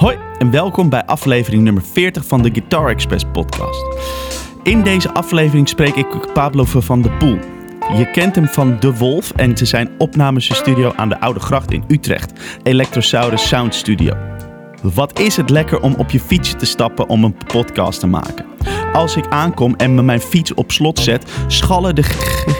Hoi en welkom bij aflevering nummer 40 van de Guitar Express podcast. In deze aflevering spreek ik Pablo van de Poel. Je kent hem van De Wolf en te zijn opnamestudio aan de Oude Gracht in Utrecht, Electrosaurus Sound Studio. Wat is het lekker om op je fietsje te stappen om een podcast te maken? Als ik aankom en me mijn fiets op slot zet, schallen de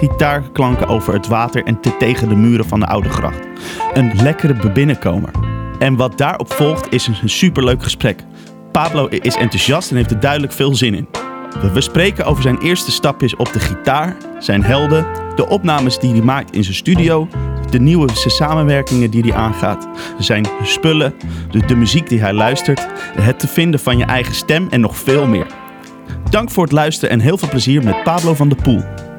gitaarklanken over het water en te tegen de muren van de Oude Gracht. Een lekkere binnenkomer. En wat daarop volgt is een superleuk gesprek. Pablo is enthousiast en heeft er duidelijk veel zin in. We spreken over zijn eerste stapjes op de gitaar, zijn helden, de opnames die hij maakt in zijn studio, de nieuwe samenwerkingen die hij aangaat, zijn spullen, de, muziek die hij luistert, het te vinden van je eigen stem en nog veel meer. Dank voor het luisteren en heel veel plezier met Pablo van de Poel.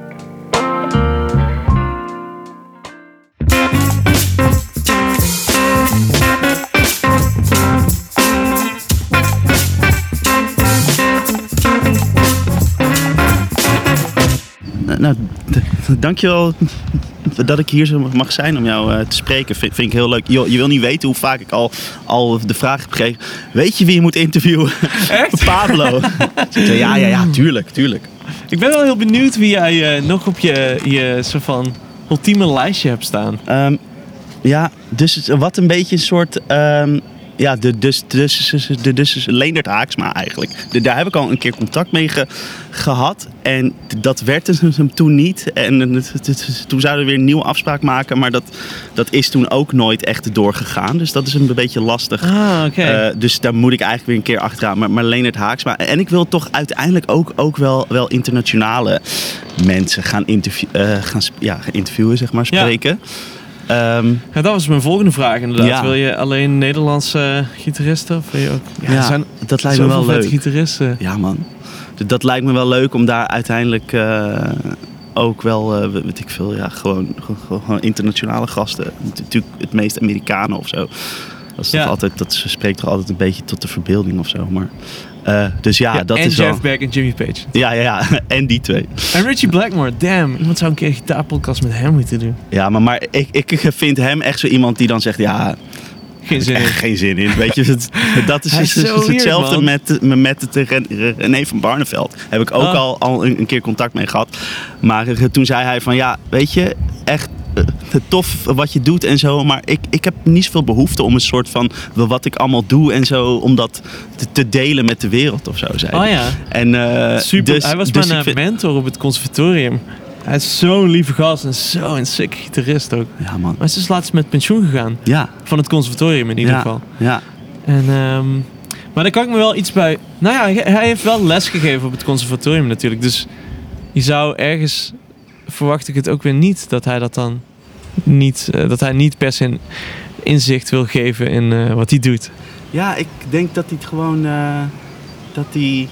Nou, dankjewel dat ik hier zo mag zijn om jou uh, te spreken. Vind, vind, ik heel leuk. Je, je, wil niet weten hoe vaak ik al, al de vraag heb gekregen. Weet je wie je moet interviewen? Echt? Pablo. ja, ja, ja, tuurlijk, tuurlijk. Ik ben wel heel benieuwd wie jij uh, nog op je, je soort van ultieme lijstje hebt staan. Um, ja, dus wat een beetje een soort... Um, ja, de, dus, dus, de, dus Leendert Haaksma eigenlijk. De, daar heb ik al een keer contact mee ge, gehad. En dat werd hem toen niet. En toen zouden we weer een nieuwe afspraak maken. Maar dat, dat is toen ook nooit echt doorgegaan. Dus dat is een beetje lastig. Ah, okay. uh, dus daar moet ik eigenlijk weer een keer achteraan. Maar, maar Leendert Haaksma. En ik wil toch uiteindelijk ook, ook wel, wel internationale mensen gaan, interview, uh, gaan, ja, gaan interviewen, zeg maar, spreken. Ja. Um, ja, dat was mijn volgende vraag inderdaad. Ja. Wil je alleen Nederlandse gitaristen? Of wil je ook... Ja, ja zijn dat lijkt me wel leuk. gitaristen. Ja man. Dat lijkt me wel leuk om daar uiteindelijk uh, ook wel, uh, weet ik veel, ja, gewoon, gewoon internationale gasten. Natuurlijk het meest Amerikanen of zo. Dat, is ja. toch altijd, dat spreekt toch altijd een beetje tot de verbeelding of zo. Maar, uh, dus ja, ja dat en is Jeff wel... Beck en Jimmy Page. Ja, ja, ja. En die twee. En Richie Blackmore, damn. Iemand zou een keer een gitaarpodcast met hem moeten doen. Ja, maar, maar ik, ik vind hem echt zo iemand die dan zegt, ja... Geen zin in. Geen zin in. Weet je, het, dat is, is, is hetzelfde weird, met, met het René van Barneveld. Heb ik ook oh. al, al een, een keer contact mee gehad. Maar toen zei hij van, ja, weet je, echt tof wat je doet en zo. Maar ik, ik heb niet zoveel behoefte om een soort van wat ik allemaal doe en zo. Om dat te, te delen met de wereld of zo. Zei. Oh ja. En, uh, Super. Dus, hij was dus mijn vind... mentor op het conservatorium. Hij is zo'n lieve gast en zo'n sick gitarist ook. Ja, man. Maar hij is dus laatst met pensioen gegaan. Ja. Van het conservatorium in ieder ja. geval. Ja. En, um, maar daar kan ik me wel iets bij... Nou ja, hij heeft wel les gegeven op het conservatorium natuurlijk. Dus je zou ergens... Verwacht ik het ook weer niet dat hij dat dan niet, uh, dat hij niet per se inzicht wil geven in uh, wat hij doet. Ja, ik denk dat hij het gewoon uh, dat hij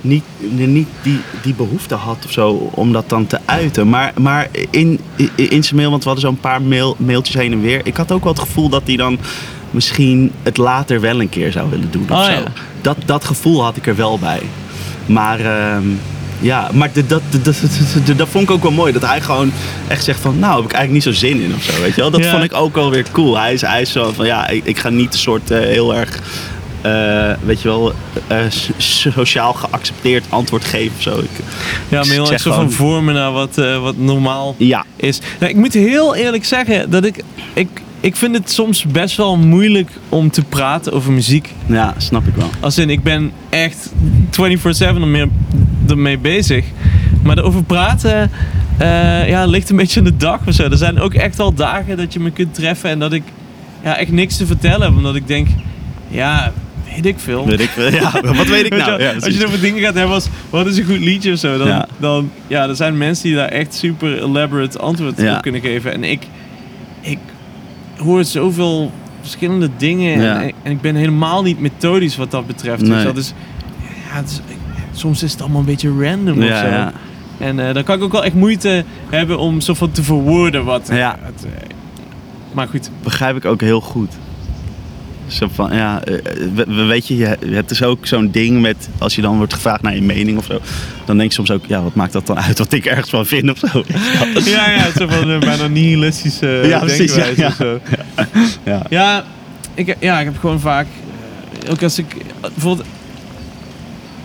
niet, niet die, die behoefte had of zo om dat dan te uiten. Maar, maar in, in, zijn mail, want we hadden zo'n paar mail, mailtjes heen en weer. Ik had ook wel het gevoel dat hij dan misschien het later wel een keer zou willen doen of oh, zo. Ja. Dat, dat gevoel had ik er wel bij. Maar uh, ja, maar dat, dat, dat, dat, dat vond ik ook wel mooi. Dat hij gewoon echt zegt van, nou heb ik eigenlijk niet zo zin in of zo. Weet je wel? Dat vond ik ook wel weer cool. Hij is, hij is zo van, ja, ik, ik ga niet een soort eh, heel erg, eh, weet je wel, eh, so- sociaal geaccepteerd antwoord geven of zo. Ik, Ja, maar heel erg zo van vormen naar wat, uh, wat normaal ja, is. Nou, ik moet heel eerlijk zeggen dat ik, ik... Ik vind het soms best wel moeilijk om te praten over muziek. ja, snap ik wel. Als in, ik ben echt 24-7 ermee, ermee bezig. Maar erover praten uh, ja, ligt een beetje aan de dag of zo. Er zijn ook echt al dagen dat je me kunt treffen en dat ik ja, echt niks te vertellen heb. Omdat ik denk, ja, weet ik veel. Weet ik veel. Ja, wat weet ik nou? Ja, als je over dingen gaat hebben als wat is een goed liedje of zo, dan, Ja. dan ja, er zijn mensen die daar echt super elaborate antwoord Ja. op kunnen geven. En ik, ik hoor zoveel verschillende dingen en, en ik ben helemaal niet methodisch wat dat betreft. Nee. Dus dat is, ja, het is, soms is het allemaal een beetje random of ja, zo. ja. En eh, dan kan ik ook wel echt moeite hebben om zo van te verwoorden wat. Ja. het, eh, maar goed. begrijp ik ook heel goed. Zo van, ja, eh, we- we- weet je, je hebt dus ook zo'n ding met, als je dan wordt gevraagd naar je mening of zo, dan denk je soms ook, ja, wat maakt dat dan uit wat ik ergens van vind of zo. Ja, ja, zo van uh, bijna nihilistische Ja, precies, ja, ja. of zo. Ja. Ja, ik, ja, ik heb gewoon vaak ook als ik bijvoorbeeld.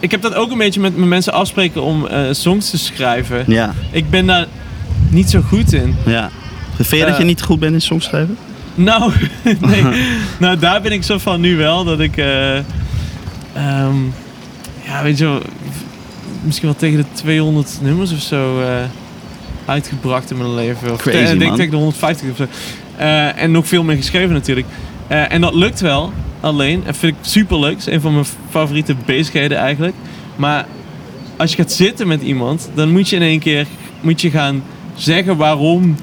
Ik heb dat ook een beetje met, met mensen afspreken om eh, songs te schrijven. Ja, Ik ben daar niet zo goed in. ja. Vind je dat Eh, je niet goed bent in songschrijven? Nou, nee. nou, daar ben ik zo van nu wel dat ik. eh, ehm, ja, weet je wel. Misschien wel tegen de 200 nummers of zo eh, uitgebracht in mijn leven. Of Crazy, te- ik denk man. tegen de 150 of zo. Eh, en nog veel meer geschreven natuurlijk. Eh, en dat lukt wel. Alleen, en vind ik super leuk. is een van mijn favoriete bezigheden eigenlijk. Maar als je gaat zitten met iemand, dan moet je in één keer moet je gaan zeggen waarom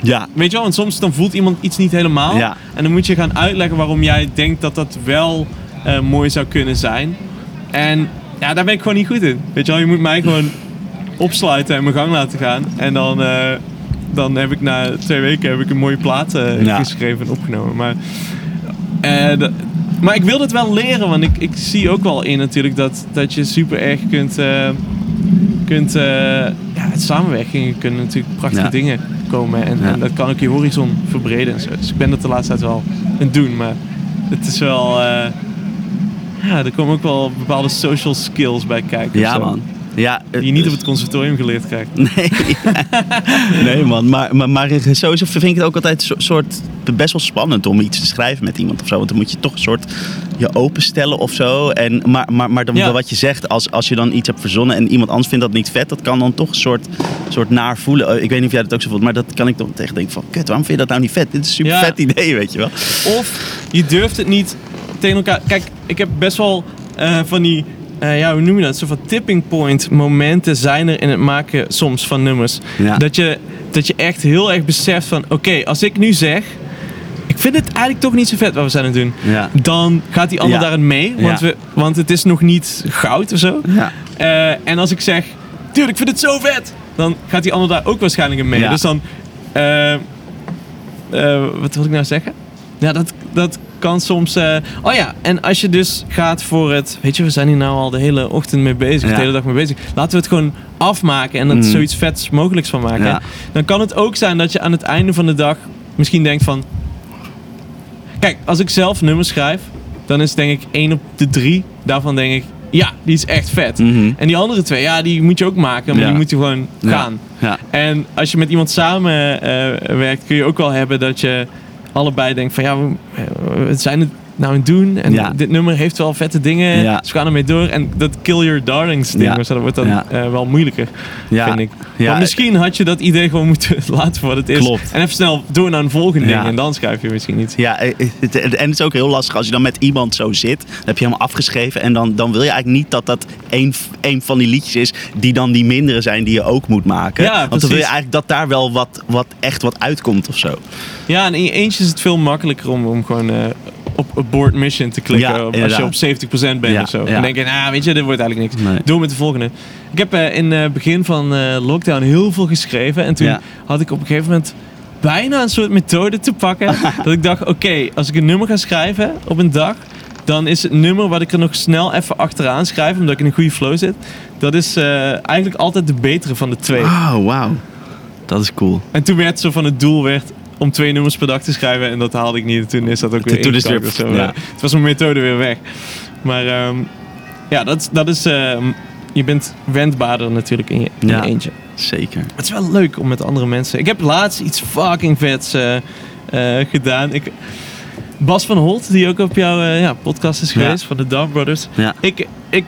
Ja. Weet je wel, want soms dan voelt iemand iets niet helemaal. Ja. En dan moet je gaan uitleggen waarom jij denkt dat dat wel eh, mooi zou kunnen zijn. En ja, daar ben ik gewoon niet goed in. Weet je wel, je moet mij gewoon opsluiten en mijn gang laten gaan. En dan, eh, dan heb ik na twee weken heb ik een mooie plaat eh, Ja. geschreven en opgenomen. Maar, dat- maar ik wil dat wel leren, want ik, ik zie ook wel in natuurlijk dat, dat je super erg kunt... eh, kunt eh, ja, het samenwerking kunnen natuurlijk prachtige Ja. dingen komen. En, Ja. en dat kan ook je horizon verbreden en zo. Dus ik ben dat de laatste tijd wel aan het doen. Maar het is wel... eh, ja, er komen ook wel bepaalde social skills bij kijken. Ja, man. Ja, Die je niet op het conservatorium geleerd krijgt. Nee, nee man. Maar, maar, maar sowieso vind ik het ook altijd een soort best wel spannend om iets te schrijven met iemand of zo. Want dan moet je toch een soort je openstellen of zo. En, maar maar, maar dan, Ja. wat je zegt, als, als je dan iets hebt verzonnen en iemand anders vindt dat niet vet, dat kan dan toch een soort, soort naar voelen. Eh, Ik weet niet of jij dat ook zo voelt, maar dat kan ik toch tegen denken van, kut, waarom vind je dat nou niet vet? Dit is een super Ja. vet idee, weet je wel. Of je durft het niet tegen elkaar. Kijk, ik heb best wel eh, van die. Eh, ja, hoe noem je dat? Zo van tipping point momenten zijn er in het maken soms van nummers. Ja. Dat, je, dat je echt heel erg beseft van... Oké, als ik nu zeg... Ik vind het eigenlijk toch niet zo vet wat we zijn aan het doen. Ja. Dan gaat die ander daarin mee. Want, we, want het is nog niet goud of zo. Ja. Eh, en als ik zeg, dude, ik vind het zo vet, dan gaat die ander daar ook waarschijnlijk in mee. Dus dan, eh, wat wil ik nou zeggen? Ja, dat, dat kan soms. eh, oh ja, en als je dus gaat voor het. Weet je, we zijn hier nou al de hele ochtend mee bezig, Ja. de hele dag mee bezig. Laten we het gewoon afmaken en er Mhm. zoiets vets mogelijks van maken. Ja. Dan kan het ook zijn dat je aan het einde van de dag misschien denkt van. Kijk, als ik zelf nummers schrijf, dan is denk ik één op de drie. Daarvan denk ik, ja, die is echt vet. Mhm. En die andere twee, ja, die moet je ook maken, maar Ja. die moet je gewoon gaan. Ja. En als je met iemand samen eh, werkt, kun je ook wel hebben dat je allebei denkt van ja, we, zijn het nou doen? En Ja. dit nummer heeft wel vette dingen, Ja. dus we gaan ermee door. En dat kill your darlings ding, Ja. zo, dat wordt dan eh, wel moeilijker, vind ik. Want misschien had je dat idee gewoon moeten laten voor wat het is. Klopt. En even snel door naar een volgende ding en dan schrijf je misschien iets. Ja, eh, het- en het is ook heel lastig als je dan met iemand zo zit. Dan heb je helemaal afgeschreven. En dan, dan wil je eigenlijk niet dat dat een, een van die liedjes is. die dan die mindere zijn die je ook moet maken. Want dan wil je eigenlijk dat daar wel wat, wat echt wat uitkomt of zo. Ja, en in je eentje is het veel makkelijker om, om gewoon eh, op abort mission te klikken. Ja, als je op 70% bent Ja, of zo. ja. Dan denk je, nou weet je, dit wordt eigenlijk niks. Nee. Door met de volgende. Ik heb eh, in het begin van eh, lockdown heel veel geschreven. En toen had ik op een gegeven moment bijna een soort methode te pakken. dat ik dacht, oké, als ik een nummer ga schrijven op een dag... dan is het nummer wat ik er nog snel even achteraan schrijf... omdat ik in een goede flow zit... dat is eh, eigenlijk altijd de betere van de twee. Oh, wauw. Dat is cool. En toen werd zo van het doel werd om twee nummers per dag te schrijven. En dat haalde ik niet. En toen is dat ook weer Toen is weer- of zo. ja. Het was mijn methode weer weg. Maar ehm, ja, dat, dat is... ehm, je bent wendbaarder natuurlijk in je, in Ja. je eentje. Zeker. Het is wel leuk om met andere mensen... Ik heb laatst iets fucking vets eh, eh, gedaan. Ik, Bas van Holt, die ook op jouw eh, ja, podcast is Ja. geweest, van de Dove Brothers. Ja. Ik, ik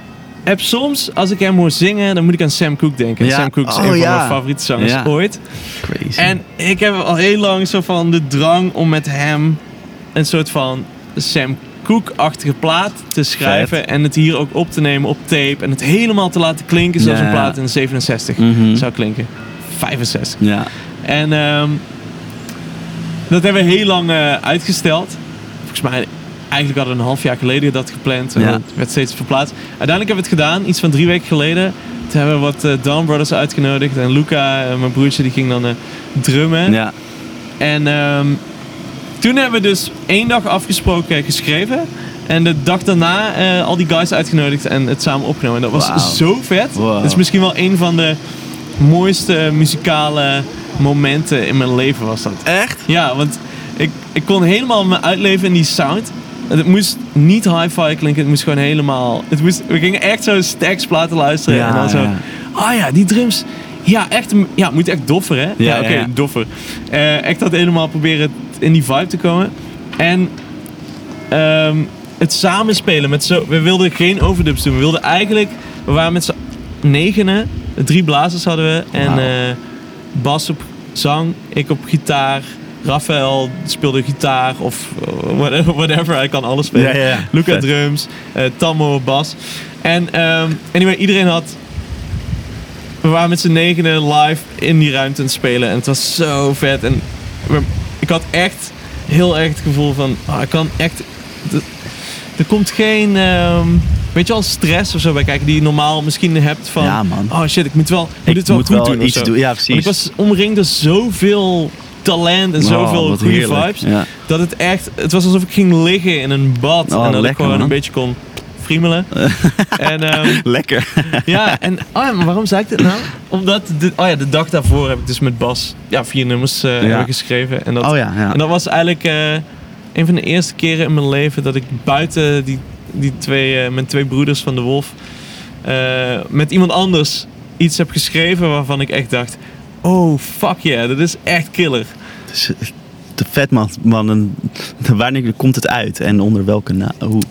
heb soms, als ik hem hoor zingen, dan moet ik aan Sam Cooke denken. Ja. Sam Cooke is Oh, een van ja. mijn favoriete zangers Ja. ooit. Crazy. En ik heb al heel lang zo van de drang om met hem een soort van Sam Cooke-achtige plaat te schrijven. En het hier ook op te nemen op tape. En het helemaal te laten klinken zoals een plaat in 67 Mhm. zou klinken. 65. Ja. En ehm, dat hebben we heel lang eh, uitgesteld. Volgens mij, eigenlijk hadden we een half jaar geleden dat gepland. En Ja. het werd steeds verplaatst. Uiteindelijk hebben we het gedaan, iets van drie weken geleden. Toen hebben we wat eh Dawn Brothers uitgenodigd. En Luca, eh, mijn broertje, die ging dan eh, drummen. Ja. En ehm, toen hebben we dus één dag afgesproken geschreven. En de dag daarna eh, al die guys uitgenodigd en het samen opgenomen. En dat was zo vet. Wow. Dat is misschien wel een van de mooiste muzikale momenten in mijn leven was dat. Echt? Ja, want ik, ik kon helemaal me uitleven in die sound. Het moest niet hi-fi klinken, het moest gewoon helemaal... Het moest, we gingen echt zo stacks platen luisteren. Ja, en dan zo, ah ja, die drums... Ja, echt, ja, het moet echt doffer, hè? Ja, oké, doffer. Eh, echt dat helemaal proberen in die vibe te komen. En ehm, het samenspelen met zo... We wilden geen overdubs doen. We wilden eigenlijk... We waren met z'n negenen. Drie blazers hadden we. En eh, Bas op zang, ik op gitaar. Rafael speelde gitaar of eh, whatever, whatever. Hij kan alles spelen. Ja, ja, ja. Luca Vet. drums, eh Tammo bas. En ehm, anyway, iedereen had... We waren met z'n negenen live in die ruimte aan het spelen. En het was zo vet. En we- ik had echt heel erg het gevoel van... ah, ik kan echt... Er komt geen... ehm, weet je wel, stress of zo bij kijken die je normaal misschien hebt van... Ja, man. Oh shit, ik moet wel, ik moet dit wel moet goed wel doen iets doen. Ja, Want precies. ik was omringd door zoveel talent en zoveel goede heerlijk. vibes. Ja. Dat het echt... Het was alsof ik ging liggen in een bad. Oh, en dat ik gewoon man. een beetje kon friemelen. en ehm, Lekker. ja, en oh ja, waarom zei ik dit nou? Omdat de, oh ja, de dag daarvoor heb ik dus met Bas ja, vier nummers eh, Ja. geschreven. En dat, Oh ja, en dat was eigenlijk eh, een van de eerste keren in mijn leven dat ik buiten die, die twee, eh, mijn twee broeders van de Wolf met iemand anders iets heb geschreven waarvan ik echt dacht: oh fuck yeah, dat is echt killer. Is eh, vet, man. wanneer komt het uit? En onder welke naam? Hoe?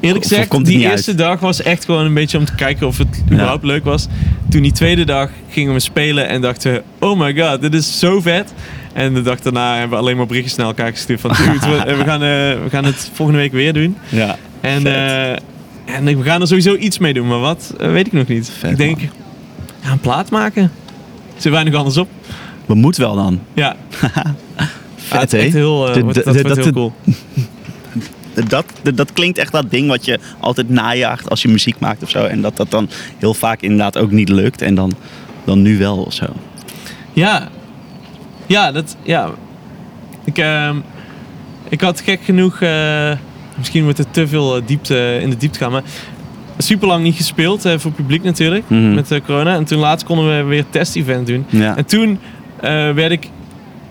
Eerlijk gezegd, die eerste dag was echt gewoon een beetje om te kijken of het überhaupt leuk was. Toen die tweede dag gingen we spelen en dachten we, oh my god, dit is zo vet. En de dag daarna hebben we alleen maar berichtjes naar elkaar gestuurd van, we, we gaan, eh, we gaan het volgende week weer doen. Ja. En, eh, en we gaan er sowieso iets mee doen, maar wat, weet ik nog niet. Vet, ik denk, ja, een plaat maken. Er zit weinig anders op. We moeten wel dan. Ja, Vet, het hè? is echt heel, dat dat- heel cool. Dat, dat, dat klinkt echt dat ding wat je altijd najaagt als je muziek maakt of zo. En dat dat dan heel vaak inderdaad ook niet lukt. En dan, dan nu wel of zo. Ja. Ja, dat... Ja. Ik, ehm, ik had gek genoeg... eh, misschien wordt het te veel eh, diepte, in de diepte gaan, maar... Super lang niet gespeeld, eh, voor het publiek natuurlijk, Mhm. met eh, corona. En toen laatst konden we weer een test-event doen. Ja. En toen eh, werd ik...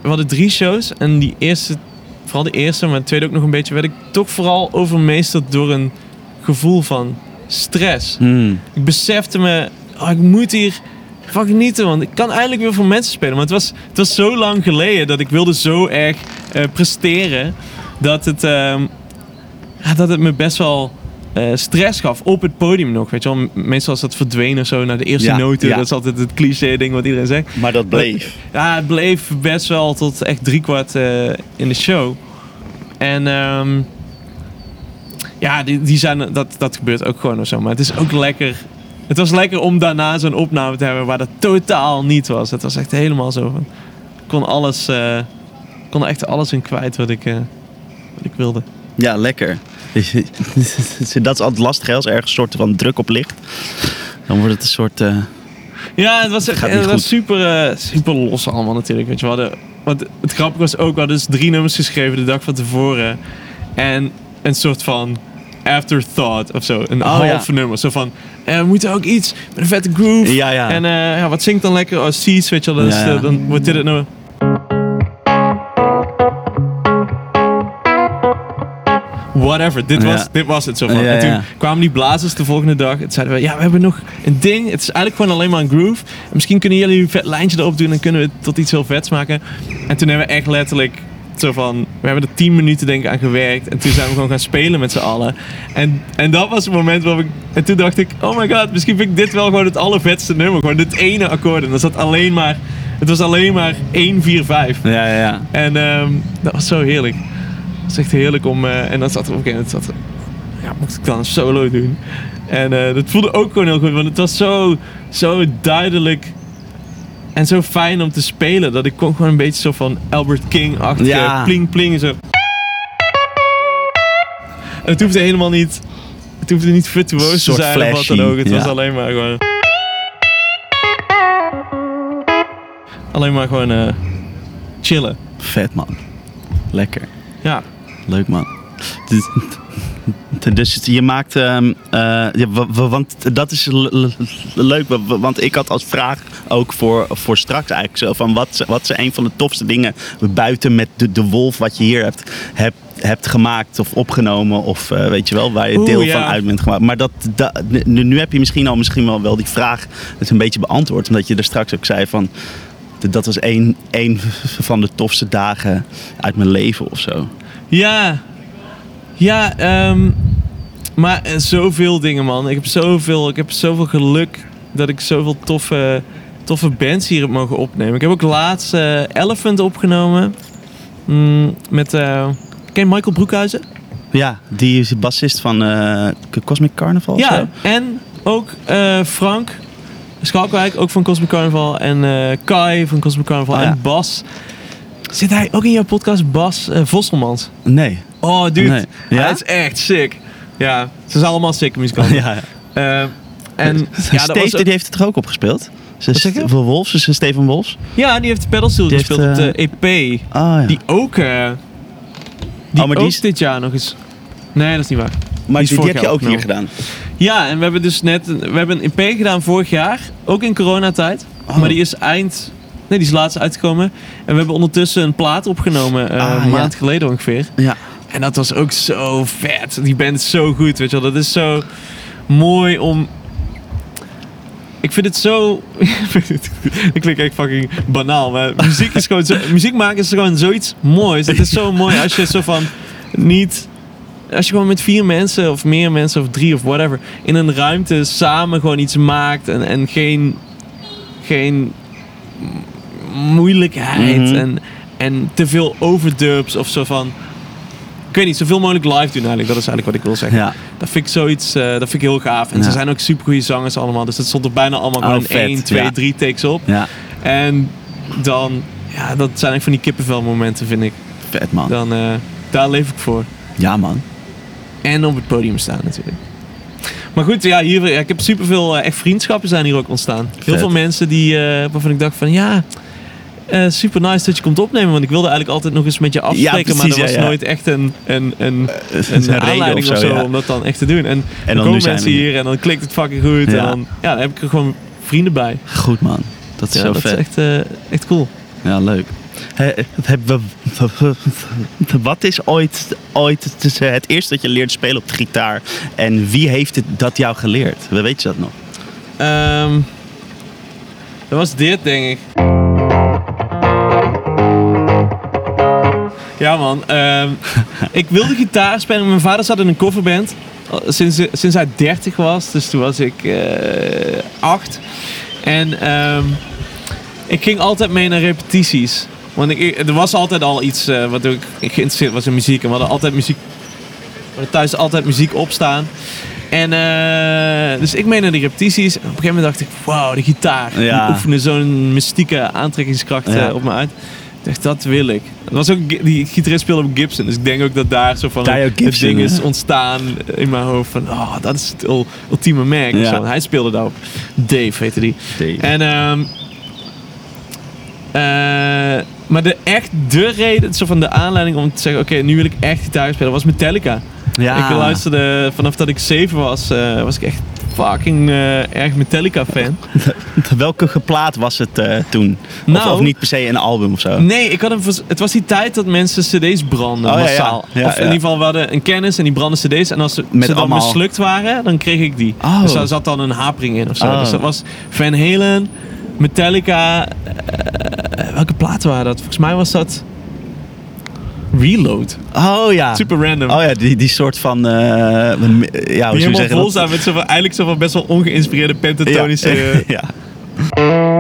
We hadden drie shows en die eerste... Vooral de eerste, maar de tweede ook nog een beetje... werd ik toch vooral overmeesterd door een gevoel van stress. Hmm. Ik besefte me, oh, ik moet hier van genieten, want ik kan eindelijk weer voor mensen spelen. Maar het was, het was zo lang geleden dat ik wilde zo erg eh, presteren dat het, ehm, dat het me best wel eh, stress gaf op het podium nog. Weet je wel, meestal is dat verdwenen zo naar de eerste Ja, noten. ja. Dat is altijd het cliché ding wat iedereen zegt. Maar dat bleef. Ja, het bleef best wel tot echt driekwart eh in de show. En ehm, ja, die, die zijn, dat, dat gebeurt ook gewoon of zo. Maar het is ook lekker. Het was lekker om daarna zo'n opname te hebben waar dat totaal niet was. Het was echt helemaal zo van. Ik kon alles, ik kon er echt alles in kwijt wat ik, wat ik wilde. Ja, lekker. dat is altijd lastig als er ergens een soort van druk op ligt. Dan wordt het een soort... eh, Ja, het was echt het was super, eh, super los allemaal natuurlijk. Weet je, we hadden, wat, het grappige was ook, we hadden dus drie nummers geschreven de dag van tevoren. En een soort van afterthought of zo. Een Oh, half nummer. Zo van, eh, we moeten ook iets met een vette groove. Ja, ja. En eh, ja, wat zingt dan lekker als Seas, weet je wel. Dus, Ja, ja. eh, dan wordt dit het nummer. Whatever, dit, Ja. was, dit was het zo van. Ja, en toen kwamen die blazers de volgende dag. En zeiden we, ja, we hebben nog een ding. Het is eigenlijk gewoon alleen maar een groove. En misschien kunnen jullie een vet lijntje erop doen en kunnen we het tot iets heel vets maken. En toen hebben we echt letterlijk zo van, we hebben er 10 minuten denk ik aan gewerkt. En toen zijn we gewoon gaan spelen met z'n allen. En, en dat was het moment waarop ik, en toen dacht ik, oh my god, misschien vind ik dit wel gewoon het allervetste nummer. Gewoon dit ene akkoord. En dat zat alleen maar, het was alleen maar 1, 4, 5. ja, ja, ja. En ehm, dat was zo heerlijk. Het was echt heerlijk om... eh, en dan zat er op een gegeven moment... Zat er, ja, mocht ik dan een solo doen? En eh, dat voelde ook gewoon heel goed. Want het was zo, zo duidelijk... En zo fijn om te spelen. Dat ik kon gewoon een beetje zo van Albert King-achtige... Ja. Pling, pling, zo. En het hoefde helemaal niet... Het hoefde niet virtuoos te zijn of wat dan ook. Het was alleen maar gewoon... Alleen maar gewoon eh, chillen. Vet man. Lekker. Ja. Leuk man. Dus, je maakt, ehm, eh, want dat is leuk, wa- wa- want ik had als vraag ook voor, voor straks eigenlijk zo van wat, wat zijn een van de tofste dingen buiten met de, de wolf wat je hier hebt, hebt hebt gemaakt of opgenomen. Of eh, weet je wel, waar je Oeh, deel ja. van uit bent gemaakt. Maar dat, dat, nu, nu heb je misschien al misschien wel, wel die vraag het een beetje beantwoord. Omdat je er straks ook zei van... Dat was één, één van de tofste dagen uit mijn leven of zo. Ja. Ja, ehm, maar eh, zoveel dingen, man. Ik heb zoveel, ik heb zoveel geluk dat ik zoveel toffe, toffe bands hier heb mogen opnemen. Ik heb ook laatst eh, Elephant opgenomen. Mm, met, eh, ken je Michael Broekhuizen? Ja, die is de bassist van Cosmic Carnival Ja, zo? en ook Frank Schalkwijk, ook van Cosmic Carnival. En Kai van Cosmic Carnival. Oh, ja. En Bas. Zit hij ook in jouw podcast? Bas eh, Vosselmans. Nee. Oh, dude. Nee. Ja? Hij is echt sick. Ja, ze zijn allemaal sick muzikanten. ja. Eh, en ja, Steve, was die heeft het er ook op gespeeld. Ze? Voor Wolfs, dus Steven Wolfs. ja, die heeft de pedalsteel Die gespeeld heeft, op de EP. Ah ja. Die ook, eh, die Oh, maar die ook is- dit jaar nog eens... Nee, dat is niet waar. maar die, heb je ook hier gedaan. Ja, en we hebben dus net... We hebben een EP gedaan vorig jaar. Ook in coronatijd. Oh. Maar die is eind... Nee, die is laatst uitgekomen. En we hebben ondertussen een plaat opgenomen. Ah, een ja. maand geleden ongeveer. Ja. En dat was ook zo vet. Die band is zo goed, weet je wel. Dat is zo mooi om... Ik vind het zo... Ik klink echt fucking banaal, maar muziek is gewoon zo... Muziek maken is gewoon zoiets moois. Het is zo mooi als je zo van niet... Als je gewoon met vier mensen of meer mensen of drie of whatever... in een ruimte samen gewoon iets maakt en, en geen... Geen moeilijkheid Mhm. en, en te veel overdubs of zo van... Ik weet niet, zoveel mogelijk live doen eigenlijk. Dat is eigenlijk wat ik wil zeggen. Ja. Dat vind ik zoiets, eh, dat vind ik heel gaaf. En Ja. ze zijn ook super goede zangers allemaal. Dus dat stond er bijna allemaal Oh, gewoon vet, 1, 2, ja. 3 takes op. Ja. En dan, ja, dat zijn echt van die kippenvel momenten vind ik. Vet man. Dan, eh, daar leef ik voor. Ja man. En op het podium staan natuurlijk. Maar goed, ja, hier, ja, ik heb superveel eh, echt vriendschappen zijn hier ook ontstaan. Heel Vet. veel mensen die, waarvan ik dacht van ja, eh, super nice dat je komt opnemen. Want ik wilde eigenlijk altijd nog eens met je afspreken. maar er was ja, ja. nooit echt een, een, een, Een een reden aanleiding of of zo, om dat dan echt te doen. En, dan, dan nu komen zijn mensen we hier. en dan klikt het fucking goed. En dan, ja, dan heb ik er gewoon vrienden bij. Goed man. Dat is zo dat vet. is echt, eh, echt cool. Ja, leuk. Wat is ooit, ooit het, eh, eerste dat je leert spelen op de gitaar? En wie heeft het, dat jou geleerd? We Weet je dat nog? Ehm, dat was dit, denk ik. Ja, man. ehm, ik wilde gitaar spelen. Mijn vader zat in een coverband. Sinds, sinds hij 30 was. Dus toen was ik eh 8. En ehm, ik ging altijd mee naar repetities. Want ik, er was altijd al iets eh, wat ik geïnteresseerd was in muziek. En we hadden altijd muziek. We hadden thuis altijd muziek opstaan. En eh, dus ik mee naar die repetities. En op een gegeven moment dacht ik, wauw, de gitaar. Ja. Die oefende zo'n mystieke aantrekkingskracht Ja. op me uit. Dacht, dat wil ik. Dat was ook, die gitarist speelde op Gibson. Dus ik denk ook dat daar zo van een, Gibson, het ding is ontstaan in mijn hoofd. Van, oh, dat is het ul- ultieme merk. Ja. En hij speelde daarop. Dave heette die. En eh, maar de echt de reden, zo van de aanleiding om te zeggen, oké, nu wil ik echt gitaar spelen, was Metallica. ja. Ik luisterde vanaf dat ik zeven was, eh, was ik echt fucking eh, erg Metallica fan. Welke geplaat was het eh, toen? Of, Nou- of niet per se een album of zo? Nee, ik had een, het was die tijd dat mensen cd's brandden, Oh, ja. massaal. Ja, of in ieder geval, we hadden een kennis en die brandden cd's. En als ze, Met ze dan allemaal- mislukt waren, dan kreeg ik die. Oh. Dus daar zat dan een hapering in of zo. Oh. Dus dat was Van Halen, Metallica. Welke platen waren dat? Volgens mij was dat Reload. Oh ja. Super random. Oh ja, die, die soort van... eh, ja, hoe die zou je helemaal zeggen? vol staan met zoveel, eigenlijk zoveel best wel ongeïnspireerde pentatonische... Ja. ja.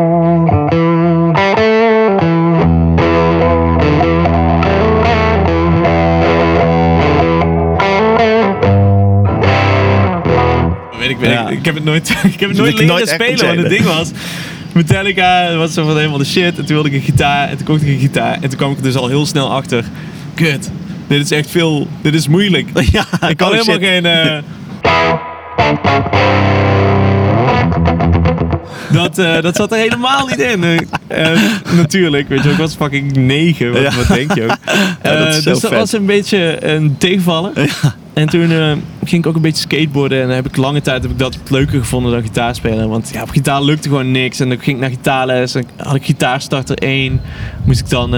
Weet ik, weet Ja. ik, ik heb het nooit, ik heb het nooit leren spelen. Want het ding was, Metallica was zo van helemaal de shit. En toen wilde ik een gitaar. En toen kocht ik een gitaar. En toen kwam ik er dus al heel snel achter. Kut, dit is echt veel, dit is moeilijk. ja Ik kan oh, helemaal shit. geen... eh, dat, eh, dat zat er helemaal niet in. Eh, natuurlijk, weet je, ik was fucking negen. Wat, Ja. wat denk je ook? Ja, dat is Eh, dus dat vet. was een beetje een tegenvaller. En toen ging ik ook een beetje skateboarden. En dan heb ik lange tijd heb ik dat leuker gevonden dan gitaar spelen. Want ja, op gitaar lukte gewoon niks. En dan ging ik naar gitaarles. En had ik gitaarstarter 1. Moest ik dan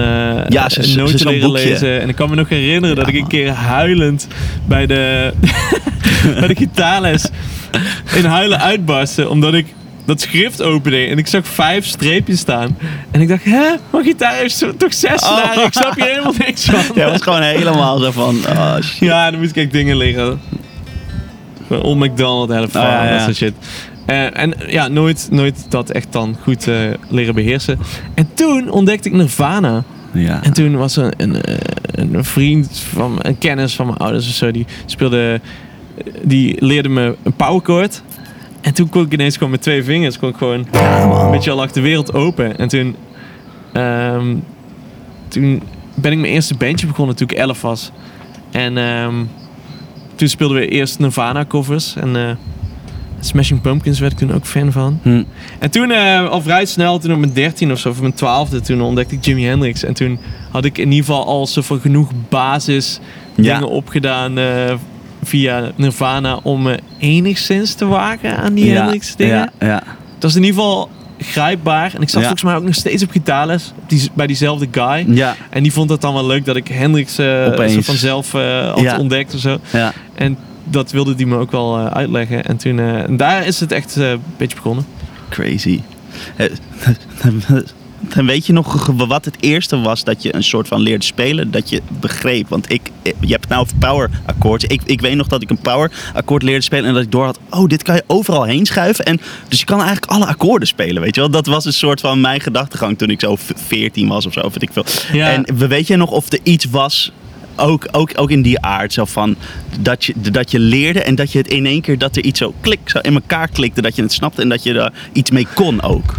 Ja, noten zo'n leren lezen. En ik kan me nog herinneren dat ik een keer huilend bij de, bij de gitaarles in huilen uitbarstte. Omdat ik dat schrift opende en ik zag vijf streepjes staan. En ik dacht, hè? Mijn gitaar heeft toch zes Oh. snaren? Ik snap hier helemaal niks van. Jij was gewoon helemaal zo van, oh shit. Ja, dan moest ik echt dingen leren. Van Old McDonald, hele farm, Oh, ja, ja. dat soort shit. Eh, en ja, nooit, nooit dat echt dan goed eh, leren beheersen. En toen ontdekte ik Nirvana. Ja. En toen was er een, eh, een vriend van een kennis van mijn ouders of zo, die speelde, die leerde me een powerchord. En toen kon ik ineens gewoon met twee vingers, kon ik gewoon Ja, een beetje al lag de wereld open. En toen, ehm, toen ben ik mijn eerste bandje begonnen toen ik 11 was. En ehm, toen speelden we eerst Nirvana covers. En eh, Smashing Pumpkins werd ik toen ook fan van. Hm. En toen eh, al vrij snel, toen op mijn 13 of zo, of mijn 12e, toen ontdekte ik Jimi Hendrix. En toen had ik in ieder geval al zo van genoeg basis Ja. dingen opgedaan eh, via Nirvana om me enigszins te wagen aan die ja. Hendrix dingen. Ja, ja. Het was in ieder geval grijpbaar. En ik zat Ja. volgens mij ook nog steeds op gitaarles die, bij diezelfde guy. Ja, En die vond het dan wel leuk dat ik Hendrix eh Opeens. zo vanzelf eh had Ja. ontdekt of zo. ja. En dat wilde die me ook wel eh, uitleggen. En toen, eh, en daar is het echt eh, een beetje begonnen. Crazy. Eh, Dan weet je nog wat het eerste was dat je een soort van leerde spelen, dat je begreep. Want ik, je hebt het nou over power akkoord. Ik, ik weet nog dat ik een power akkoord leerde spelen en dat ik door had, oh, dit kan je overal heen schuiven. En dus je kan eigenlijk alle akkoorden spelen, weet je wel. Dat was een soort van mijn gedachtegang toen ik zo 14 was of zo, weet ik veel. Ja. En we weet je nog of er iets was ook, ook, ook in die aard. Zo van dat je, dat je leerde en dat je het in één keer dat er iets zo klik zo in elkaar klikte. Dat je het snapte en dat je er iets mee kon ook.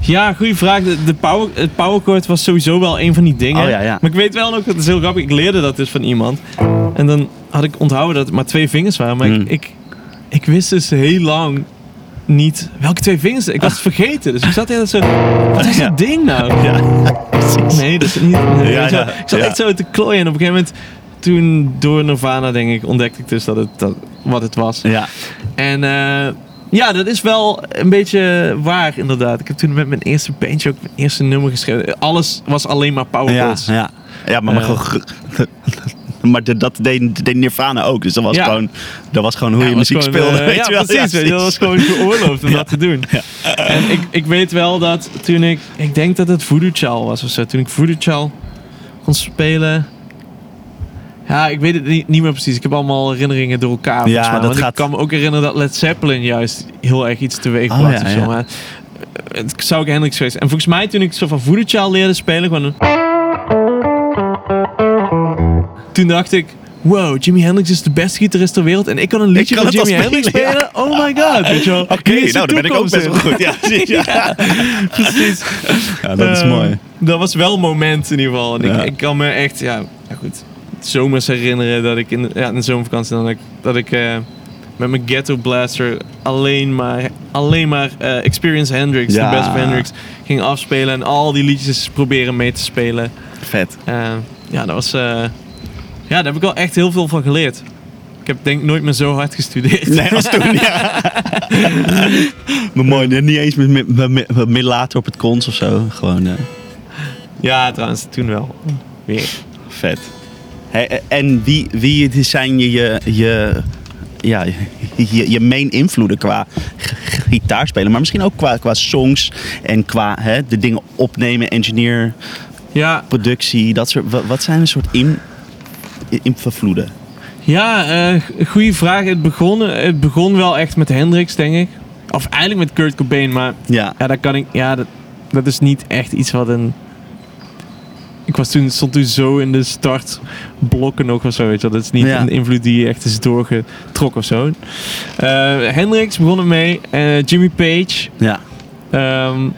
Ja, goede vraag. De, de power, het powerchord was sowieso wel een van die dingen. Oh, ja, ja. Maar ik weet wel ook, dat is heel grappig, ik leerde dat dus van iemand. En dan had ik onthouden dat het maar twee vingers waren. Maar Hmm. ik, ik, ik wist dus heel lang niet welke twee vingers. Ik was het vergeten. Dus ik zat heel zo, wat is dat ding nou? Ja, precies. Nee, dat is niet. Nee, Ja, ja, ik zat echt zo te klooien. En op een gegeven moment, toen door Nirvana, denk ik, ontdekte ik dus dat het, dat, wat het was. Ja, En eh, ja, dat is wel een beetje waar, inderdaad. Ik heb toen met mijn eerste bandje ook mijn eerste nummer geschreven. Alles was alleen maar power ja, chords. ja. ja maar, maar, Eh. gewoon- maar de- dat deed, deed Nirvana ook. Dus dat was, Ja. gewoon, dat was gewoon hoe Ja, je muziek gewoon, speelde. eh, weet ja, je wel. precies. dat was gewoon geoorloofd om dat te doen. En ik, ik weet wel dat toen ik... Ik denk dat het Voodoo Child was of zo. Toen ik Voodoo Child kon spelen... Ja, ik weet het niet, niet meer precies. Ik heb allemaal herinneringen door elkaar. volgens mij. dat Want gaat- Ik kan me ook herinneren dat Led Zeppelin juist heel erg iets teweeg Oh, bracht. ja, zo. ja. Maar eh, het zou ook Hendrix geweest. En volgens mij toen ik zo van Child leerde spelen... Gewoon een... Toen dacht ik... Wow, Jimi Hendrix is de beste gitarist ter wereld. En ik kan een liedje kan van Jimi Hendrix spelen, ja. Oh my god. Weet je wel. Oké, nou dan ben ik ook best wel goed. Ja. Ja, Precies. ja dat is Ehm, mooi. Dat was wel een moment in ieder geval. En Ja. ik, ik kan me echt, ja, ja goed, zomers herinneren dat ik in, de- ja, in de zomervakantie dan dat ik, dat ik eh, met mijn ghetto blaster alleen maar, alleen maar eh, Experience Hendrix, Ja. de Best of Hendrix, ging afspelen en al die liedjes proberen mee te spelen. Vet. Eh, ja, dat was, ja, daar heb ik wel echt heel veel van geleerd. Ik heb denk ik nooit meer zo hard gestudeerd. Nee, als toen, ja. maar mooi, niet eens met, met, met, met- later op het cons of zo. Gewoon Ja, trouwens, toen wel. Weer. vet. En wie, wie zijn je, je, je, ja, je, je main invloeden qua gitaarspelen? Maar misschien ook qua, qua songs en qua hè, de dingen opnemen, engineer, Ja, productie, dat soort. Wat, wat zijn een soort in, invloeden? Ja, eh goede vraag. Het begon, het begon wel echt met Hendrix, denk ik. Of eigenlijk met Kurt Cobain, maar Ja, ja, dat kan ik. Ja, dat, dat is niet echt iets wat een. Ik was toen, stond toen zo in de startblokken nog of zo, weet je wel. Dat is niet Ja. een invloed die echt is doorgetrokken of zo. Eh Hendrix begon ermee. eh Jimmy Page. ja, ehm,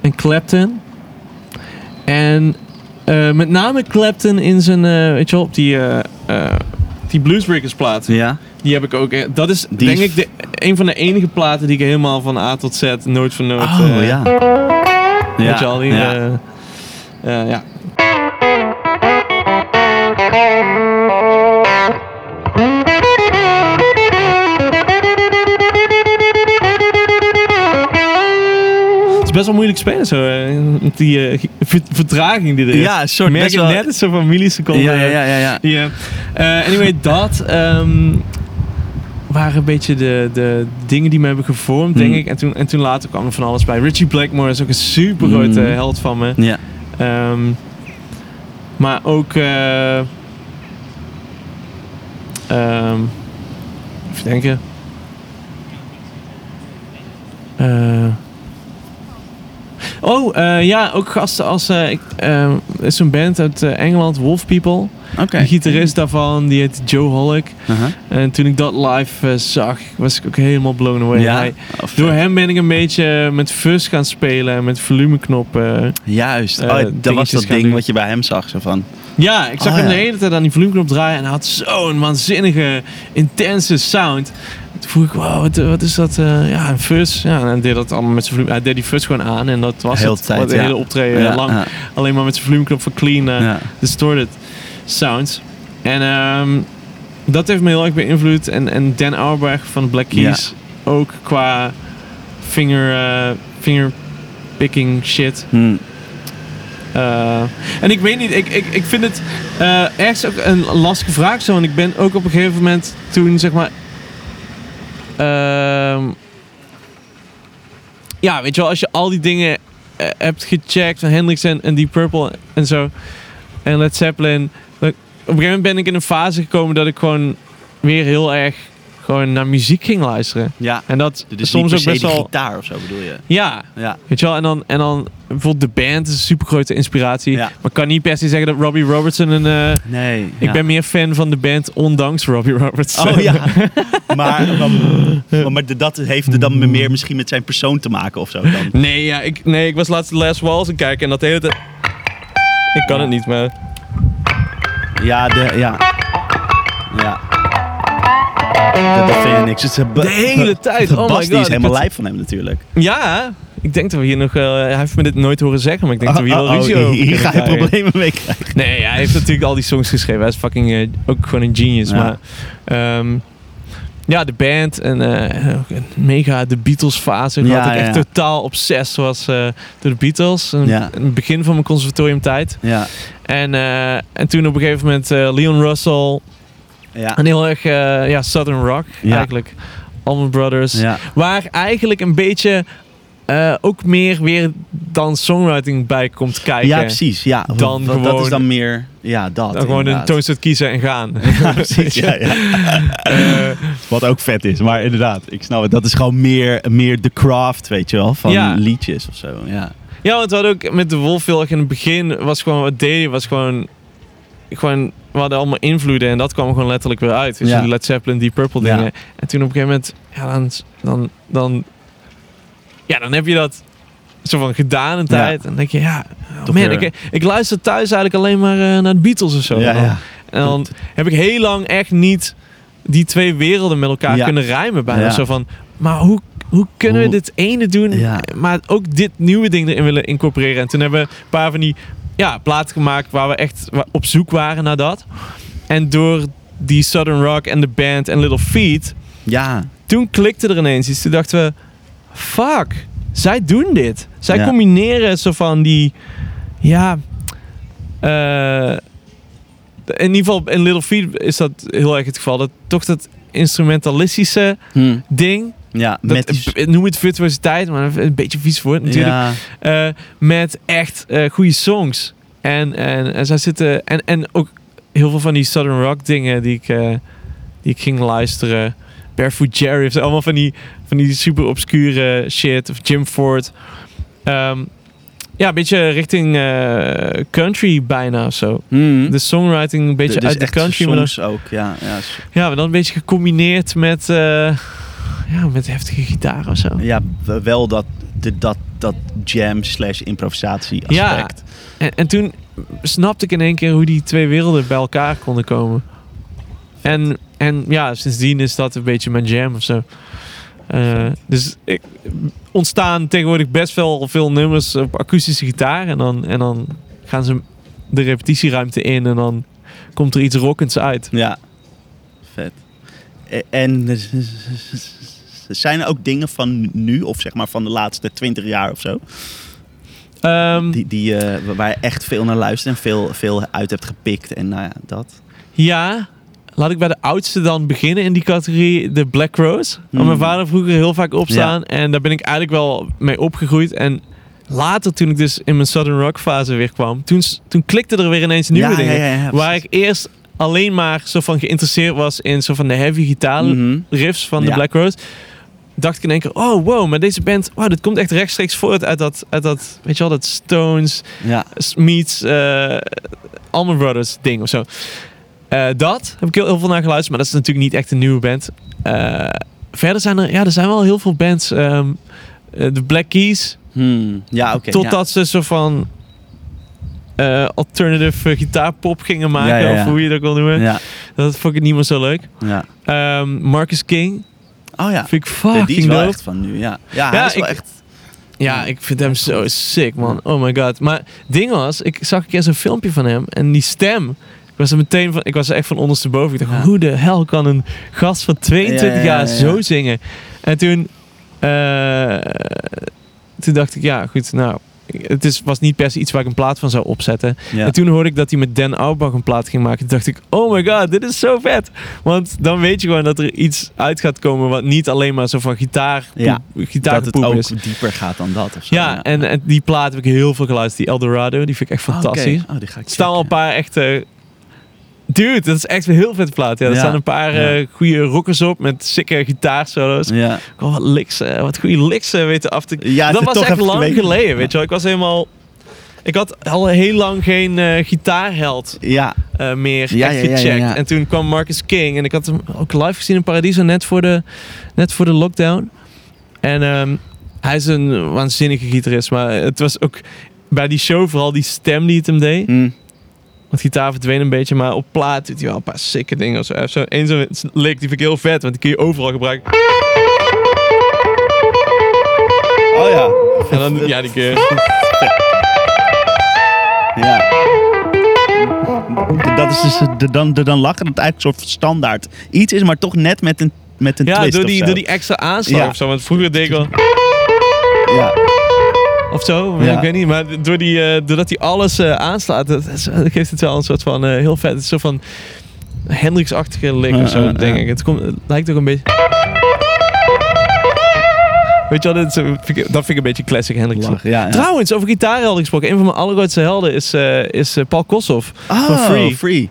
en Clapton. En eh, met name Clapton in zijn, weet je wel, op die, die Bluesbreakers plaat. ja. Die heb ik ook. Dat is Die denk ik de, een van de enige platen die ik helemaal van A tot Z, noot voor noot. Oh ja. Ja, Weet je al, die... ja. ja. Best wel moeilijk spelen zo. eh, met die eh, ver- vertraging die er is. Ja, een soort Merk je wel- net zo van milliseconden. Ja, ja, ja, ja, ja. Eh, anyway, dat ehm, waren een beetje de, de dingen die me hebben gevormd, denk Hmm. ik. En toen, en toen later kwam er van alles bij. Richie Blackmore is ook een super grote Hmm. held van me. Ja. Ehm, maar ook... ehm, even denken. Eh, oh, eh, ja, ook gasten als... eh, ik, er is zo'n band uit Engeland, Wolf People. De gitarist daarvan, die heet Joe Hollick. Uh-huh. En toen ik dat live zag, was ik ook helemaal blown away. Ja. Hij- door hem ben ik een beetje met fuzz gaan spelen en met volumeknoppen. Juist. oh, dat was dat ding doen. wat je bij hem zag. Zo van. Ja, ik zag Oh, hem de hele tijd aan die volumeknop draaien en hij had zo'n waanzinnige, intense sound. Toen vroeg ik, wow, wat, wat is dat? eh, ja, een fuzz. Ja, en hij deed dat allemaal met zijn volume. Hij deed die fuzz gewoon aan en dat was Heel het. tijd, de ja. hele optreden Ja, lang. ja, Alleen maar met zijn volumeknop voor clean, eh, distorted sounds. En ehm, dat heeft me heel erg beïnvloed. En, en Dan Auerbach van Black Keys ook qua finger, eh fingerpicking shit. Hm. Eh, en ik weet niet, ik, ik, ik vind het eh ergens ook een lastige vraag zo. En ik ben ook op een gegeven moment toen zeg maar. Ehm, ja, weet je wel, als je al die dingen eh, hebt gecheckt van Hendrix en, Deep Purple en zo. En Led Zeppelin. op een gegeven moment ben ik in een fase gekomen dat ik gewoon weer heel erg gewoon naar muziek ging luisteren. ja. En dat Dus soms ook best wel. gitaar of zo bedoel je? Ja, Ja. Weet je wel, en dan, en dan bijvoorbeeld de band is een super grote inspiratie. Ja. Maar ik kan niet per se zeggen dat Robbie Robertson een. eh, Nee. Ik ben meer fan van de band ondanks Robbie Robertson. Oh ja. maar, maar, maar dat heeft er dan meer misschien met zijn persoon te maken of zo dan. Nee, ja, ik, nee, ik was laatst de Last Walls aan kijken en dat hele tijd. Ik kan het niet, maar. Ja, de, ja. Ja. Dat, dat vind je niks. Het is, De hele tijd. Oh my Bas, die god. is helemaal live van hem natuurlijk. Ja, ik denk dat we hier nog. eh, hij heeft me dit nooit horen zeggen, maar ik denk dat we hier wel Oh, oh, ruzie over hier ga je krijgen. problemen mee krijgen. Nee, hij heeft natuurlijk al die songs geschreven. Hij is fucking eh, ook gewoon een genius. Ja. Maar ehm, ja, de band en eh, een mega de Beatles fase. Ik Ja, had ik echt totaal obsessed was door de Beatles. Een- Ja. een het begin van mijn conservatoriumtijd. Ja. En, en toen op een gegeven moment Leon Russell. Ja. En heel erg eh, ja, Southern Rock Ja. eigenlijk. Allman Brothers. Ja. Waar eigenlijk een beetje eh, ook meer weer dan songwriting bij komt kijken. ja, precies. Ja. Dan Want Dat gewoon- is dan meer... Ja, dat. Dan gewoon een toonset kiezen en gaan. Ja, precies. Ja, ja. Eh, Wat ook vet is. Maar inderdaad, ik snap het. Dat is gewoon meer, meer de craft, weet je wel. Van Ja. liedjes of zo. Ja. Ja, want we hadden ook met de Wolf heel erg in het begin was gewoon wat deden was gewoon gewoon we hadden allemaal invloeden en dat kwam gewoon letterlijk weer uit. Dus Ja. die Led Zeppelin, die Purple Ja. dingen. En toen op een gegeven moment ja, dan dan dan ja, dan heb je dat zo van gedaan een tijd en denk je ja, oh man, ik, ik luister thuis eigenlijk alleen maar eh, naar de Beatles of zo. Ja, En dan- ja. En dan heb ik heel lang echt niet die twee werelden met elkaar kunnen rijmen bijna. Ja. Zo van, maar hoe, hoe kunnen we dit ene doen, Ja. maar ook dit nieuwe ding erin willen incorporeren? En toen hebben we een paar van die ja, platen gemaakt waar we echt op zoek waren naar dat. En door die Southern Rock en de band en Little Feet, Ja. toen klikte er ineens iets. Toen dachten we, fuck, zij doen dit. Zij Ja. combineren zo van die, ja, eh, in ieder geval in Little Feet is dat heel erg het geval. Dat toch dat instrumentalistische Hm. ding, Ja, dat, met die... eh, noem het virtuositeit, maar een beetje vies woord natuurlijk. Ja. Eh, met echt eh goede songs. En, en, en zij zitten. En, en ook heel veel van die Southern Rock dingen die ik, die ik ging luisteren. Barefoot Jerry allemaal van die, van die super obscure shit. Of Jim Ford. Ehm, ja, een beetje richting country bijna of zo. Hm. De songwriting een beetje Dus uit de country. Maar dan, ook, ja. ja. ja, maar dan een beetje gecombineerd met, ja, met heftige gitaar of zo. Ja, wel dat, de, dat, dat jam slash improvisatie Ja. aspect. En, en toen snapte ik in één keer hoe die twee werelden bij elkaar konden komen. En, en ja, sindsdien is dat een beetje mijn jam of zo. Eh, dus ik, ontstaan tegenwoordig best wel veel nummers op akoestische gitaar. En dan, en dan gaan ze de repetitieruimte in en dan komt er iets rockends uit. Ja, vet. E- En er zijn er ook dingen van nu, of zeg maar van de laatste twintig jaar of zo, Ehm, die, die, eh, waar je echt veel naar luistert en veel, veel uit hebt gepikt en nou ja, dat. Ja, laat ik bij de oudste dan beginnen in die categorie, de Black Rose. Waar Hmm. mijn vader vroeger heel vaak opstaan. En daar ben ik eigenlijk wel mee opgegroeid. En later, toen ik dus in mijn Southern Rock fase weer kwam, toen, toen klikte er weer ineens nieuwe ja, dingen. Ja, waar ik eerst alleen maar zo van geïnteresseerd was in zo van de heavy gitaar Mhm. riffs van de. Black Rose. Dacht ik in één keer, oh wow, maar deze band, wow, dit komt echt rechtstreeks voort uit dat, uit dat weet je wel, dat Stones, Ja, meets eh Allman Brothers ding of zo. Eh, dat heb ik heel, heel veel naar geluisterd, maar dat is natuurlijk niet echt een nieuwe band. Eh, verder zijn er, ja, er zijn wel heel veel bands. ehm, eh, de Black Keys, Hmm. ja oké. totdat ze zo van alternative gitaarpop gingen maken, Ja, of hoe je dat wil noemen. ja. Dat vond ik niet meer zo leuk. ja, Ehm, Marcus King. Oh ja, vind ik fucking die is wel dope. echt van nu, ja. Ja, Ja, hij is wel ik- echt... Ja, ik vind hem zo sick, man. Oh my god. Maar ding was, ik zag een keer zo'n filmpje van hem en die stem. Ik was er meteen van, ik was er echt van ondersteboven. Ik dacht, Ja. hoe de hel kan een gast van 22 Ja, ja, jaar ja, ja. zo zingen? En toen, eh, toen dacht ik, ja, goed, nou, het is, was niet per se iets waar ik een plaat van zou opzetten. Ja. En toen hoorde ik dat hij met Dan Auerbach een plaat ging maken. Toen dacht ik, oh my god, dit is zo vet. Want dan weet je gewoon dat er iets uit gaat komen wat niet alleen maar zo van gitaar, Ja, gitaar dat het ook is. dieper gaat dan dat of zo. Ja, En, en die plaat heb ik heel veel geluisterd. Die Eldorado, die vind ik echt Ah, fantastisch. Oh, die ga ik Er staan al een paar echte... Dude, dat is echt een heel vet plaat. Ja, er Ja, staan een paar ja. eh, goede rockers op met sikke gitaarsolo's. Ja, wat licks, wat goede licks eh, weten af te... ja dat was echt lang geleden, weet je wel. Ik was helemaal... Ik had al heel lang geen eh, gitaarheld Ja, eh, meer Ja, echt gecheckt. En toen kwam Marcus King. En ik had hem ook live gezien in Paradiso net voor de, net voor de lockdown. En ehm, hij is een waanzinnige gitarist. Maar het was ook bij die show vooral die stem die het hem deed. hm. Want gitaar verdween een beetje. Maar op plaat doet hij wel een paar sikke dingen. Of zo. Heeft zo zo'n lick, die vind ik heel vet. Want die kun je overal gebruiken. Oh ja. En dan, ja, die je... Ja. Dat is dus de, dan, de dan lachen dat het eigenlijk een soort standaard iets is, maar toch net met een, met een Ja, twist door die, door die extra aanslag Ja. of zo. Want vroeger deed ik wel... Ja. Of zo, ja. Ik weet niet. Maar door die, eh, doordat hij alles eh, aanslaat, dat, dat geeft het wel een soort van eh, heel vet. Het is zo van Hendrix-achtige lik of zo, denk ik. Het, komt, het lijkt ook een beetje... Weet je wel, eh, vind ik- dat vind ik een beetje classic Hendrix. Ja, ja. Trouwens, over gitaarhelden gesproken. Een van mijn allergrootste helden is, is Paul Kossoff. Oh, van Free. free.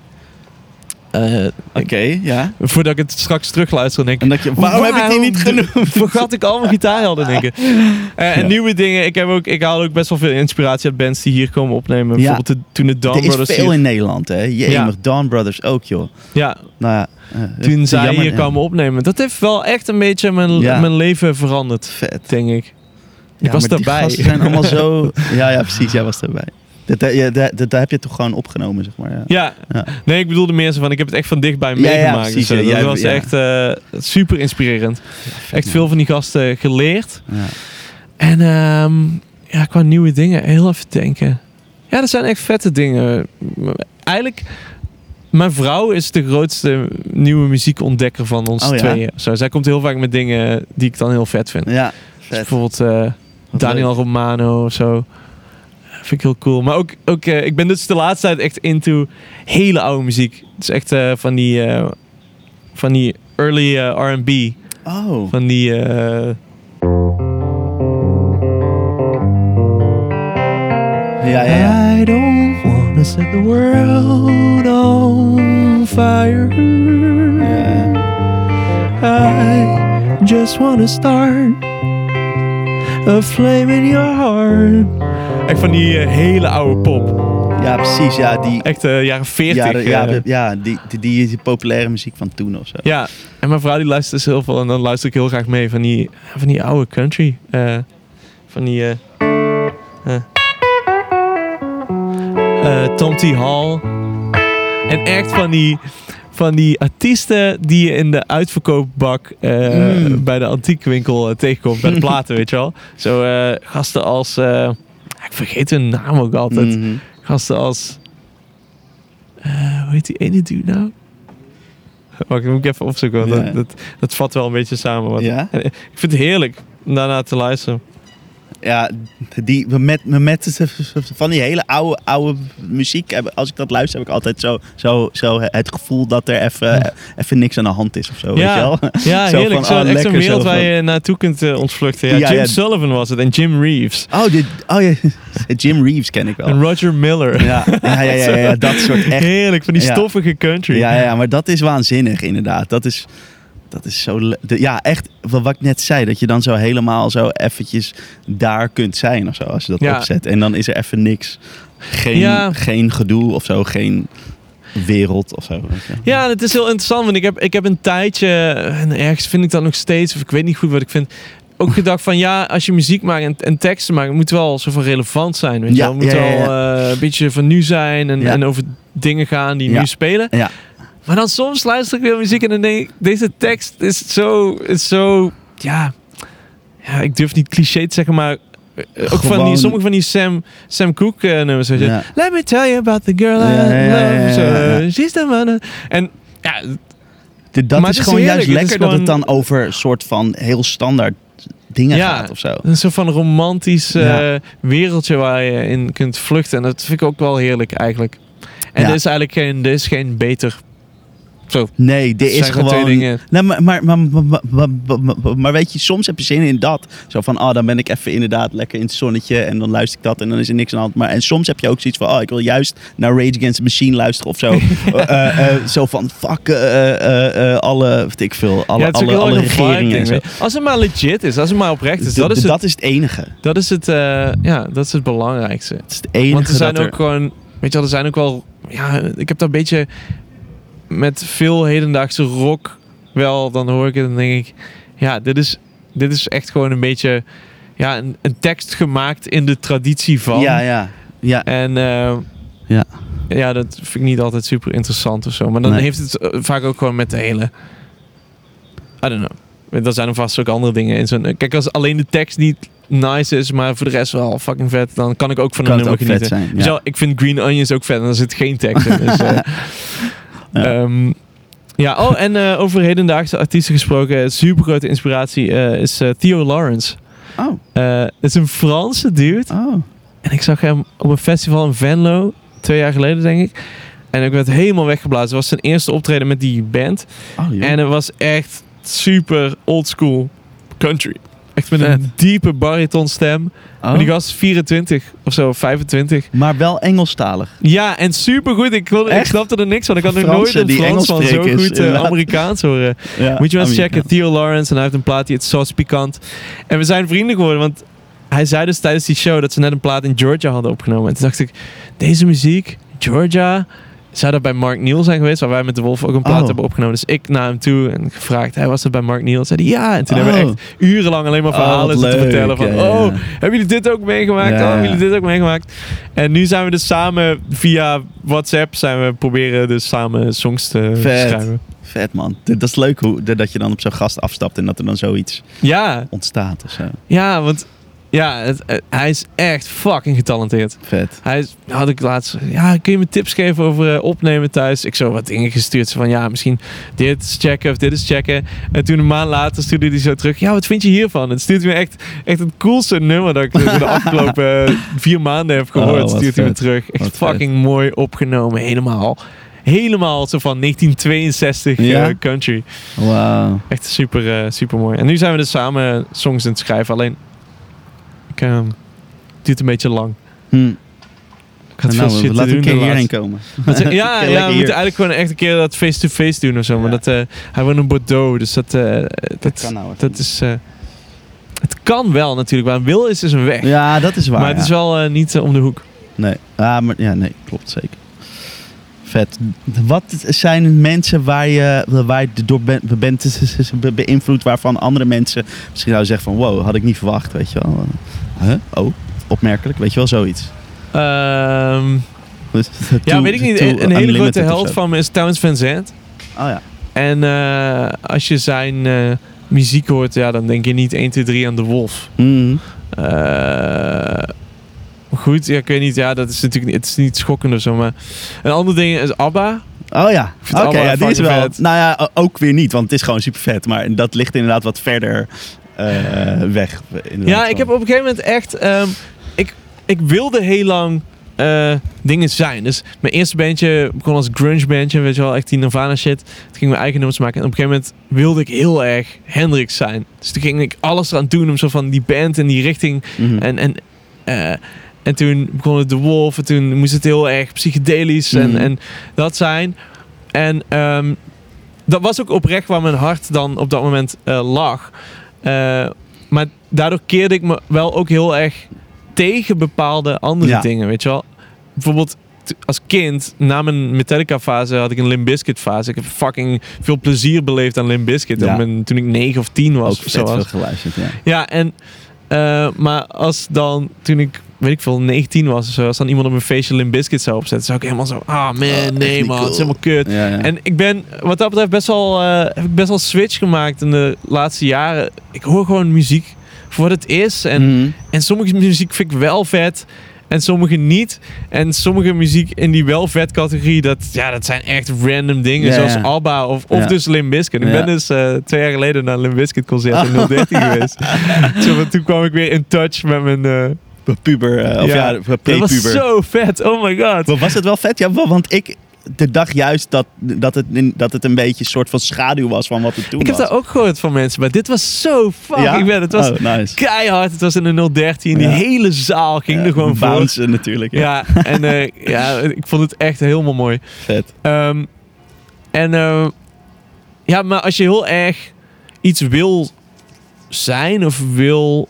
Eh, Oké, ja. voordat ik het straks terugluister, denk ik... En dat je, waarom, heb ik die niet genoemd? Vergat ik al mijn gitaarhelden, denk ik. Eh, en Ja. nieuwe dingen. Ik, heb ook, ik haal ook best wel veel inspiratie uit bands die hier komen opnemen. Ja. Bijvoorbeeld de, toen de Dawn Er is Brothers veel hier- in Nederland, hè. Jemig, Ja. Dawn Brothers ook, joh. Ja, Nou ja. eh, toen zij jammer, hier ja. kwamen opnemen. Dat heeft wel echt een beetje mijn, Ja. mijn leven veranderd, Vet. denk ik. Ja, was daarbij. gasten zijn allemaal zo... Ja, ja, precies. Jij was erbij. Dat, dat, dat, heb je toch gewoon opgenomen, zeg maar. Ja. Ja. Ja. nee, ik bedoelde meer zo van, ik heb het echt van dichtbij ja, meegemaakt. ja, dat was echt eh, super inspirerend. Echt veel van die gasten geleerd. Ja. En ehm, ja, qua nieuwe dingen, heel even denken. Ja, dat zijn echt vette dingen. Eigenlijk, mijn vrouw is de grootste nieuwe muziekontdekker van ons Oh tweeën. Zo, zij komt heel vaak met dingen die ik dan heel vet vind. Ja, Dus bijvoorbeeld eh, Daniel leuk. Romano of zo. Vind ik heel cool. Maar ook, ook eh, ik ben dus de laatste tijd echt into hele oude muziek. Het is echt eh, van die, eh, van die early R&B. Oh. Van die... Ja, ja, ja. I don't wanna set the world on fire. I just wanna start a flame in your heart. Echt van die eh, hele oude pop. Ja, precies. Ja, die, Echt eh, jaren 40. ja, de- ja, eh. de- ja die, die, die, die populaire muziek van toen of zo. Ja, en mijn vrouw die luistert dus heel veel en dan luister ik heel graag mee van die, van die oude country. van die. Tom T. Hall. En echt van die, van die artiesten die je in de uitverkoopbak eh, Mm. bij de antiekwinkel eh, tegenkomt. Bij de platen, weet je wel. Zo eh, gasten als... ik vergeet hun naam ook altijd. Mhm. Gasten als... hoe heet die ene dude nou? Wacht, moet ik even opzoeken. Want Ja. dat, dat, dat vat wel een beetje samen. Want Ja? Ik vind het heerlijk om daarna te luisteren. Ja, die, met, met van die hele oude, oude muziek, als ik dat luister, heb ik altijd zo, zo, zo het gevoel dat er even, even niks aan de hand is of zo. Weet je Ja, wel? ja Zo heerlijk. van, Zo, oh, echt zo'n lekker wereld zo waar je naartoe kunt eh, ontvluchten. Ja, Ja, Jim ja. Sullivan was het en Jim Reeves. Oh, oh ja, Jim Reeves ken ik wel. En Roger Miller. Ja, ja, ja, ja, ja, dat soort echt. Heerlijk, van die Ja. stoffige country. Ja, ja, maar dat is waanzinnig inderdaad. Dat is, dat is zo... de- Ja, echt wat ik net zei. Dat je dan zo helemaal zo eventjes daar kunt zijn of zo. Als je dat Ja. opzet. En dan is er even niks. Geen, Ja. geen gedoe of zo. Geen wereld of zo. je. Ja, het is heel interessant, want ik heb, ik heb een tijdje, en ergens vind ik dat nog steeds, of ik weet niet goed wat ik vind, ook gedacht van ja, als je muziek maakt en, en teksten maakt, moet wel zo van relevant zijn. Weet je Ja, wel? Het moet ja, ja, wel eh, een beetje van nu zijn en, en over dingen gaan die nu spelen. Maar dan soms luister ik weer muziek en dan denk ik, deze tekst is zo, is zo, ja, ja, ik durf niet cliché te zeggen, maar eh, ook van die, sommige van die Sam, Sam Cooke eh, nummers. weet je. Ja. Let me tell you about the girl I Ja, ja, love. She's the one. En ja, De- Dat is het gewoon juist Het is lekker dat het dan over een soort van heel standaard dingen gaat of zo. een soort van romantisch eh, wereldje waar je in kunt vluchten. En dat vind ik ook wel heerlijk eigenlijk. En er is eigenlijk geen, er is geen beter. Zo, Nee, dit is gewoon. Nee, maar, maar, maar, maar, weet je, soms heb je zin in dat. Zo van, ah, dan ben ik even inderdaad lekker in het zonnetje en dan luister ik dat en dan is er niks aan de hand. Maar, en soms heb je ook zoiets van, oh, ik wil juist naar Rage Against the Machine luisteren of zo. Eh, eh, eh, zo van, fuck alle, weet ik veel, alle, alle, regeringen. Als het maar legit is, als het maar oprecht is, dat is dat is het enige. dat is het, ja, dat is het belangrijkste. Het is het enige Want er zijn ook gewoon, weet je wel, er zijn ook wel, ja, ik heb daar een beetje met veel hedendaagse rock wel, dan hoor ik het en dan denk ik, ja, dit is, dit is echt gewoon een beetje, ja, een, een tekst gemaakt in de traditie van. Ja, ja. Ja, En eh, Ja. ja, dat vind ik niet altijd super interessant of zo. Maar dan Nee. heeft het eh, vaak ook gewoon met de hele, I don't know. Er zijn er vast ook andere dingen in zo'n. Kijk, als alleen de tekst niet nice is, maar voor de rest wel fucking vet, dan kan ik ook van kan een nummer genieten. zijn. Ja. ik vind Green Onions ook vet en er zit geen tekst in. Dus, eh, Ja. ehm, ja, oh, en eh, over hedendaagse artiesten gesproken, super grote inspiratie eh, is eh, Theo Lawrence. Oh, Het is een Franse dude. oh. En ik zag hem op een festival in Venlo, twee jaar geleden denk ik. En ik werd helemaal weggeblazen. Het was zijn eerste optreden met die band. oh. En het was echt super oldschool country. Echt met een diepe baritonstem. Oh. En die gast is 24 of zo, 25. Maar wel Engelstalig. Ja, en super goed. Ik, ik snapte er niks van. Ik had nog nooit een Frans van zo goed eh, Amerikaans horen. Ja, Moet je wel eens checken. Theo Lawrence. En hij heeft een plaat die het Sauce Pikant. En we zijn vrienden geworden. Want hij zei dus tijdens die show dat ze net een plaat in Georgia hadden opgenomen. En toen dacht ik, deze muziek, Georgia... Zou dat bij Mark Neal zijn geweest, waar wij met de Wolf ook een plaat Oh. hebben opgenomen. Dus ik naar hem toe en gevraagd, hij was er bij Mark Neal. Zei hij ja. En toen hebben we Oh. echt urenlang alleen maar Oh, verhalen leuk. vertellen. Van, Ja, ja. oh, hebben jullie dit ook meegemaakt? Ja, Oh, hebben jullie dit ook meegemaakt? En nu zijn we dus samen via WhatsApp zijn we proberen dus samen songs te Vet. schrijven. Vet man. Dat is leuk hoe, dat je dan op zo'n gast afstapt en dat er dan zoiets Ja, ontstaat of zo. ja, want ja, het, eh, hij is echt fucking getalenteerd. Vet. Hij is, had ik laatst, ja, kun je me tips geven over eh, opnemen thuis? Ik zo wat dingen gestuurd, van ja, misschien dit is checken of dit is checken. En toen een maand later stuurde hij zo terug, ja, wat vind je hiervan? Het stuurt me echt, echt het coolste nummer dat ik de afgelopen eh, vier maanden heb Oh, gehoord. wat stuurt hij me terug. Echt Wat vet. fucking mooi opgenomen, helemaal. Helemaal zo van 1962 eh, Ja? country. Wauw. Echt super, super mooi. En nu zijn we dus samen songs aan het schrijven. Alleen, ik, ehm, het duurt een beetje lang. Hm. Ik had nou, veel shit laat doen. een keer hierheen komen. Ja, ja, we hier. moeten eigenlijk gewoon echt een keer dat face-to-face doen of zo. Maar dat, eh, hij woont in Bordeaux, dus dat, eh, dat, kan nou dat is... eh, het kan wel natuurlijk, maar een wil is dus een weg. Ja, dat is waar. maar het is wel niet om de hoek. Nee. Ah, maar, ja, nee, klopt zeker. Vet. Wat zijn mensen waar je, waar je door bent, bent be- beïnvloed, waarvan andere mensen misschien zouden zeggen van wow, had ik niet verwacht, weet je wel. Huh? Oh, opmerkelijk, weet je wel, zoiets. Ehm, ja, weet ik niet. Een, een hele grote held van me is Towns Van Zandt. Oh ja. En eh, als je zijn eh, muziek hoort, ja, dan denk je niet 1, 2, 3 aan de Wolf. Mhm. Eh, goed, ja, ik weet niet, ja, dat is natuurlijk niet, het is niet schokkend of zo, maar een ander ding is ABBA. Oh ja, oké, ja, die is wel. vet. Nou ja, ook weer niet, want het is gewoon super vet. Maar dat ligt inderdaad wat verder weg. inderdaad Ja, ik heb op een gegeven moment echt, ehm, ik, ik wilde heel lang eh, dingen zijn. Dus mijn eerste bandje begon als grunge bandje, weet je wel, echt die Nirvana shit. Toen ging mijn eigen nummers maken en op een gegeven moment wilde ik heel erg Hendrix zijn. Dus toen ging ik alles eraan doen om zo van die band en die richting Mhm. En, en, eh, en toen begon het de Wolf. En toen moest het heel erg psychedelisch Mhm. en, en dat zijn. En ehm, dat was ook oprecht waar mijn hart dan op dat moment eh, lag. Eh, maar daardoor keerde ik me wel ook heel erg tegen bepaalde andere Ja. dingen, weet je wel. Bijvoorbeeld als kind, na mijn Metallica fase, had ik een Limp Bizkit fase. Ik heb fucking veel plezier beleefd aan Limp Bizkit. Ja. Toen ik 9 of 10 was. ook of zo was. geluisterd, ja. Ja, en eh, maar als dan, toen ik, weet ik veel, 19 was zo, als dan iemand op een feestje Limp Bizkit zou opzetten, zou ik helemaal zo, ah man, echt nee man, het is helemaal kut. Ja, ja. En ik ben, wat dat betreft, best wel, eh, heb ik best wel switch gemaakt in de laatste jaren. Ik hoor gewoon muziek voor wat het is. En, Mhm. en sommige muziek vind ik wel vet. En sommige niet. En sommige muziek in die wel vet categorie, dat, ja, dat zijn echt random dingen. Ja, zoals ja. ABBA of, of Ja. dus Limp Bizkit. Ik ben dus eh, twee jaar geleden naar een Limp Bizkit concert in 013 geweest. Zo, toen kwam ik weer in touch met mijn... eh, puber, eh, of ja, Ja. dat was zo vet. Oh my god. Maar Was het wel vet? Ja, wa- want ik de dag juist dat, dat, het, dat het een beetje een soort van schaduw was van wat het toen Ik heb was. dat ook gehoord van mensen, maar dit was zo fucking Ja? vet. Het was Oh, nice. keihard. Het was in de 013. Die Ja. hele zaal ging Ja, er gewoon voor. bouncen natuurlijk. Ja. Ja, en eh, ja, ik vond het echt helemaal mooi. Vet. Ehm, en eh, ja, maar als je heel erg iets wil zijn of wil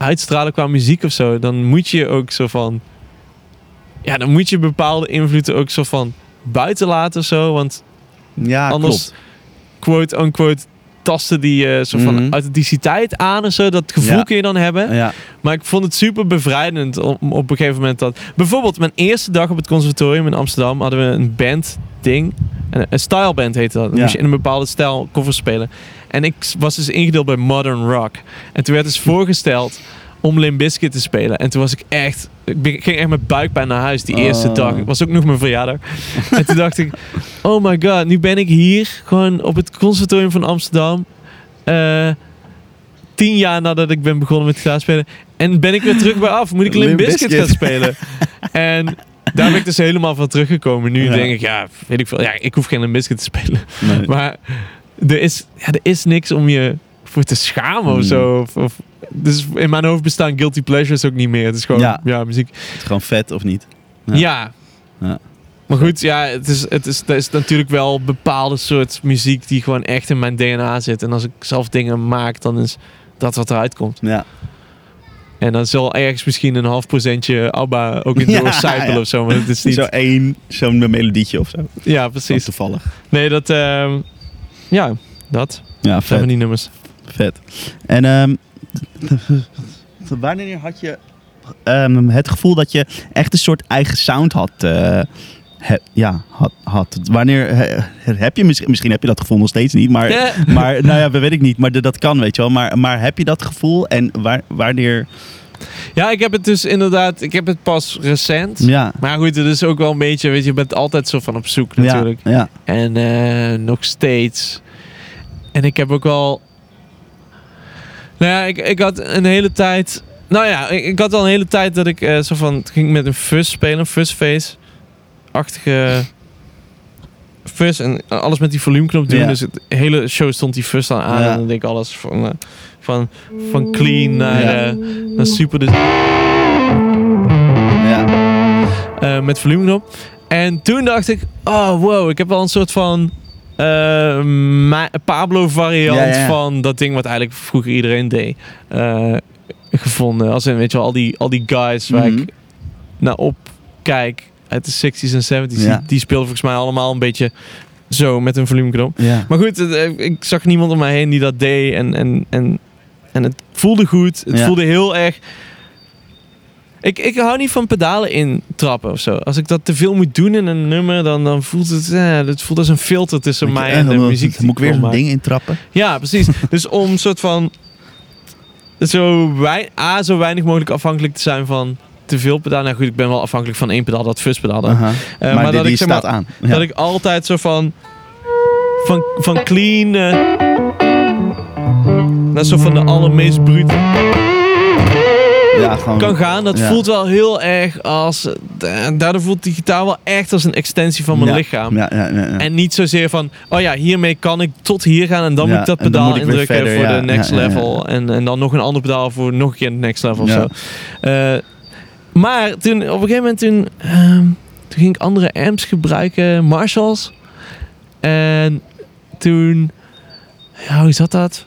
uitstralen qua muziek of zo, dan moet je ook zo van. Ja, dan moet je bepaalde invloeden ook zo van buiten laten of zo. Want Ja, Anders- klopt. quote unquote tasten die eh soort van Mhm. authenticiteit aan en zo. Dat gevoel Ja. kun je dan hebben. Ja. Maar ik vond het super bevrijdend om op een gegeven moment dat... Bijvoorbeeld mijn eerste dag op het conservatorium in Amsterdam hadden we een band ding. Een, een styleband heette dat. Dan Ja. moest je in een bepaalde stijl koffers spelen. En ik was dus ingedeeld bij Modern Rock. En toen werd dus voorgesteld om Limp Bizkit te spelen. En toen was ik echt... Ik ging echt met buikpijn naar huis die eerste Oh. dag. Het was ook nog mijn verjaardag. en toen dacht ik... Oh my god, nu ben ik hier. Gewoon op het conservatorium van Amsterdam. Eh, tien jaar nadat ik ben begonnen met gitaarspelen. En ben ik weer terug bij af. Moet ik Limp Limp Bizkit Bizkit. gaan spelen? en daar ben ik dus helemaal van teruggekomen. Nu Ja. denk ik, ja, weet ik veel. Ja, ik hoef geen Limp Bizkit te spelen. Nee. Maar er is, ja, er is niks om je voor te schamen of Hmm. zo. Of, of- dus in mijn hoofd bestaan guilty pleasures ook niet meer. Het is gewoon, ja, Ja. muziek. Het is gewoon vet of niet? Ja. Ja. Ja. Maar goed, ja, het is, het is, er is natuurlijk wel bepaalde soort muziek die gewoon echt in mijn DNA zit. En als ik zelf dingen maak, dan is dat wat eruit komt. Ja. En dan zal ergens misschien een half procentje ABBA ook in doorcijpelen of zo. Maar het is niet... Zo één, zo'n melodietje of zo. Ja, precies. toevallig. Nee, dat... ehm, ja, dat Ja, vet. van die nummers. Vet. En ehm, wanneer had je ehm, het gevoel dat je echt een soort eigen sound had? eh, he- ja, had, had. Wanneer he- heb je misschien, misschien heb je dat gevoel nog steeds niet, maar, maar nou ja, dat weet ik niet, maar dat kan, weet je wel. Maar, maar heb je dat gevoel en waar, wanneer? Ja, ik heb het dus inderdaad... Ik heb het pas recent. Ja, Maar goed, het is ook wel een beetje... Weet je, je bent altijd zo van op zoek natuurlijk. ja, En eh, nog steeds. En ik heb ook wel. Nou ja, ik, ik had een hele tijd. Nou ja, ik, ik had al een hele tijd dat ik eh, zo van. ging met een fuzz spelen, een fuzzface-achtige. Fuzz en alles met die volumeknop doen. Ja. Dus het hele show stond die dan aan. En dan deed ik alles van, eh, van, van clean naar, Ja. eh, naar super. Dus ja. eh, met volumeknop. En toen dacht ik, oh wow, ik heb wel een soort van Ma- Pablo variant Ja, ja, ja. van dat ding wat eigenlijk vroeger iedereen deed. gevonden. Als in, weet je wel, al die, al die guys waar Mhm. ik naar opkijk uit de 60s en 70s, Ja. die, die speelden volgens mij allemaal een beetje zo met een volumeknop. ja. Maar goed, ik zag niemand om mij heen die dat deed. En, en, en, en het voelde goed. Het Ja. voelde heel erg... Ik, ik hou niet van pedalen intrappen of zo. Als ik dat te veel moet doen in een nummer, dan, dan voelt het, eh, het voelt als een filter tussen je- mij eh, en de muziek. die Moet ik weer zo'n ding intrappen? Ja, precies. dus om soort van zo, wei, A, zo weinig mogelijk afhankelijk te zijn van te veel pedalen. Nou goed, ik ben wel afhankelijk van één pedaal, dat fuzz pedaal dan. Aha. Eh, maar, die, dat die ik, zeg maar, staat aan. Ja. dat ik altijd zo van van, van clean eh, naar zo van de allermeest brute ja, gewoon, kan gaan. Dat Ja. voelt wel heel erg als eh, daardoor voelt die gitaar wel echt als een extensie van mijn Ja. lichaam. Ja, ja, ja, ja. En niet zozeer van, oh ja, hiermee kan ik tot hier gaan en dan moet ik dat pedaal ik indrukken verder, voor de next level. En, en dan nog een ander pedaal voor nog een keer de next level of zo. Eh, maar toen, op een gegeven moment toen, ehm, toen ging ik andere amps gebruiken, Marshalls. En toen, ja, hoe zat dat?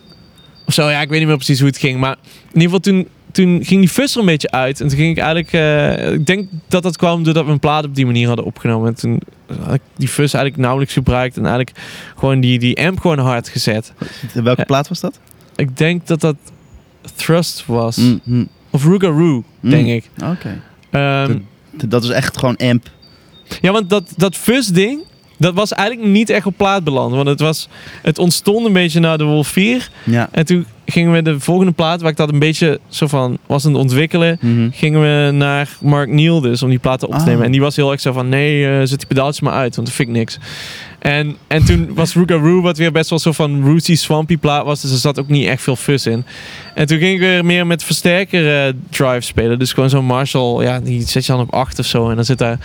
Of zo, ja, ik weet niet meer precies hoe het ging. Maar in ieder geval toen, toen ging die fuzz er een beetje uit. En toen ging ik eigenlijk, eh, ik denk dat dat kwam doordat we een plaat op die manier hadden opgenomen. En toen had ik die fuzz eigenlijk nauwelijks gebruikt. En eigenlijk gewoon die, die amp gewoon hard gezet. Welke plaat was dat? Ik denk dat dat Thrust was. Mm, mm, Of Rougarou, mm. denk ik. Oké. Ehm, Dat is echt gewoon amp. Ja, want dat, dat fuzz ding, dat was eigenlijk niet echt op plaat beland. Want het, was, het ontstond een beetje na de Wolf 4. Ja. En toen gingen we de volgende plaat, waar ik dat een beetje zo van was aan het ontwikkelen, Mhm. gingen we naar Mark Neal dus om die platen op te Ah. nemen. En die was heel erg zo van, nee, eh, zet die pedaaltjes maar uit, want dat vind ik niks. En, en toen was Rougarou, wat weer best wel zo van rootsy, swampy plaat was. Dus er zat ook niet echt veel fuzz in. En toen ging ik weer meer met versterker eh, drive spelen. Dus gewoon zo'n Marshall, ja, die zet je dan op 8 of zo. En dan zit daar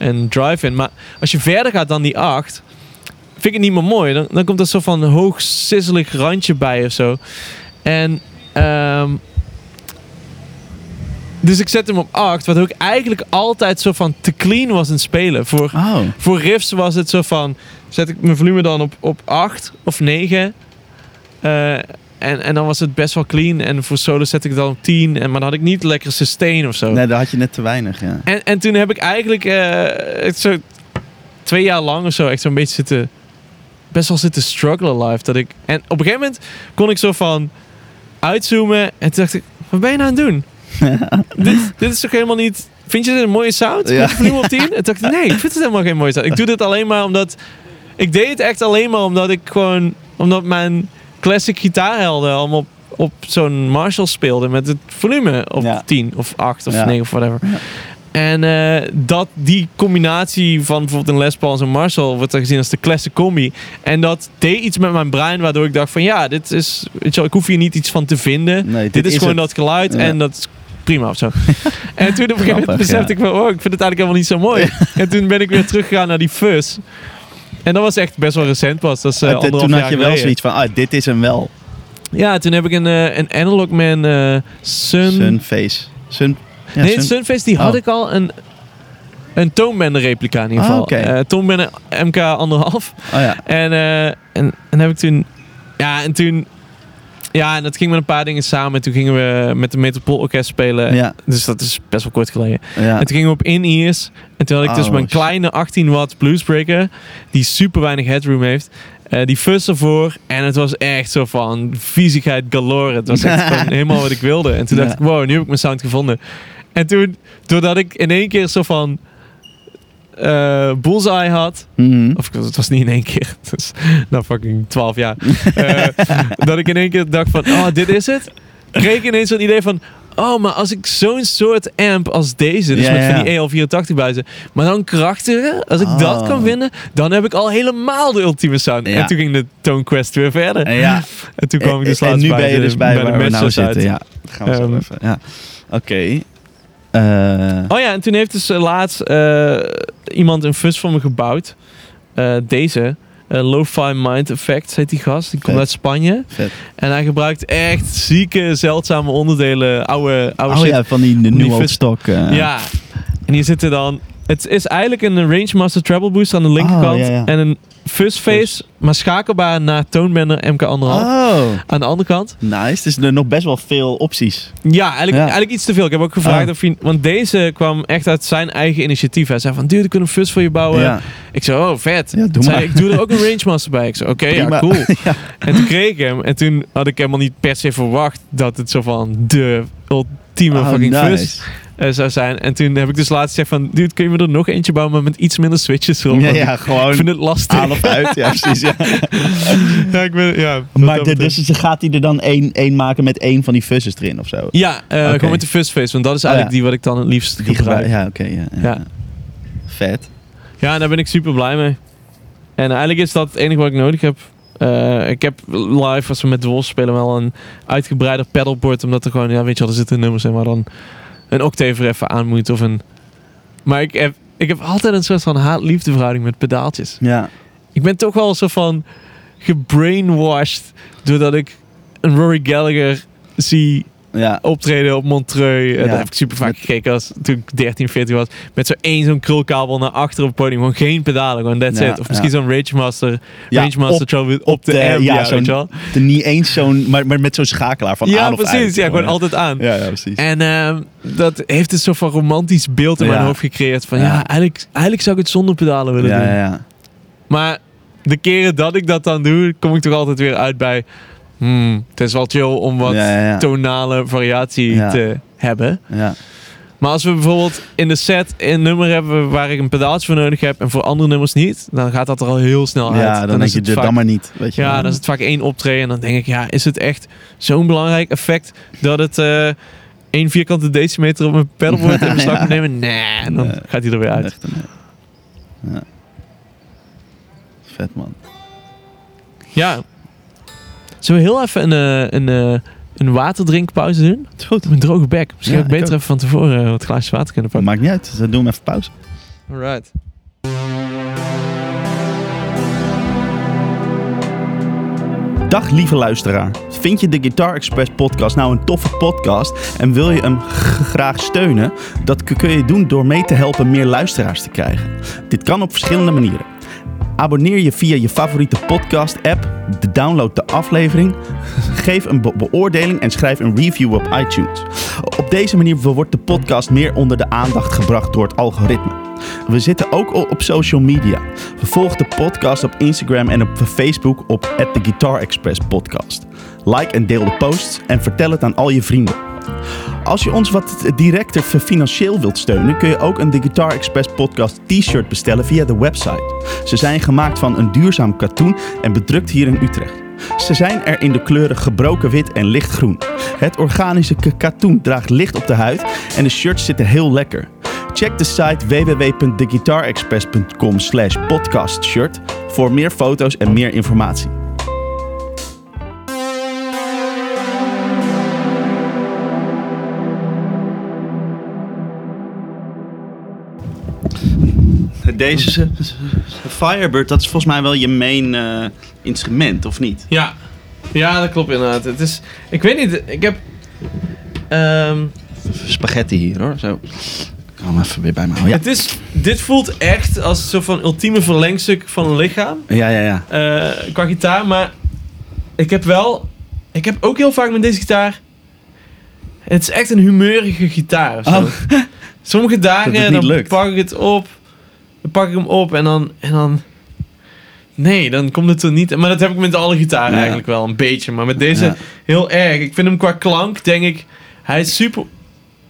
een drive in. Maar als je verder gaat dan die 8, vind ik het niet meer mooi. Dan, dan komt er zo van een hoog sisselig randje bij of zo. En ehm, dus ik zet hem op 8, wat ook eigenlijk altijd zo van te clean was in het spelen. Voor, Oh. voor riffs was het zo van, zet ik mijn volume dan op, op 8 of 9. eh, en, en dan was het best wel clean. En voor solo zet ik dan op 10. En, maar dan had ik niet lekker sustain of zo. Nee, daar had je net te weinig, ja. En, en toen heb ik eigenlijk het zo twee jaar lang of zo echt zo'n beetje zitten, best wel zitten strugglen live. Dat ik, en op een gegeven moment kon ik zo van uitzoomen en toen dacht ik, wat ben je nou aan het doen? dit, dit is toch helemaal niet, vind je dit een mooie sound? Ja. Volume op 10? En toen dacht ik, nee, ik vind het helemaal geen mooie sound. Ik doe dit alleen maar omdat, ik deed het echt alleen maar omdat ik gewoon, omdat mijn classic gitaarhelden allemaal op, op zo'n Marshall speelden met het volume op Ja. 10 of 8 of Ja. 9 of whatever. En eh, dat die combinatie van bijvoorbeeld een Les Paul en zo'n Marshall wordt dan gezien als de classic combi. En dat deed iets met mijn brein waardoor ik dacht van ja, dit is, weet je wel, ik hoef hier niet iets van te vinden. Nee, dit, is, gewoon het. dat geluid en dat is prima of zo. en toen op een gegeven moment besefte ja. ik van oh, ik vind het eigenlijk helemaal niet zo mooi. en toen ben ik weer teruggegaan naar die fuzz. En dat was echt best wel recent pas. Dat is anderhalf toen had je wel geleden. zoiets van, ah, dit is hem wel. Ja, toen heb ik een, eh, een Analog Man Sun... Sunface. Sun... Ja, nee, Sun- Sunface die had Oh. ik al. Een, een Toonbender replica in ieder Ah, geval. oké. Eh, Toonbender MK anderhalf. Oh ja. En, en, en heb ik toen... Ja, en toen... Ja, en dat ging met een paar dingen samen. En toen gingen we met de Metropool Orkest spelen. Ja. Dus dat is best wel kort geleden. ja. En toen gingen we op in-ears. En toen had ik dus Oh, mijn shit. kleine 18 watt bluesbreaker. Die super weinig headroom heeft. eh, die fuzz ervoor. En het was echt zo van viezigheid galore. Het was echt gewoon helemaal wat ik wilde. En toen dacht Ja. ik, wow, nu heb ik mijn sound gevonden. En toen, doordat ik in één keer zo van... eh bullseye had. Mhm. Of het was niet in één keer. Het was nou fucking 12 jaar. Eh, dat ik in één keer dacht van, oh, dit is het. Kreeg ik ineens zo'n idee van, oh, maar als ik zo'n soort amp als deze, dus Ja, met ja. van die EL84 buizen, maar dan krachtiger, als ik dat Oh. kan vinden, dan heb ik al helemaal de ultieme sound. Ja. En toen ging de Tone Quest weer verder. En ja. En toen kwam ik dus en, en laatst nu bij ben je dus bij, bij de waar we nou zitten. Ja, dat gaan we zo Ehm, even. Ja. Oké. Eh, Oh ja, en toen heeft dus eh, laatst eh, iemand een fuzz voor me gebouwd. Deze. eh Lo-Fi Mind Effect heet die gast. Die komt uit Spanje. vet. En hij gebruikt echt zieke, zeldzame onderdelen. Oude, oude Oh shit. ja, van die de die New Old fus- Stock. eh. Ja. En hier zitten dan... Het is eigenlijk een Range Master Treble Boost aan de linkerkant. Oh, ja, ja. En een Fuzz Face, maar schakelbaar naar Toonbender MK1,5 Oh, aan de andere kant. nice. Dus er nog best wel veel opties. Ja eigenlijk, Ja. eigenlijk iets te veel. Ik heb ook gevraagd Oh. of hij... Want deze kwam echt uit zijn eigen initiatief. Hij zei van, dude, ik kan een Fuzz voor je bouwen. Ik zei, oh, vet. Ja, doe zei maar. ik doe er ook een Range Master bij. Ik zei, oké, ja, cool. En toen kreeg ik hem. En toen had ik helemaal niet per se verwacht dat het zo van de ultieme Oh, fucking nice. Fuzz eh, zou zijn. En toen heb ik dus laatst gezegd van, dude, kun je me er nog eentje bouwen, maar met iets minder switches erop? Ja, Ik gewoon vind het lastig. aan of uit. Ja, precies. Ja. ja, ik ben, ja. Maar de, dus gaat hij er dan één, één maken met één van die fuzzes erin of zo? Ja, Oké. gewoon met de first face, want dat is Oh, eigenlijk ja. die wat ik dan het liefst Die gebruik. Ja, oké. ja. Vet. Ja, daar ben ik super blij mee. En eigenlijk is dat het enige wat ik nodig heb. Eh, ik heb live, als we met de Wolf spelen, wel een uitgebreider pedalboard. Omdat er gewoon, ja, weet je wel, er zitten nummers in waar dan een octave er even aan moet. Of een... Maar ik heb, ik heb altijd een soort van haat-liefde verhouding met pedaaltjes. Ja. Ik ben toch wel soort van gebrainwashed. Doordat ik een Rory Gallagher zie Ja. optreden op Montreux. Ja. daar heb ik super vaak gekeken als toen ik 13, 14 was. Met zo één zo'n krulkabel naar achter op het podium. Gewoon geen pedalen, gewoon that's Ja, it. Of misschien zo'n Rage Master, Ja, Range Master op- Trouble op, de, de- amp, ja, weet je wel. De, niet eens zo'n, maar, maar met zo'n schakelaar van Ja, aan of precies. uit. ja, gewoon altijd aan. Ja, ja, precies. En ehm, dat heeft een soort van romantisch beeld in mijn hoofd gecreëerd. Van ja, eigenlijk, eigenlijk zou ik het zonder pedalen willen doen. ja, ja. Maar de keren dat ik dat dan doe, kom ik toch altijd weer uit bij... Hmm, het is wel chill om wat Ja, ja, ja. tonale variatie Ja. te hebben. ja. Maar als we bijvoorbeeld in de set een nummer hebben waar ik een pedaaltje voor nodig heb en voor andere nummers niet, dan gaat dat er al heel snel uit. Ja, dan, denk is je, het dit vaak, dan maar niet. Weet je ja, dan is het vaak één optreden en dan denk ik, ja, is het echt zo'n belangrijk effect dat het eh één vierkante decimeter op mijn pedalboard in beslag moet nemen? Nee, en dan gaat hij er weer uit. Vet man. Ja. Zullen we heel even een, eh, een, eh, een waterdrinkpauze doen? Het is goed. Een droge bek. Misschien Ja, ik beter ook. even van tevoren eh, wat glaasjes water kunnen pakken. Maakt niet uit. Dan doen we even pauze. Alright. Dag lieve luisteraar. Vind je de Guitar Express podcast nou een toffe podcast en wil je hem graag steunen? Dat kun je doen door mee te helpen meer luisteraars te krijgen. Dit kan op verschillende manieren. Abonneer je via je favoriete podcast app, de download de aflevering, geef een be- beoordeling en schrijf een review op iTunes. Op deze manier wordt de podcast meer onder de aandacht gebracht door het algoritme. We zitten ook op social media. Volg de podcast op Instagram en op Facebook op The Guitar Express Podcast. Like en deel de posts en vertel het aan al je vrienden. Als je ons wat directer financieel wilt steunen, kun je ook een The Guitar Express Podcast t-shirt bestellen via de website. Ze zijn gemaakt van een duurzaam katoen en bedrukt hier in Utrecht. Ze zijn er in de kleuren gebroken wit en lichtgroen. Het organische katoen draagt licht op de huid en de shirts zitten heel lekker. Check de site www.theguitarexpress.com slash podcastshirt voor meer foto's en meer informatie. Deze Firebird, dat is volgens mij wel je main eh, instrument, of niet? Ja. ja, dat klopt inderdaad. Het is, ik weet niet, ik heb... ehm, Spaghetti hier hoor, zo. Ik kan hem even weer bij me houden. Het is, dit voelt echt als een soort van ultieme verlengstuk van een lichaam. Ja, ja, ja. eh, qua gitaar, maar ik heb wel... Ik heb ook heel vaak met deze gitaar... Het is echt een humeurige gitaar of zo. Oh. Sommige dagen dan lukt. pak ik het op. Dan pak ik hem op en dan... En dan nee, dan komt het er niet... Maar dat heb ik met alle gitaren Ja. eigenlijk wel een beetje. Maar met deze Ja. heel erg. Ik vind hem qua klank, denk ik... Hij is super...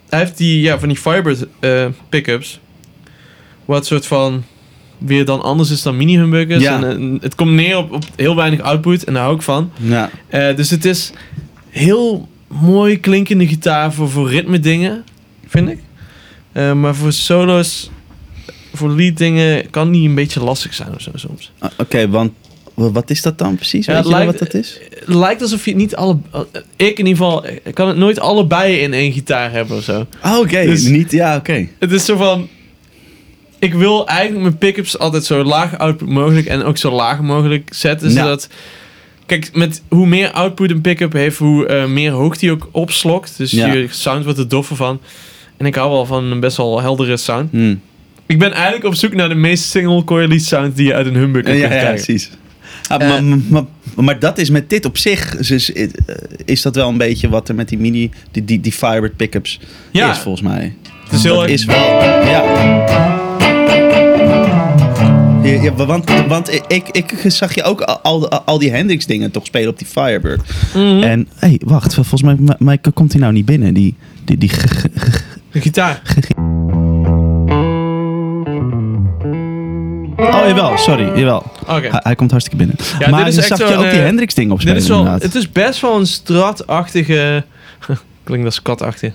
Hij heeft die, ja, van die Firebird eh, pickups. Wat soort van... Weer dan anders is dan mini humbuckers. Ja. En, eh, het komt neer op, op heel weinig output. En daar hou ik van. Ja, Eh, dus het is heel mooi klinkende gitaar voor, voor ritme dingen, vind ik. Maar voor solo's, voor lead dingen, kan die een beetje lastig zijn of zo soms. Ah, oké, want wa- wat is dat dan precies? Ja, Weet je wel lijkt- wat dat is? Het lijkt alsof je het niet alle... eh, Ik in ieder geval, ik kan het nooit allebei in één gitaar hebben of zo. Oh, oké, Dus- niet, ja, oké. Het is zo van... Ik wil eigenlijk mijn pickups altijd zo laag output mogelijk en ook zo laag mogelijk zetten. Zodat... Kijk, met hoe meer output een pick-up heeft, hoe eh, meer hoogte hij ook opslokt. Dus Ja. je sound wordt er doffer van. En ik hou wel van een best wel heldere sound. Hm. Ik ben eigenlijk op zoek naar de meest single coily sound die je uit een humbucker Ja, kunt ja, krijgen. precies. Ah, Eh. maar, maar, maar dat is met dit op zich, dus, eh, is dat wel een beetje wat er met die mini, die, die, die Firebird pickups Ja. is volgens mij. Het is heel dat erg- is wel, ja. Ja, ja, want, want ik, ik zag je ook al, al, die Hendrix dingen toch spelen op die Firebird. Mhm. En, hé, hey, wacht, volgens mij, mij komt hij nou niet binnen, die, die, die gitaar. Oh, jawel, sorry, jawel. Oké. Hij, hij komt hartstikke binnen. Ja, maar dit is echt zag je zo'n, ook die eh, Hendrix ding opspelen Dit is wel, het is best wel een stratachtige... Klinkt als katachtig.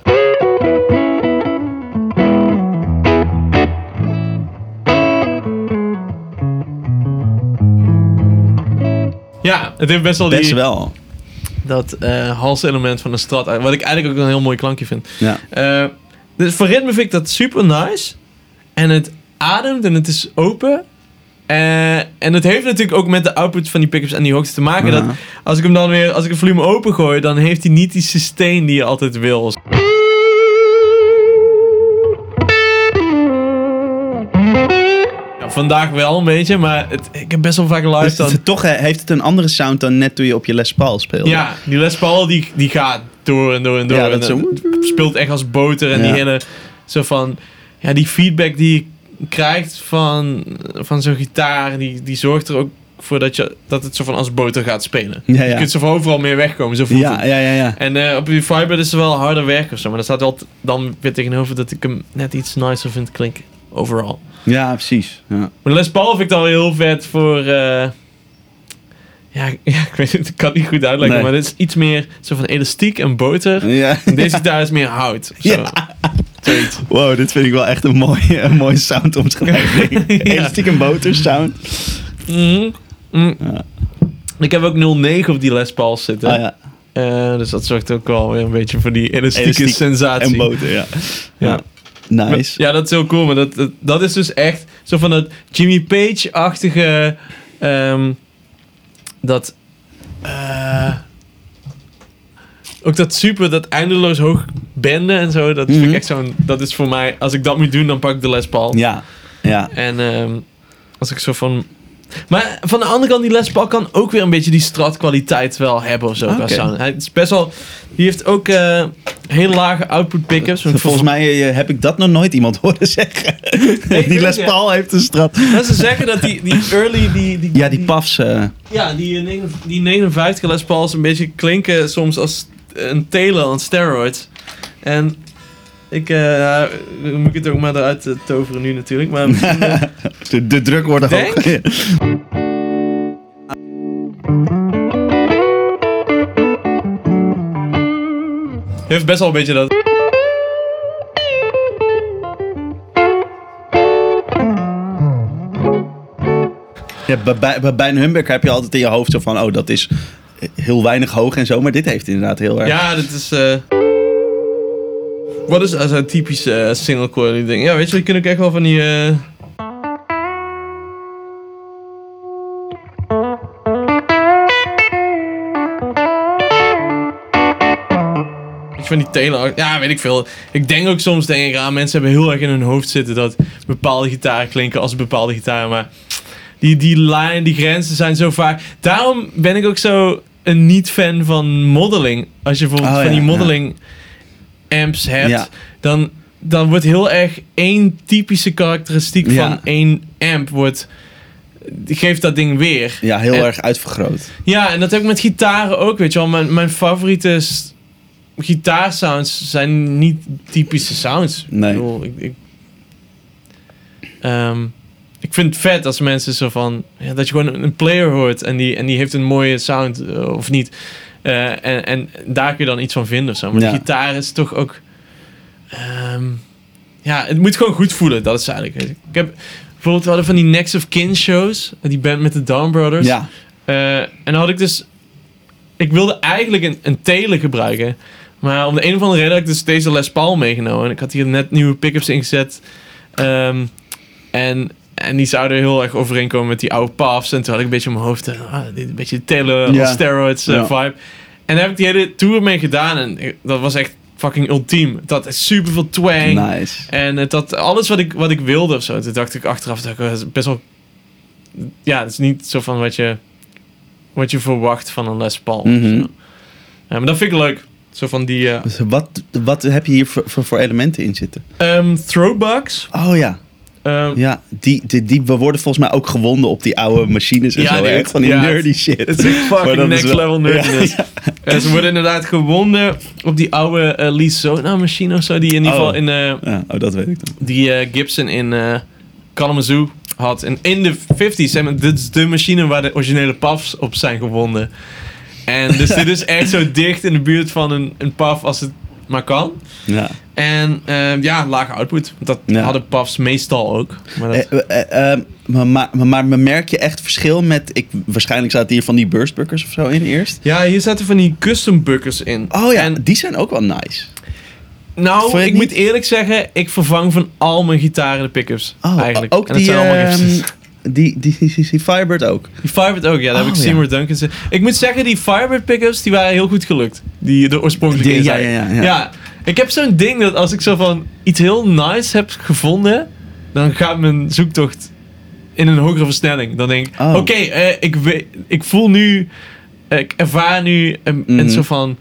Ja, het heeft best wel Best die, wel. dat eh halselement van een strat. Wat ik eigenlijk ook een heel mooi klankje vind. Ja. Eh, dus voor ritme vind ik dat super nice. En het ademt en het is open. Eh, en het heeft natuurlijk ook met de output van die pickups en die hoogte te maken. Ja. Dat als ik hem dan weer, als ik het volume open gooi, dan heeft hij niet die sustain die je altijd wil. Ja, vandaag wel een beetje, maar het, ik heb best wel vaak live Dus dan. het- toch eh, heeft het een andere sound dan net toen je op je Les Paul speelde. Ja, die Les Paul die, die gaat door en door en door. Ja, en dat speelt echt als boter. En die hele, zo van, ja, die feedback die je krijgt van, van zo'n gitaar, die, die zorgt er ook voor dat, je, dat het zo van als boter gaat spelen. Ja, Je kunt zo van overal meer wegkomen, zo voelt Ja, het. ja, ja, ja. En eh, op die Fiber is er wel harder werk of zo. Maar daar staat wel dan weer tegenover dat ik hem net iets nicer vind klinken. Overal. Ja, precies. Ja. Maar Les Paul vind ik dan heel vet voor... eh, ja, ja, ik weet het, ik kan het niet goed uitleggen. Nee. Maar dit is iets meer zo van elastiek en boter. Ja. En deze gitaar is meer hout. Ja. Wow, dit vind ik wel echt een mooie, een mooie soundomschrijving. Ja. Elastiek en boter sound. Mm. Ja. Ik heb ook 09 op die Les Pauls zitten. Ah, ja. Eh, dus dat zorgt ook wel weer een beetje voor die elastieke Elastiek sensatie. En boter, ja. Ja. Nice. Ja, dat is heel cool. Maar dat, dat, dat is dus echt zo van dat Jimmy Page-achtige... ehm, dat... eh, ook dat super, dat eindeloos hoog benden en zo. Dat vind Mhm. ik echt zo'n... Dat is voor mij... Als ik dat moet doen, dan pak ik de Les Paul. Ja, ja. En ehm, als ik zo van... Maar van de andere kant, die Les Paul kan ook weer een beetje die stratkwaliteit wel hebben of zo. sound. Hij is best wel... Die heeft ook eh, hele lage output pickups. Volgens mij eh, heb ik dat nog nooit iemand horen zeggen. die Les. Paul heeft een strat. Dat ze zeggen dat die, die early, die, die, Ja, die pafs. eh, ja, die, die 59 Les Pauls een beetje klinken soms als een telen aan steroids. En ik, eh, ja, moet ik het ook maar eruit eh, toveren nu natuurlijk. Maar de, de druk wordt hoog. Heeft best wel een beetje dat... Ja, bij, bij, bij- bij een Humbucker heb je altijd in je hoofd zo van... Oh, dat is heel weinig hoog en zo. Maar dit heeft inderdaad heel erg... Ja, dit is... eh, wat is uh, zo'n typisch eh, single ding? Ja, weet je, je kunt ook echt wel van die... eh, Van die telen. Ja, weet ik veel. Ik denk ook soms, denk ik, ah, mensen hebben heel erg in hun hoofd zitten dat bepaalde gitaren klinken als bepaalde gitaren. Maar die, die lijn, die grenzen zijn zo vaak. Daarom ben ik ook zo een niet-fan van modeling. Als je bijvoorbeeld Oh, van ja, die ja. modeling amps hebt, Ja. dan, dan wordt heel erg één typische karakteristiek van één amp wordt geeft dat ding weer. Ja, heel En- erg uitvergroot. Ja, en dat heb ik met gitaren ook, weet je wel. Mijn, mijn favoriete gitaarsounds zijn niet typische sounds. Nee. Ik, bedoel, ik, ik, Ehm, ik vind het vet als mensen zo van... Ja, dat je gewoon een, player hoort en die, en die heeft een mooie sound eh, of niet. Eh, en, en daar kun je dan iets van vinden of zo. Maar Ja. de gitaar is toch ook... ehm, ja, het moet gewoon goed voelen. Dat is eigenlijk... Ik heb bijvoorbeeld, we hadden van die Next of Kin shows. Die band met de Down Brothers. Ja. Eh, en dan had ik dus... Ik wilde eigenlijk een, een tele gebruiken. Maar om de een of andere reden had ik dus deze Les Paul meegenomen. En ik had hier net nieuwe pickups ingezet. Ehm, en, en die zouden heel erg overeenkomen met die oude puffs. En toen had ik een beetje in mijn hoofd... eh, ah, dit een beetje tele Ja. on steroids eh, vibe. En daar heb ik die hele tour mee gedaan. En dat was echt fucking ultiem. Dat is super veel twang. Nice. En het had alles wat ik, wat ik wilde of zo. Toen dacht ik achteraf, dat ik best wel... Ja, het is niet zo van wat je, wat je verwacht van een Les Paul. Mhm. Ja, maar dat vind ik leuk. Zo van die Dus wat, wat heb je hier voor, voor, voor elementen in zitten? eh, ehm, throwbacks. Oh ja. Ehm, Ja, die, die, die, we worden volgens mij ook gewonden op die oude machines en Ja, zo. dude. Echt van die Ja, nerdy shit. Het is fucking is next wel- level nerdiness. Ja, Eh, ze worden inderdaad gewonden op die oude eh Lisona machine of zo. Die in ieder Oh. geval in ja, oh, dat weet ik dan. die eh, Gibson in Kalamazoo had. En in de 50s, zeg maar, dit is de machine waar de originele PAFs op zijn gewonden. En dus dit is echt zo dicht in de buurt van een, een PAF als het maar kan. Ja. En eh, ja, lage output. Dat Ja. hadden PAFs meestal ook. Maar dat, Eh, eh, eh, maar, maar, maar, merk je echt verschil met... Ik, waarschijnlijk zaten hier van die burstbuckers of zo in eerst. ja, hier zaten van die custom buckers in. Oh ja, En die zijn ook wel nice. Nou, ik niet? moet eerlijk zeggen, ik vervang van al mijn gitaren de pick-ups. Oh, eigenlijk. ook En dat die, zijn allemaal ehm. Die, die, die, Firebird ook. Die Firebird ook, ja. Daar heb Oh, ik ja. Seymour Duncan. zin- Ik moet zeggen, die Firebird pick-ups, die waren heel goed gelukt. Die de oorspronkelijke Die- ja, ja, ja, ja. ik heb zo'n ding dat als ik zo van iets heel nice heb gevonden, dan gaat mijn zoektocht in een hogere versnelling. Dan denk ik, Oh. oké, eh, ik, ik voel nu, ik ervaar nu een, Mhm. een soort van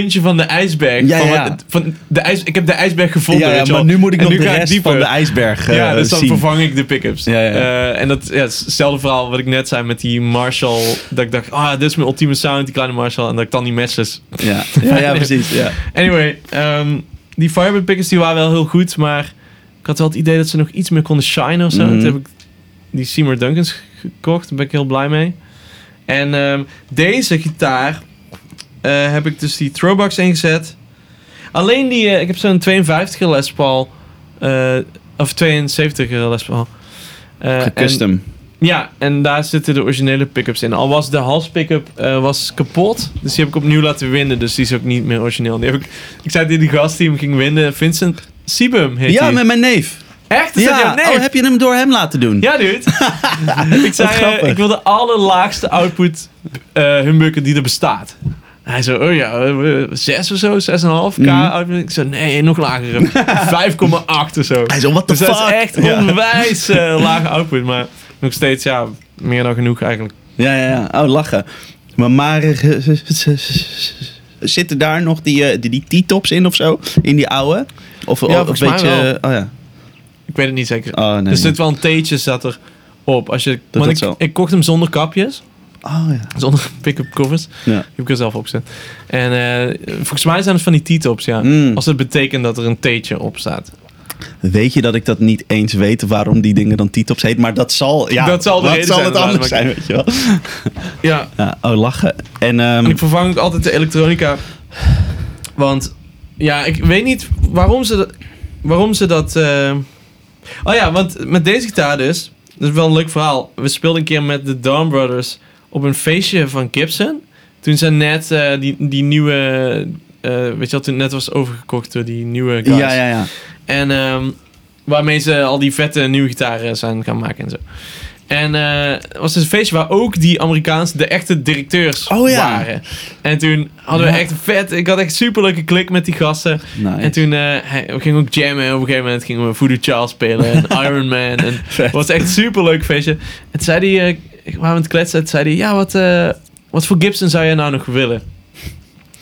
puntje van de ijsberg. Ja, van, ja. wat- van de ijs, ik heb de ijsberg gevonden, ja, ja, weet je maar nu moet ik En nog de rest dieper. van de ijsberg eh, Ja, dus dan zien. vervang ik de pick-ups. Ja. Eh, en dat ja, hetzelfde verhaal wat ik net zei met die Marshall. Dat ik dacht, ah, dit is mijn ultieme sound, die kleine Marshall. En dat ik dan die matches. Ja, ja, ja precies. Ja. Anyway, ehm, die Firebird pickers die waren wel heel goed. Maar ik had wel het idee dat ze nog iets meer konden shinen of zo. Mhm. Toen heb ik die Seymour Duncans gekocht. Daar ben ik heel blij mee. En ehm, deze gitaar eh, heb ik dus die throwbox ingezet. Alleen die, eh, ik heb zo'n 52 Les Paul. eh, of 72 Les Paul. Eh, en- Custom. ja, en daar zitten de originele pick-ups in. Al was de hals pick-up eh, was kapot. Dus die heb ik opnieuw laten winnen. Dus die is ook niet meer origineel. Die heb ik, ik zei tegen die gast die hem ging winnen. Vincent Siebum heet Ja, hij. met mijn neef. Echt? Is Ja, neef? oh, heb je hem door hem laten doen? Ja, dude. ik zei, ik wil de allerlaagste output eh humbucker die er bestaat. Hij zei, oh ja, 6 of zo, 6,5k Mhm. output. Ik zei, nee, nog lager. 5,8 of zo. Hij zo, what the Dus fuck? dat is echt Ja. onwijs eh, lage output. Maar nog steeds, ja, meer dan genoeg eigenlijk. Ja, ja, ja. Oh, lachen. Maar, maar eh, zitten daar nog die, eh, die, die T-tops in of zo? In die oude? Of, Ja, of volgens weet mij je, wel. Oh ja. Ik weet het niet zeker. Oh, nee. er zit wel een theetje zat er op. Als je, dat ik, zo. ik kocht hem zonder kapjes. Oh ja. Zonder pick-up covers. ja. Die heb ik er zelf opgezet. En eh, volgens mij zijn het van die T-tops, ja. Mm. Als het betekent dat er een theetje op staat. Weet je dat ik dat niet eens weet waarom die dingen dan T-tops heet? Maar dat zal, ja, Dat zal de zijn, het anders zijn, weet je wel. Ja. Ja, oh, lachen. En, ehm, En ik vervang ook altijd de elektronica. Want, ja, ik weet niet waarom ze dat... Waarom ze dat... eh, Oh ja, want met deze gitaar dus... Dat is wel een leuk verhaal. We speelden een keer met de Dawn Brothers op een feestje van Gibson. Toen ze net eh, die, die nieuwe... eh, weet je wat, toen net was overgekocht door die nieuwe guys. ja, ja, ja. En ehm, waarmee ze al die vette nieuwe gitaren zijn gaan maken en zo. En eh, het was dus een feestje waar ook die Amerikaanse, de echte directeurs Oh ja. waren. En toen hadden we Ja. echt vet, ik had echt super leuke klik met die gasten. Nice. En toen hij- we gingen ook jammen. En op een gegeven moment gingen we Voodoo Child spelen en Iron Man. En het was echt een super leuk feestje. En toen zei eh, ik waren aan het kletsen. Zei hij, ja, wat, eh, wat voor Gibson zou jij nou nog willen?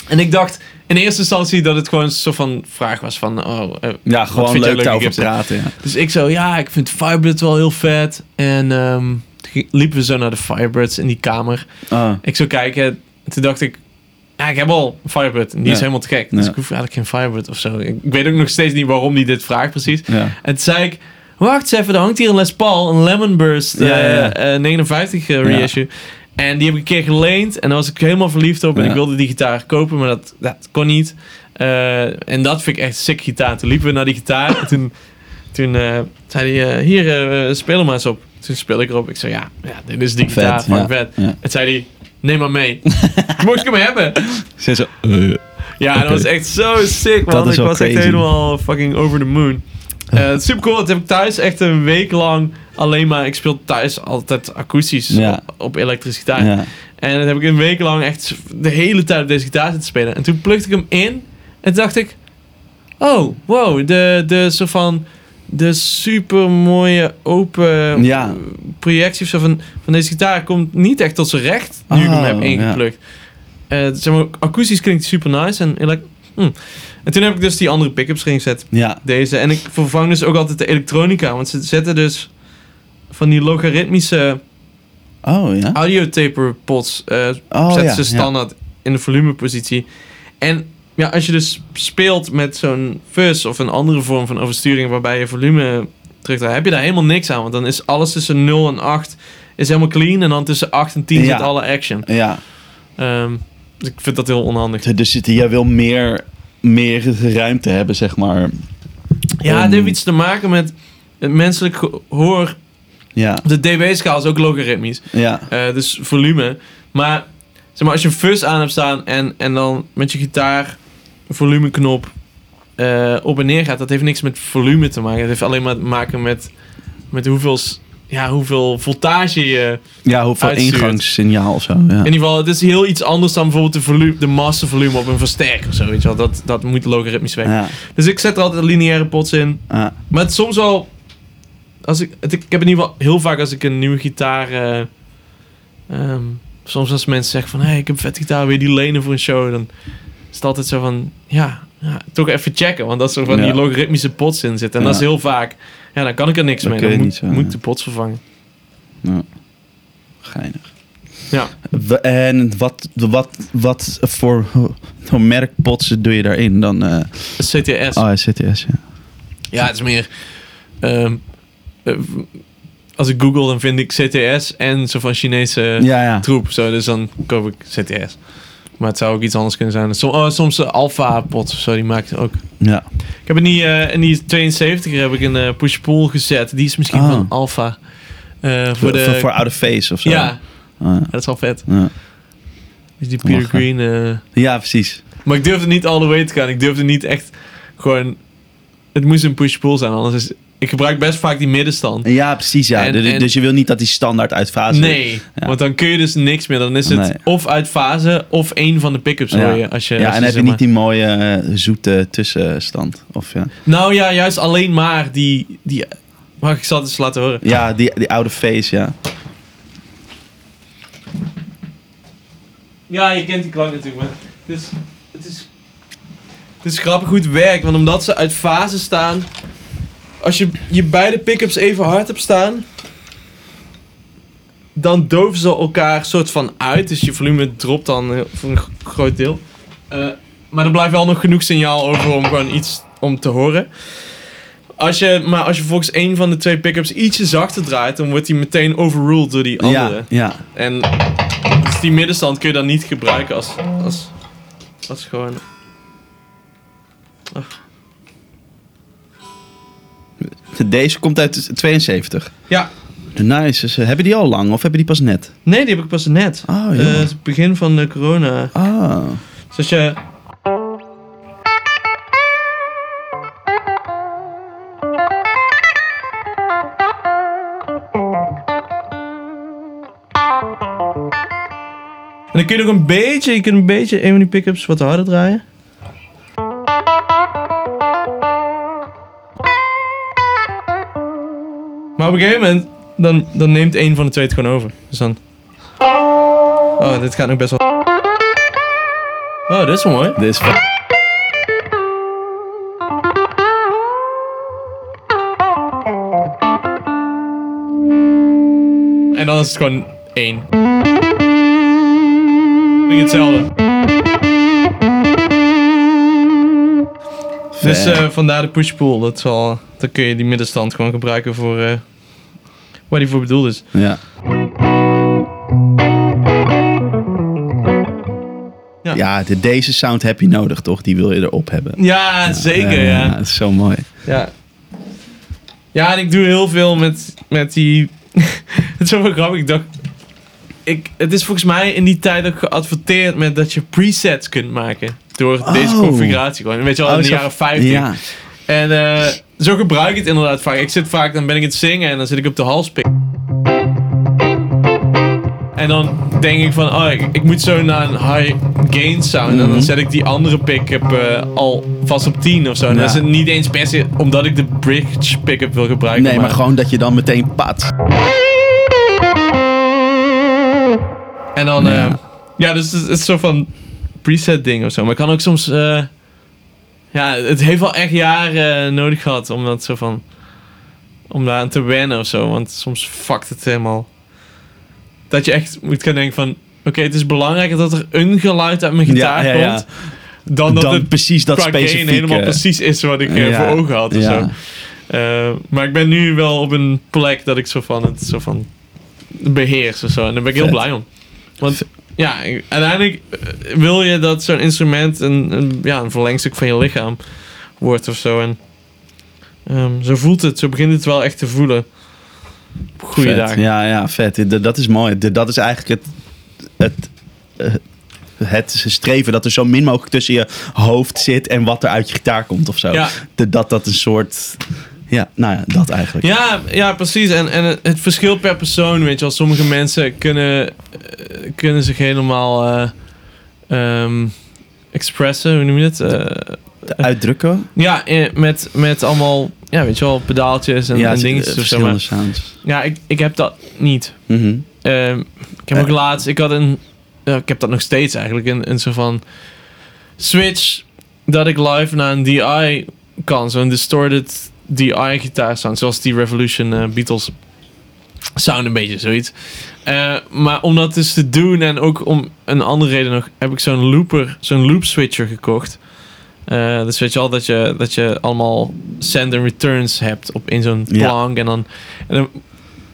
En ik dacht in eerste instantie dat het gewoon een soort van vraag was van, oh, eh, ja, wat gewoon leuk daarover praten. Ja. Dus ik zo, ja, ik vind Firebird wel heel vet. En toen liepen we zo naar de Firebirds in die kamer. Oh, Ik zo kijken. En toen dacht ik, ja, ik heb al een Firebird. En die is helemaal te gek. Dus Ja. ik hoef eigenlijk geen Firebird of zo. Ik, ik weet ook nog steeds niet waarom die dit vraagt precies. En toen zei ik, wacht eens even, er hangt hier een Les Paul, een Lemon Burst Ja, ja, ja. eh, eh, 59 eh, reissue. En die heb ik een keer geleend en daar was ik helemaal verliefd op. En ik wilde die gitaar kopen, maar dat, dat kon niet. En dat vind ik echt sick gitaar. Toen liepen we naar die gitaar en toen, toen eh, zei hij, hier, speel hem maar eens op. Toen speel ik erop. Ik zei, ja, ja dit is die Vet, gitaar, vet. En zei hij, neem maar mee. Mocht ik hem hebben. Ze zo, Ja, dat was echt zo sick, man. Ik was echt helemaal fucking over the moon. Eh, super cool. Dat heb ik thuis echt een week lang alleen maar... Ik speel thuis altijd akoestisch Ja. op, op elektrische gitaar. ja. En dan heb ik een week lang echt de hele tijd op deze gitaar zitten spelen. En toen plukte ik hem in. En dacht ik... Oh, wow. De, de soort van... De super mooie open Ja. projectie zo van, van deze gitaar komt niet echt tot zijn recht nu ik hem Oh, heb ingeplukt. Eh, zeg maar, akoestisch klinkt super nice en elek- En toen heb ik dus die andere pick-ups erin gezet. Ja. Deze. En ik vervang dus ook altijd de elektronica. Want ze zetten dus van die logaritmische Oh ja. audiotaper pots. Oh zetten ja. ze standaard in de volumepositie. En ja, als je dus speelt met zo'n fuzz of een andere vorm van oversturing waarbij je volume terugdraait, heb je daar helemaal niks aan. Want dan is alles tussen 0 en 8 is helemaal clean. En dan tussen 8 en 10 Ja. zit alle action. Ja. Ehm, dus ik vind dat heel onhandig. Dus het- jij wil meer, meer ruimte hebben, zeg maar. Ja, het heeft iets te maken met het menselijk gehoor. Ja. De dB-schaal is ook logaritmisch. Ja. Eh, dus volume. Maar, zeg maar als je een fuzz aan hebt staan en, en dan met je gitaar volumeknop eh, op en neer gaat, dat heeft niks met volume te maken. Het heeft alleen maar te maken met, met hoeveel, ja, hoeveel voltage je... Ja, hoeveel Uitstuurt. ingangssignaal of zo. Ja. In ieder geval, het is heel iets anders dan bijvoorbeeld de, volume, de massavolume op een versterker of zo, weet je wel. Dat, dat moet logaritmisch. Ja. Dus ik zet er altijd lineaire pots in. Ja. Maar het is soms wel. Als ik, het, ik heb in ieder geval heel vaak als ik een nieuwe gitaar. eh, ehm, soms als mensen zeggen van hé, hey, ik heb een vet gitaar, je die lenen voor een show? Dan is het altijd zo van ja, ja toch even checken. Want dat is zo van die logaritmische pots in zitten. En dat is heel vaak. Ja, dan kan ik er niks Dan mee. Dan je moet, niet zo, moet ja. de pots vervangen. Ja. Geinig. Ja. En wat, wat, wat voor, voor merkpotsen doe je daarin dan? eh CTS. oh, CTS, ja. Ja, het is meer. ehm, eh, als ik google, dan vind ik CTS en zo van Chinese Ja, ja. troep. Zo, dus dan koop ik CTS. Maar het zou ook iets anders kunnen zijn. Som, oh, soms de Alpha pot of zo, die maakt ook. ja. Ik heb in die, eh, in die 72 heb ik een eh, push-pull gezet. Die is misschien Ah. van Alpha. Eh, voor Voor, de... voor, voor oude face of zo. ja, Ah, ja, dat is wel vet. ja. Dus die Peter hè? Green. ja, precies. maar ik durfde niet all the way te gaan. Ik durfde niet echt gewoon... Het moest een push-pull zijn, anders is... Ik gebruik best vaak die middenstand. Ja, precies, ja. En- Dus- en- dus je wil niet dat die standaard uit fase Nee, Ja. want dan kun je dus niks meer. Dan is het Nee. of uit fase of één van de pick-ups Ja. hoor je. Als je Ja, als en heb je niet die mooie eh, zoete tussenstand? Of ja, Nou ja, juist alleen maar die... die Wacht, ik het eens laten horen. ja die, die oude face, ja. Ja, je kent die klank natuurlijk, maar het is, het is, het is grappig hoe het werkt. Want omdat ze uit fase staan, als je je beide pick-ups even hard hebt staan, dan doven ze elkaar soort van uit. Dus je volume dropt dan eh, voor een groot deel. Eh, maar er blijft wel nog genoeg signaal over om gewoon iets om te horen. Als je, maar als je volgens een van de twee pick-ups ietsje zachter draait, dan wordt die meteen overruled door die andere. Ja, ja. En dus die middenstand kun je dan niet gebruiken als, als, als gewoon... Deze komt uit 72. Ja, Nice. Dus, eh, hebben die al lang of hebben die pas net? nee, die heb ik pas net. Oh, het begin van de corona. Ah. Dus als je... En dan kun je nog een beetje, je kunt een beetje een van die pick-ups wat harder draaien. Maar op een gegeven moment, dan, dan neemt een van de twee het gewoon over. Dus dan... Oh, dit gaat nog best wel... Oh, dit is wel mooi. Dit is. En dan is het gewoon één. Vind hetzelfde. Dus eh, vandaar de push-pull. Dat zal, dan kun je die middenstand gewoon gebruiken voor eh, waar die voor bedoeld is. Ja. Ja. Ja, de, deze sound heb je nodig, toch? Die wil je erop hebben. Ja, zeker, ja. Dat is zo mooi. Ja. Ja, en ik doe heel veel met, met die... het is zo wel grappig. Ik dacht... Ik, het is volgens mij in die tijd ook geadverteerd met dat je presets kunt maken. Door deze Oh. configuratie gewoon. Weet je wel, in Oh, de zo- jaren 50. Ja. En eh, zo gebruik ik het inderdaad vaak. Ik zit vaak, dan ben ik het zingen en dan zit ik op de halspik. En dan denk ik van, oh, ik, ik moet zo naar een high gain sound. En Mhm. dan zet ik die andere pick-up eh, al vast op 10 of zo. En Ja. dan is het niet eens per se omdat ik de bridge pick-up wil gebruiken. Nee, maar gewoon dat je dan meteen pat. En dan, Ja. ja, ja dus het is, het is een soort van preset ding of zo. Maar ik kan ook soms, eh, ja, het heeft wel echt jaren nodig gehad om dat zo van... Om daar aan te wennen of zo. Want soms fuckt het helemaal. Dat je echt moet gaan denken van... Oké, het is belangrijker dat er een geluid uit mijn gitaar Ja, ja, ja. komt... Dan dat Dan het precies dat specifieke. helemaal precies is wat ik eh, voor ogen had of zo. Eh, maar ik ben nu wel op een plek dat ik zo van het zo van beheers of zo. En daar ben ik heel Vet. blij om. Want ja, uiteindelijk eh, wil je dat zo'n instrument een, een, ja, een verlengstuk van je lichaam wordt of zo. En ehm, zo voelt het, zo begint het wel echt te voelen. Vet. dagen. Ja, ja, vet. Dat is mooi. Dat is eigenlijk het, het, eh, het streven dat er zo min mogelijk tussen je hoofd zit en wat er uit je gitaar komt of zo. Ja. Dat dat een soort... Ja, nou ja, dat eigenlijk. Ja, ja precies. En, en het, verschilt per persoon, weet je wel. Sommige mensen kunnen, eh, kunnen zich helemaal eh, ehm, expressen, hoe noem je het? Eh, Uitdrukken. ja, met, met allemaal, ja, weet je wel, pedaaltjes en, ja, en dingetjes of Maar, sounds. ja, ik, ik heb dat niet. Mhm. Ehm, ik heb ook laatst, ik had een, ik heb dat nog steeds eigenlijk, een, een soort van switch dat ik live naar een DI kan. Zo'n distorted DI gitaar sound, zoals die Revolution eh, Beatles sound een beetje zoiets. Eh, maar om dat dus te doen en ook om een andere reden nog, heb ik zo'n looper, zo'n loop switcher gekocht. Eh, dus weet je al dat je, dat je allemaal send en returns hebt op in zo'n Ja. plank. En dan, en dan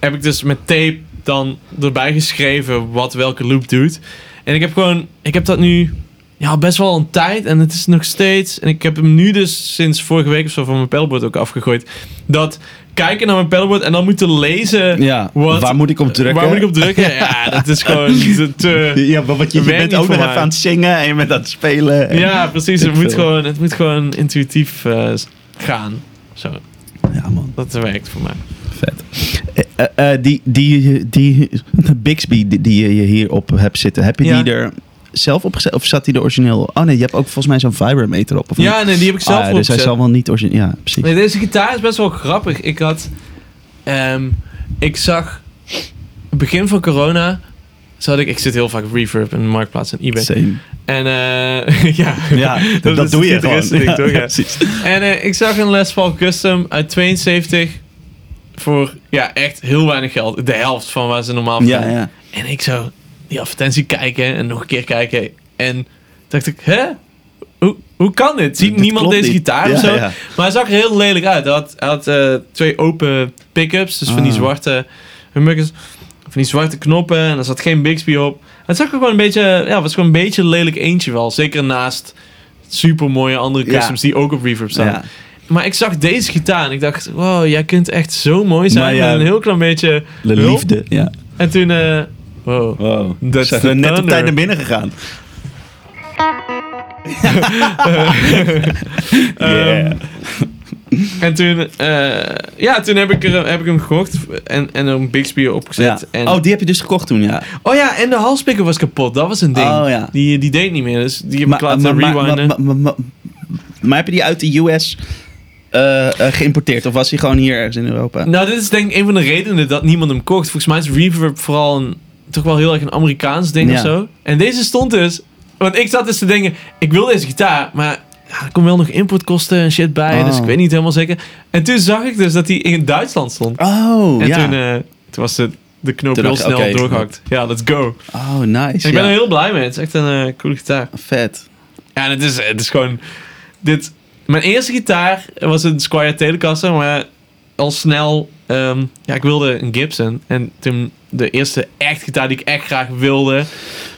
heb ik dus met tape dan erbij geschreven wat welke loop doet. En ik heb gewoon, ik heb dat nu ja, best wel een tijd en het is nog steeds. En ik heb hem nu dus sinds vorige week of zo van mijn pedalboard ook afgegooid. Dat kijken naar mijn pedalboard en dan moeten lezen. Ja, Wat- waar moet ik op drukken? Waar moet ik op drukken? Ja, dat is gewoon te. Ja, maar wat je, je bent ook nog even aan het zingen en je bent aan het spelen. En- ja, precies. Het moet, gewoon, het moet gewoon intuïtief eh, gaan. Zo, ja man. dat werkt voor mij. Vet. Eh, eh, die, die, die Bixby die, die je hierop hebt zitten, heb je Ja. die er zelf opgezet? Of zat die er origineel? Oh nee, je hebt ook volgens mij zo'n Vibrometer op. Of niet? Ja, nee, die heb ik zelf Ah, ja, voor Dus hij zal wel niet origineel... Ja, precies. Nee, deze gitaar is best wel grappig. Ik had. ehm, ik zag. Begin van corona. Zat ik, ik zit heel vaak Reverb en Marktplaats en eBay. Same. En eh, ja, Ja, dat, is doe je gewoon. Ja, toch, ja. precies. En eh, ik zag een Les Paul Custom uit 72 voor ja, echt heel weinig geld. De helft van waar ze normaal Ja, verdienen. ja. En ik zo die advertentie kijken en nog een keer kijken. En dacht ik, hè? Hoe, hoe kan dit? Ziet Dit niemand deze niet. gitaar Ja, of zo? ja. Maar hij zag er heel lelijk uit. Hij had, hij had eh, twee open pick-ups, dus van die Ah. zwarte humbuckers. Van die zwarte knoppen en er zat geen Bixby op. Het zag er gewoon een beetje, ja, het was gewoon een beetje een lelijk eentje wel. Zeker naast super mooie andere Ja. customs die ook op reverb staan. Maar ik zag deze gitaar en ik dacht, wow, jij kunt echt zo mooi zijn met een heel klein beetje De liefde, ja. En toen, eh wow. Wow. That's Zijn the we net op tijd naar binnen gegaan. Yeah. En toen, eh, ja, toen heb ik, er, heb ik hem gekocht en, en er een Bixby opgezet. Ja. En, Oh, die heb je dus gekocht toen, ja. oh ja, en de halspikker was kapot. Dat was een ding. Oh, ja. die, die deed niet meer, dus die heb ik laten rewinden. maar, maar, maar- maar heb je die uit de US eh, eh, geïmporteerd? Of was hij gewoon hier ergens in Europa? Nou, dit is denk ik een van de redenen dat niemand hem kocht. Volgens mij is reverb vooral een, toch wel heel erg een Amerikaans ding Ja. of zo. En deze stond dus... Want ik zat dus te denken, ik wil deze gitaar, maar ja, er komen wel nog importkosten en shit bij. Oh. Dus ik weet niet helemaal zeker. En toen zag ik dus dat hij in Duitsland stond. Oh, en ja. toen, eh, toen was de, de knoop heel snel doorgehakt. Ja, let's go. Oh, nice. En ik ben er heel blij mee. Het is echt een eh, coole gitaar. Vet. Ja, en het is, het is gewoon... Dit, mijn eerste gitaar was een Squire Telecaster, maar al snel... ehm, ja, ik wilde een Gibson. En toen de eerste echt gitaar die ik echt graag wilde...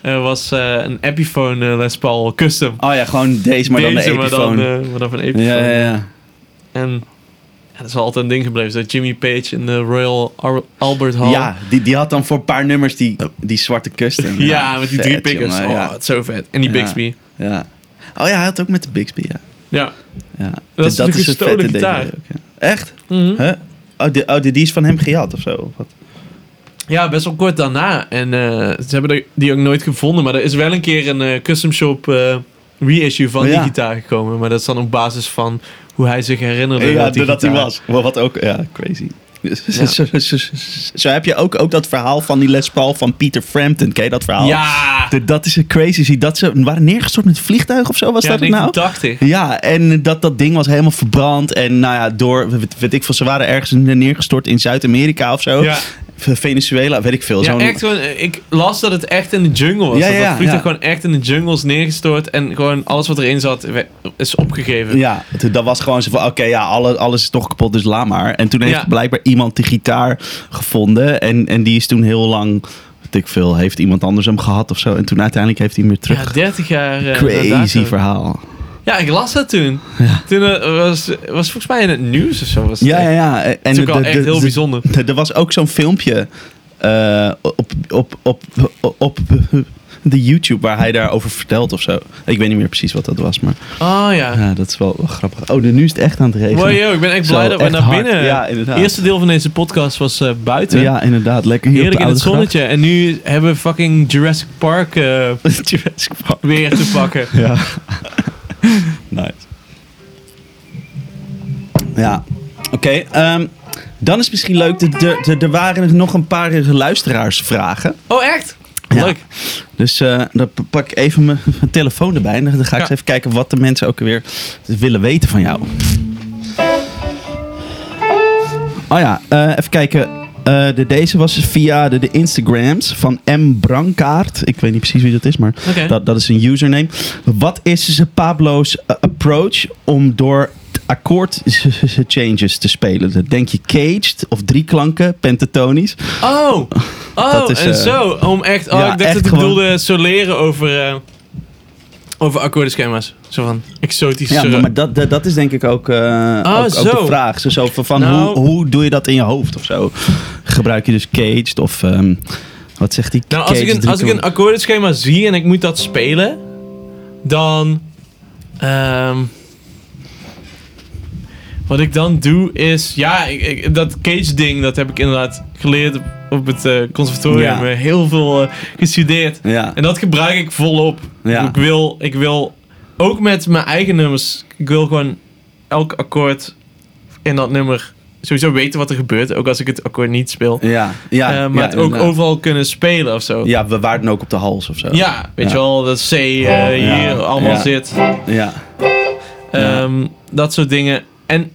eh, was eh, een Epiphone eh, Les Paul Custom. Oh ja, gewoon deze, maar dan de Deze, maar dan, Epiphone. maar dan van Epiphone. ja, ja, ja. En ja, dat is wel altijd een ding gebleven. Dat Jimmy Page in de Royal Ar- Albert Hall. Ja, die, die had dan voor een paar nummers die, die zwarte custom. Ja, met die vet, drie pickers. jongen, oh, ja. het is zo vet. En die Ja. Bixby. ja. Oh ja, hij had ook met de Bixby, ja. Ja. ja. Dat is natuurlijk een een gestolen gitaar. ook, ja. Echt? Huh? Oh, die, oh, die die is van hem gejat of zo? Of wat? Ja, best wel kort daarna. En eh, ze hebben die ook nooit gevonden. Maar er is wel een keer een eh, custom shop eh, reissue van die Ja. gitaar gekomen. Maar dat is dan op basis van hoe hij zich herinnerde Ja, dat die doordat hij was. Wel, Wat ook, ja, crazy. Zo, zo, zo- zo- zo heb je ook, ook dat verhaal van die Les Paul van Peter Frampton. Ken je dat verhaal? Ja! De- dat is een crazy. Zie dat ze waren neergestort met een vliegtuig of zo. Was Ja, dat nou? 1980. Ja, en dat, dat ding was helemaal verbrand. En nou ja, door, weet, weet ik veel, ze waren ergens neergestort in Zuid-Amerika of zo. Ja. Venezuela, weet ik veel. Ja, echt gewoon, eh, ik las dat het echt in de jungle was. Ja, dat ja, dat vliegtuig ja. gewoon echt in de jungle is neergestort en gewoon alles wat erin zat is opgegeven. Ja, dat was gewoon zo van, oké, ja, alle, alles is toch kapot, dus laat maar. En toen heeft Ja. blijkbaar iemand die gitaar gevonden. En, en die is toen heel lang, weet ik veel, heeft iemand anders hem gehad of zo. En toen uiteindelijk heeft hij hem weer Ja, terug. 30 jaar. eh, Crazy verhaal. Ja, ik las dat toen. Ja. Toen eh, was, was volgens mij in het nieuws of zo. Was het Ja, ja, ja. En Dat is ook wel echt heel de- bijzonder. de- Er was ook zo'n filmpje eh, op, op, op, op, op de YouTube waar hij daarover vertelt of zo. Ik weet niet meer precies wat dat was, maar Oh ja. ja, dat is wel, wel grappig. Oh, de nu is het echt aan het regenen. Mooi, joh, ik ben echt Zo, blij dat we naar hard. binnen. Ja, Het inderdaad. eerste deel van deze podcast was eh, buiten. Ja, inderdaad. Lekker hier Heerlijk in het zonnetje. En nu hebben we fucking Jurassic Park. Jurassic Park. weer te pakken. Ja. nice. Ja, oké. ehm, dan is het misschien leuk, de- de- de- er waren nog een paar luisteraarsvragen. Oh, echt? Ja. Leuk. Dus eh, dan pak ik even mijn, mijn telefoon erbij. En dan ga ik Ja. eens even kijken wat de mensen ook weer willen weten van jou. Oh ja, eh, even kijken. Eh, de, deze was via de, de Instagrams van M. Brankaart. Ik weet niet precies wie dat is, maar dat, dat is een username. Wat is Pablo's eh, approach om door akkoord changes te spelen? Denk je caged of drie klanken, pentatonisch? Oh, oh Dat is, en eh, zo. Om echt, oh, ja, ik dacht echt dat ik gewoon- bedoelde soleren over, over akkoordenschema's. Zo van exotisch. Ja, maar, maar dat, dat, dat is denk ik ook, ook, ook zo. de vraag. Zo, zo van, Nou- hoe, hoe doe je dat in je hoofd of zo? Gebruik je dus caged of ehm, wat zegt die? nou, als ik, een, als ik een akkoordenschema zie en ik moet dat spelen, dan... ehm, wat ik dan doe is... Ja, ik, ik- dat cage ding, dat heb ik inderdaad geleerd op, op het eh, conservatorium. Ja. Eh, Heel veel eh, gestudeerd. Ja, En dat gebruik ik volop. Ja. Ik, wil, ik wil, ook met mijn eigen nummers, ik wil gewoon elk akkoord in dat nummer sowieso weten wat er gebeurt. Ook als ik het akkoord niet speel. ja, ja. Maar ja, het ook inderdaad. overal kunnen spelen of zo. Ja, we waarden ook op de hals of zo. Ja, weet Ja. je wel, dat C hier Ja. allemaal Ja. zit. Ja, Ehm, Dat soort dingen. En,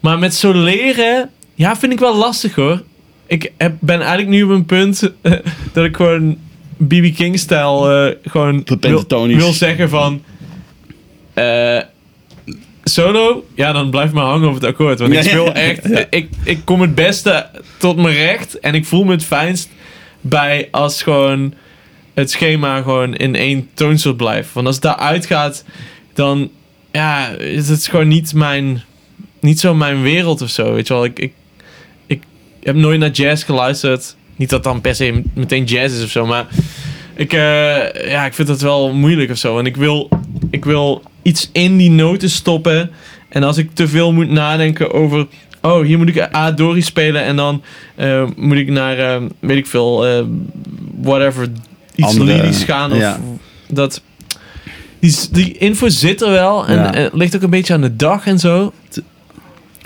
maar met soleren, ja, vind ik wel lastig hoor. Ik heb, ben eigenlijk nu op een punt eh, dat ik gewoon BB King-stijl eh, gewoon wil, zeggen van... eh, solo, ja, dan blijf maar hangen op het akkoord. Want ik speel echt... Ja. Ik, ik kom het beste tot mijn recht. En ik voel me het fijnst bij als gewoon het schema gewoon in één toonsoort blijft. Want als het daaruit gaat, dan ja, is het gewoon niet mijn, niet zo mijn wereld of zo. Weet je wel, ik, ik, ik heb nooit naar jazz geluisterd. Niet dat dan per se meteen jazz is of zo, maar ik, eh, ja, ik vind dat wel moeilijk of zo. En ik wil, ik wil iets in die noten stoppen. En als ik te veel moet nadenken over. Oh, hier moet ik A Dori spelen. En dan eh, moet ik naar, eh, weet ik veel, whatever, iets Andere, lyrisch gaan. Of ja. dat. Die, die info zit er wel. En Ja. het ligt ook een beetje aan de dag en zo.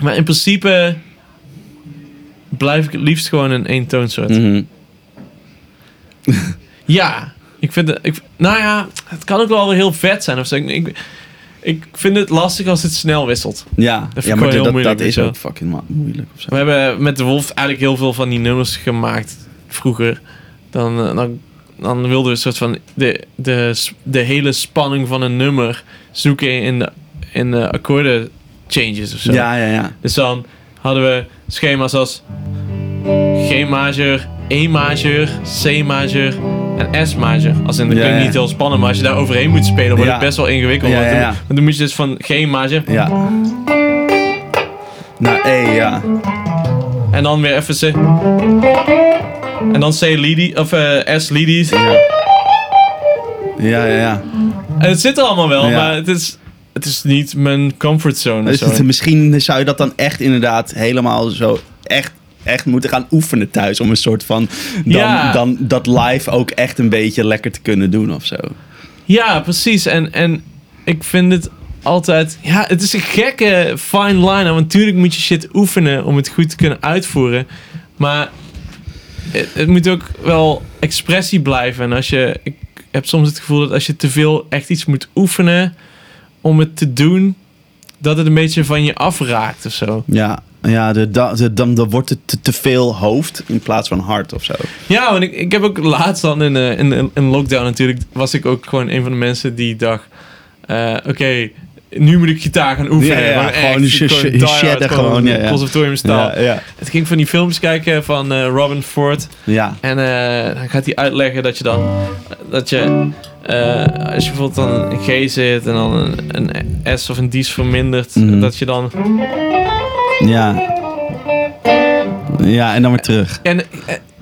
Maar in principe blijf ik het liefst gewoon een eentoonsoort. Mhm. Ja, ik vind het. Ik, nou ja, het kan ook wel heel vet zijn of zo. Ik, ik, ik vind het lastig als het snel wisselt. ja. ik ja maar heel dat, moeilijk, dat is ook fucking moeilijk of zo. We hebben met de Wolf eigenlijk heel veel van die nummers gemaakt vroeger. Dan, eh, dan, dan wilden we een soort van de, de, de hele spanning van een nummer zoeken in de, in de akkoorden changes of zo. Ja, ja, ja. Dus dan hadden we schema's als G majeur, E majeur, C majeur en S majeur. Als in dat Ja, klinkt niet heel spannend, maar als je daar overheen moet spelen, wordt het best wel ingewikkeld. Want dan- ja. Want dan moet je dus van G majeur Ja. Nou, E, ja. en dan weer even C. En dan C leadie, of eh, S leadies. Ja. Ja, ja, ja. En het zit er allemaal wel, Ja. maar het is, het is niet mijn comfortzone. Dus het- misschien zou je dat dan echt inderdaad helemaal zo echt, echt moeten gaan oefenen thuis. Om een soort van dan, Ja. dan dat live ook echt een beetje lekker te kunnen doen of zo. Ja, precies. En, en ik vind het altijd... Ja, het is een gekke fine line. Want natuurlijk moet je shit oefenen om het goed te kunnen uitvoeren. Maar het, het moet ook wel expressie blijven. En als je... Ik heb soms het gevoel dat als je te veel echt iets moet oefenen om het te doen... Dat het een beetje van je afraakt of zo. Ja, ja de, da- de, dan, dan wordt het te, te veel hoofd in plaats van hart of zo. Ja, want ik, ik heb ook laatst dan in, in, in, in lockdown natuurlijk... was ik ook gewoon een van de mensen die dacht... eh, Oké, nu moet ik gitaar gaan oefenen. Ja, ja, Maar gewoon gewoon shedden ja, ja. Conservatoriumstaal. Ja, ja. Het ging van die films kijken van eh, Robin Ford. ja. En eh, dan gaat hij uitleggen dat je dan... Dat je... eh, als je bijvoorbeeld dan een G zit en dan een, een S of een D's vermindert... Mhm. Dat je dan... Ja. Ja, en dan weer terug. En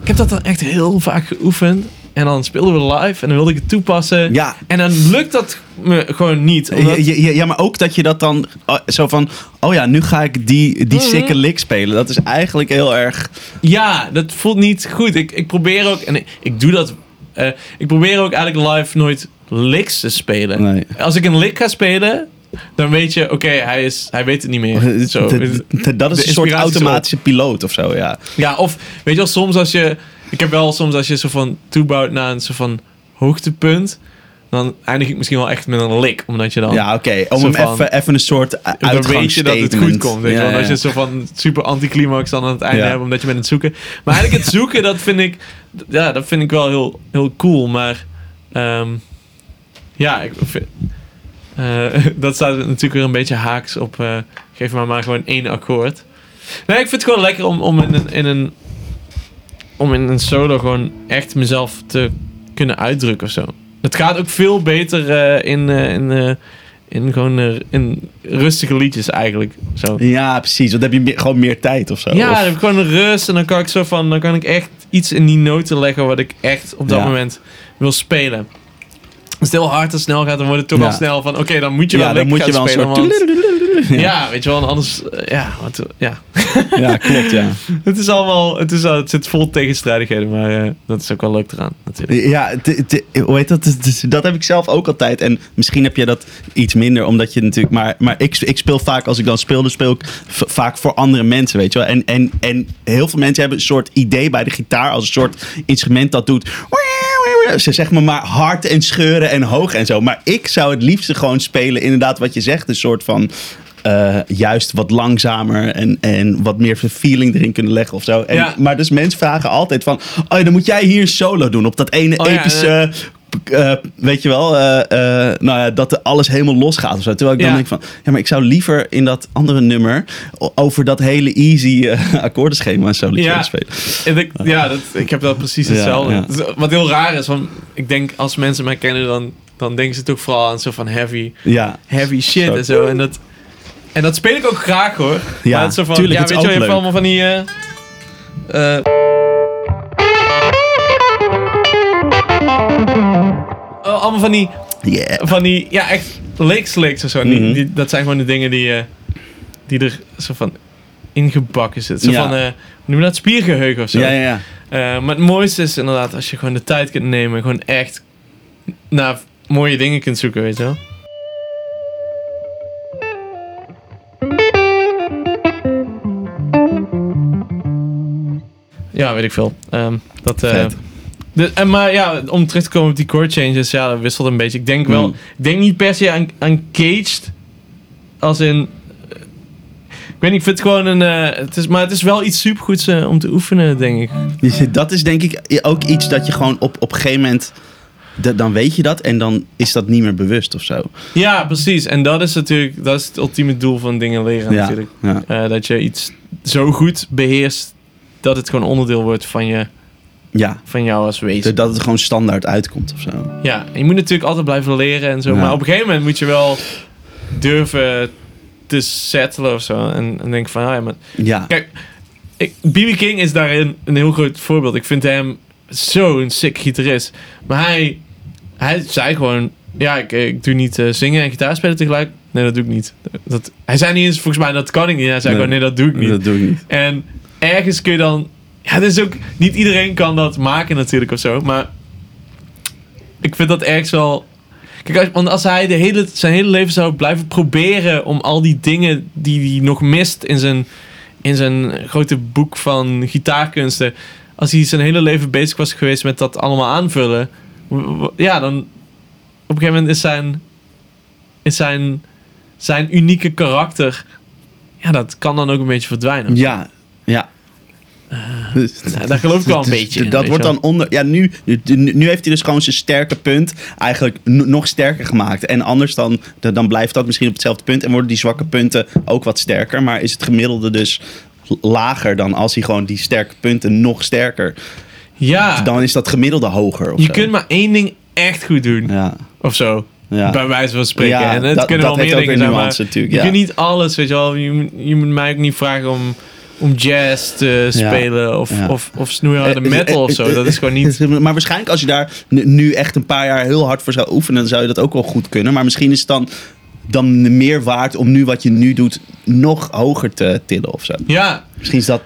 ik heb dat dan echt heel vaak geoefend. En dan speelden we live en dan wilde ik het toepassen. Ja, En dan lukt dat me gewoon niet. Omdat, Ja, ja, ja, maar ook dat je dat dan oh, zo van... Oh ja, nu ga ik die, die Mhm. sikke lick spelen. Dat is eigenlijk heel erg... ja, dat voelt niet goed. Ik, ik probeer ook, en ik, ik doe dat. eh, ik probeer ook eigenlijk live nooit licks te spelen. Nee. Als ik een lick ga spelen, dan weet je, oké, hij is hij weet het niet meer. Zo. Dat- is een soort automatische piloot of zo, ja. Ja, of weet je wel, soms als je. Ik heb wel soms als je zo van toebouwt naar een soort van hoogtepunt. Dan eindig ik misschien wel echt met een lik. Omdat je dan. Ja, oké. Om hem even, even een soort dan weet je dat het goed komt. Weet je Ja, wel? En ja. Als je zo van super anticlimax dan aan het einde Ja. hebt, omdat je bent aan het zoeken. Maar eigenlijk het zoeken, dat vind ik, ja, dat vind ik wel heel, heel cool. Maar ehm, ja, ik vind, eh, dat staat natuurlijk weer een beetje haaks op. eh, geef maar maar gewoon één akkoord. Nee, ik vind het gewoon lekker om, om in, een, in een om in een solo gewoon echt mezelf te kunnen uitdrukken of zo. Het gaat ook veel beter eh, in, eh, in, eh, in gewoon in rustige liedjes eigenlijk. Zo. Ja, precies. Want dan heb je gewoon meer tijd of zo. Ja, Of- dan heb ik gewoon een rust en dan kan ik zo van, dan kan ik echt iets in die noten leggen wat ik echt op dat Ja. moment wil spelen. Als het heel hard en snel gaat, dan wordt het toch Ja. al snel van, oké, dan moet je wel ja, dan lekker moet je wel een spelen. soort... want- Ja. ja, weet je wel, anders, eh, ja, wat, ja. ja, klopt, ja. Het is allemaal, het, is, al- het zit vol tegenstrijdigheden, maar eh, dat is ook wel leuk eraan, natuurlijk. Ja, hoe heet dat? Dat heb ik zelf ook altijd. En misschien heb je dat iets minder, omdat je natuurlijk. Maar, maar ik, ik speel vaak, als ik dan speel, dan speel ik vaak voor andere mensen, weet je wel. En, en, en heel veel mensen hebben een soort idee bij de gitaar als een soort instrument dat doet. Ze zeg maar maar hard en scheuren en hoog en zo. Maar ik zou het liefste gewoon spelen, inderdaad, wat je zegt, een soort van. Eh, juist wat langzamer en, en wat meer feeling erin kunnen leggen of zo. En, Ja. Maar dus mensen vragen altijd van... Oh ja, dan moet jij hier een solo doen op dat ene Oh ja, epische... eh, weet je wel, eh, eh, nou ja, dat er alles helemaal losgaat of zo. Terwijl ik dan Ja. denk van, ja, maar ik zou liever in dat andere nummer over dat hele easy eh, akkoordenschema een solo Ja. spelen. En ik, ja, dat, ik heb dat precies hetzelfde. ja. Dus Wat heel raar is, want ik denk als mensen mij kennen, dan, dan denken ze toch vooral aan zo van heavy, heavy shit Zo. en zo. En dat, en dat speel ik ook graag hoor. Ja, maar het is zo van, tuurlijk, ja, weet je wel, je hebt allemaal van die... eh, eh, oh, allemaal van die, yeah. van die, ja echt licks licks of zo. Mhm. die, dat zijn gewoon de dingen die, eh, die er zo van ingebakken zitten. Zo Ja. van, noem dat, spiergeheugen of zo. Ja, ja, ja. Maar het mooiste is inderdaad als je gewoon de tijd kunt nemen. Gewoon echt naar mooie dingen kunt zoeken, weet je wel. Ja, weet ik veel. Ehm, dat, eh, de, en maar ja, om terug te komen op die chord changes, ja, dat wisselt een beetje. Ik denk wel, Mm. ik denk niet per se aan, aan caged, als in, ik weet niet, ik vind het gewoon een, eh, het is, maar het is wel iets supergoeds eh, om te oefenen, denk ik. Dus dat is denk ik ook iets dat je gewoon op, op een gegeven moment... Dan weet je dat en dan is dat niet meer bewust of zo. Ja, precies. En dat is natuurlijk dat is het ultieme doel van dingen leren Ja, natuurlijk. ja. Dat je iets zo goed beheerst dat het gewoon onderdeel wordt van, je, ja. van jou als wezen. Dat het gewoon standaard uitkomt of zo. Ja, je moet natuurlijk altijd blijven leren en zo. Ja. Maar op een gegeven moment moet je wel durven te settelen of zo. En, en denken van, ah ja, maar... Ja. Kijk, B.B. King is daarin een heel groot voorbeeld. Ik vind hem zo'n sick gitarist. Maar hij, hij zei gewoon... Ja, ik, ik doe niet eh, zingen en gitaar spelen tegelijk. Nee, dat doe ik niet. Dat, hij zei niet eens volgens mij, dat kan ik niet. Hij zei Nee. gewoon, nee, dat doe ik niet. Dat doe ik niet. En ergens kun je dan... Ja, dat is ook... Niet iedereen kan dat maken natuurlijk of zo. Maar ik vind dat ergens wel... Kijk, als, want als hij de hele, zijn hele leven zou blijven proberen om al die dingen die hij nog mist in zijn, in zijn grote boek van gitaarkunsten. Als hij zijn hele leven bezig was geweest met dat allemaal aanvullen. Ja, dan op een gegeven moment is zijn, is zijn, zijn unieke karakter. Ja, dat kan dan ook een beetje verdwijnen. Ja, ja. Dus- Nou, daar geloof ik wel een dus beetje in, Dat wordt dan onder. Ja, nu, nu, heeft hij dus gewoon zijn sterke punt eigenlijk nog sterker gemaakt. En anders dan, dan blijft dat misschien op hetzelfde punt. En worden die zwakke punten ook wat sterker. Maar is het gemiddelde dus lager dan als hij gewoon die sterke punten nog sterker. Ja, Dan is dat gemiddelde hoger. Je zo. kunt maar één ding echt goed doen. Ja, Of zo. ja. Bij wijze van spreken. Ja, en het dat- kunnen dat wel meer dingen weer zijn. nuance Maar natuurlijk, je ja. kunt niet alles, weet je wel. Je, je moet mij ook niet vragen om, om jazz te spelen. Of, Ja. of, of snoeiharde Eh, metal eh, of zo. eh, Dat is gewoon niet... Maar waarschijnlijk als je daar nu- echt een paar jaar heel hard voor zou oefenen, dan zou je dat ook wel goed kunnen. Maar misschien is het dan, dan meer waard om nu wat je nu doet nog hoger te tillen of zo. Ja, Misschien is dat.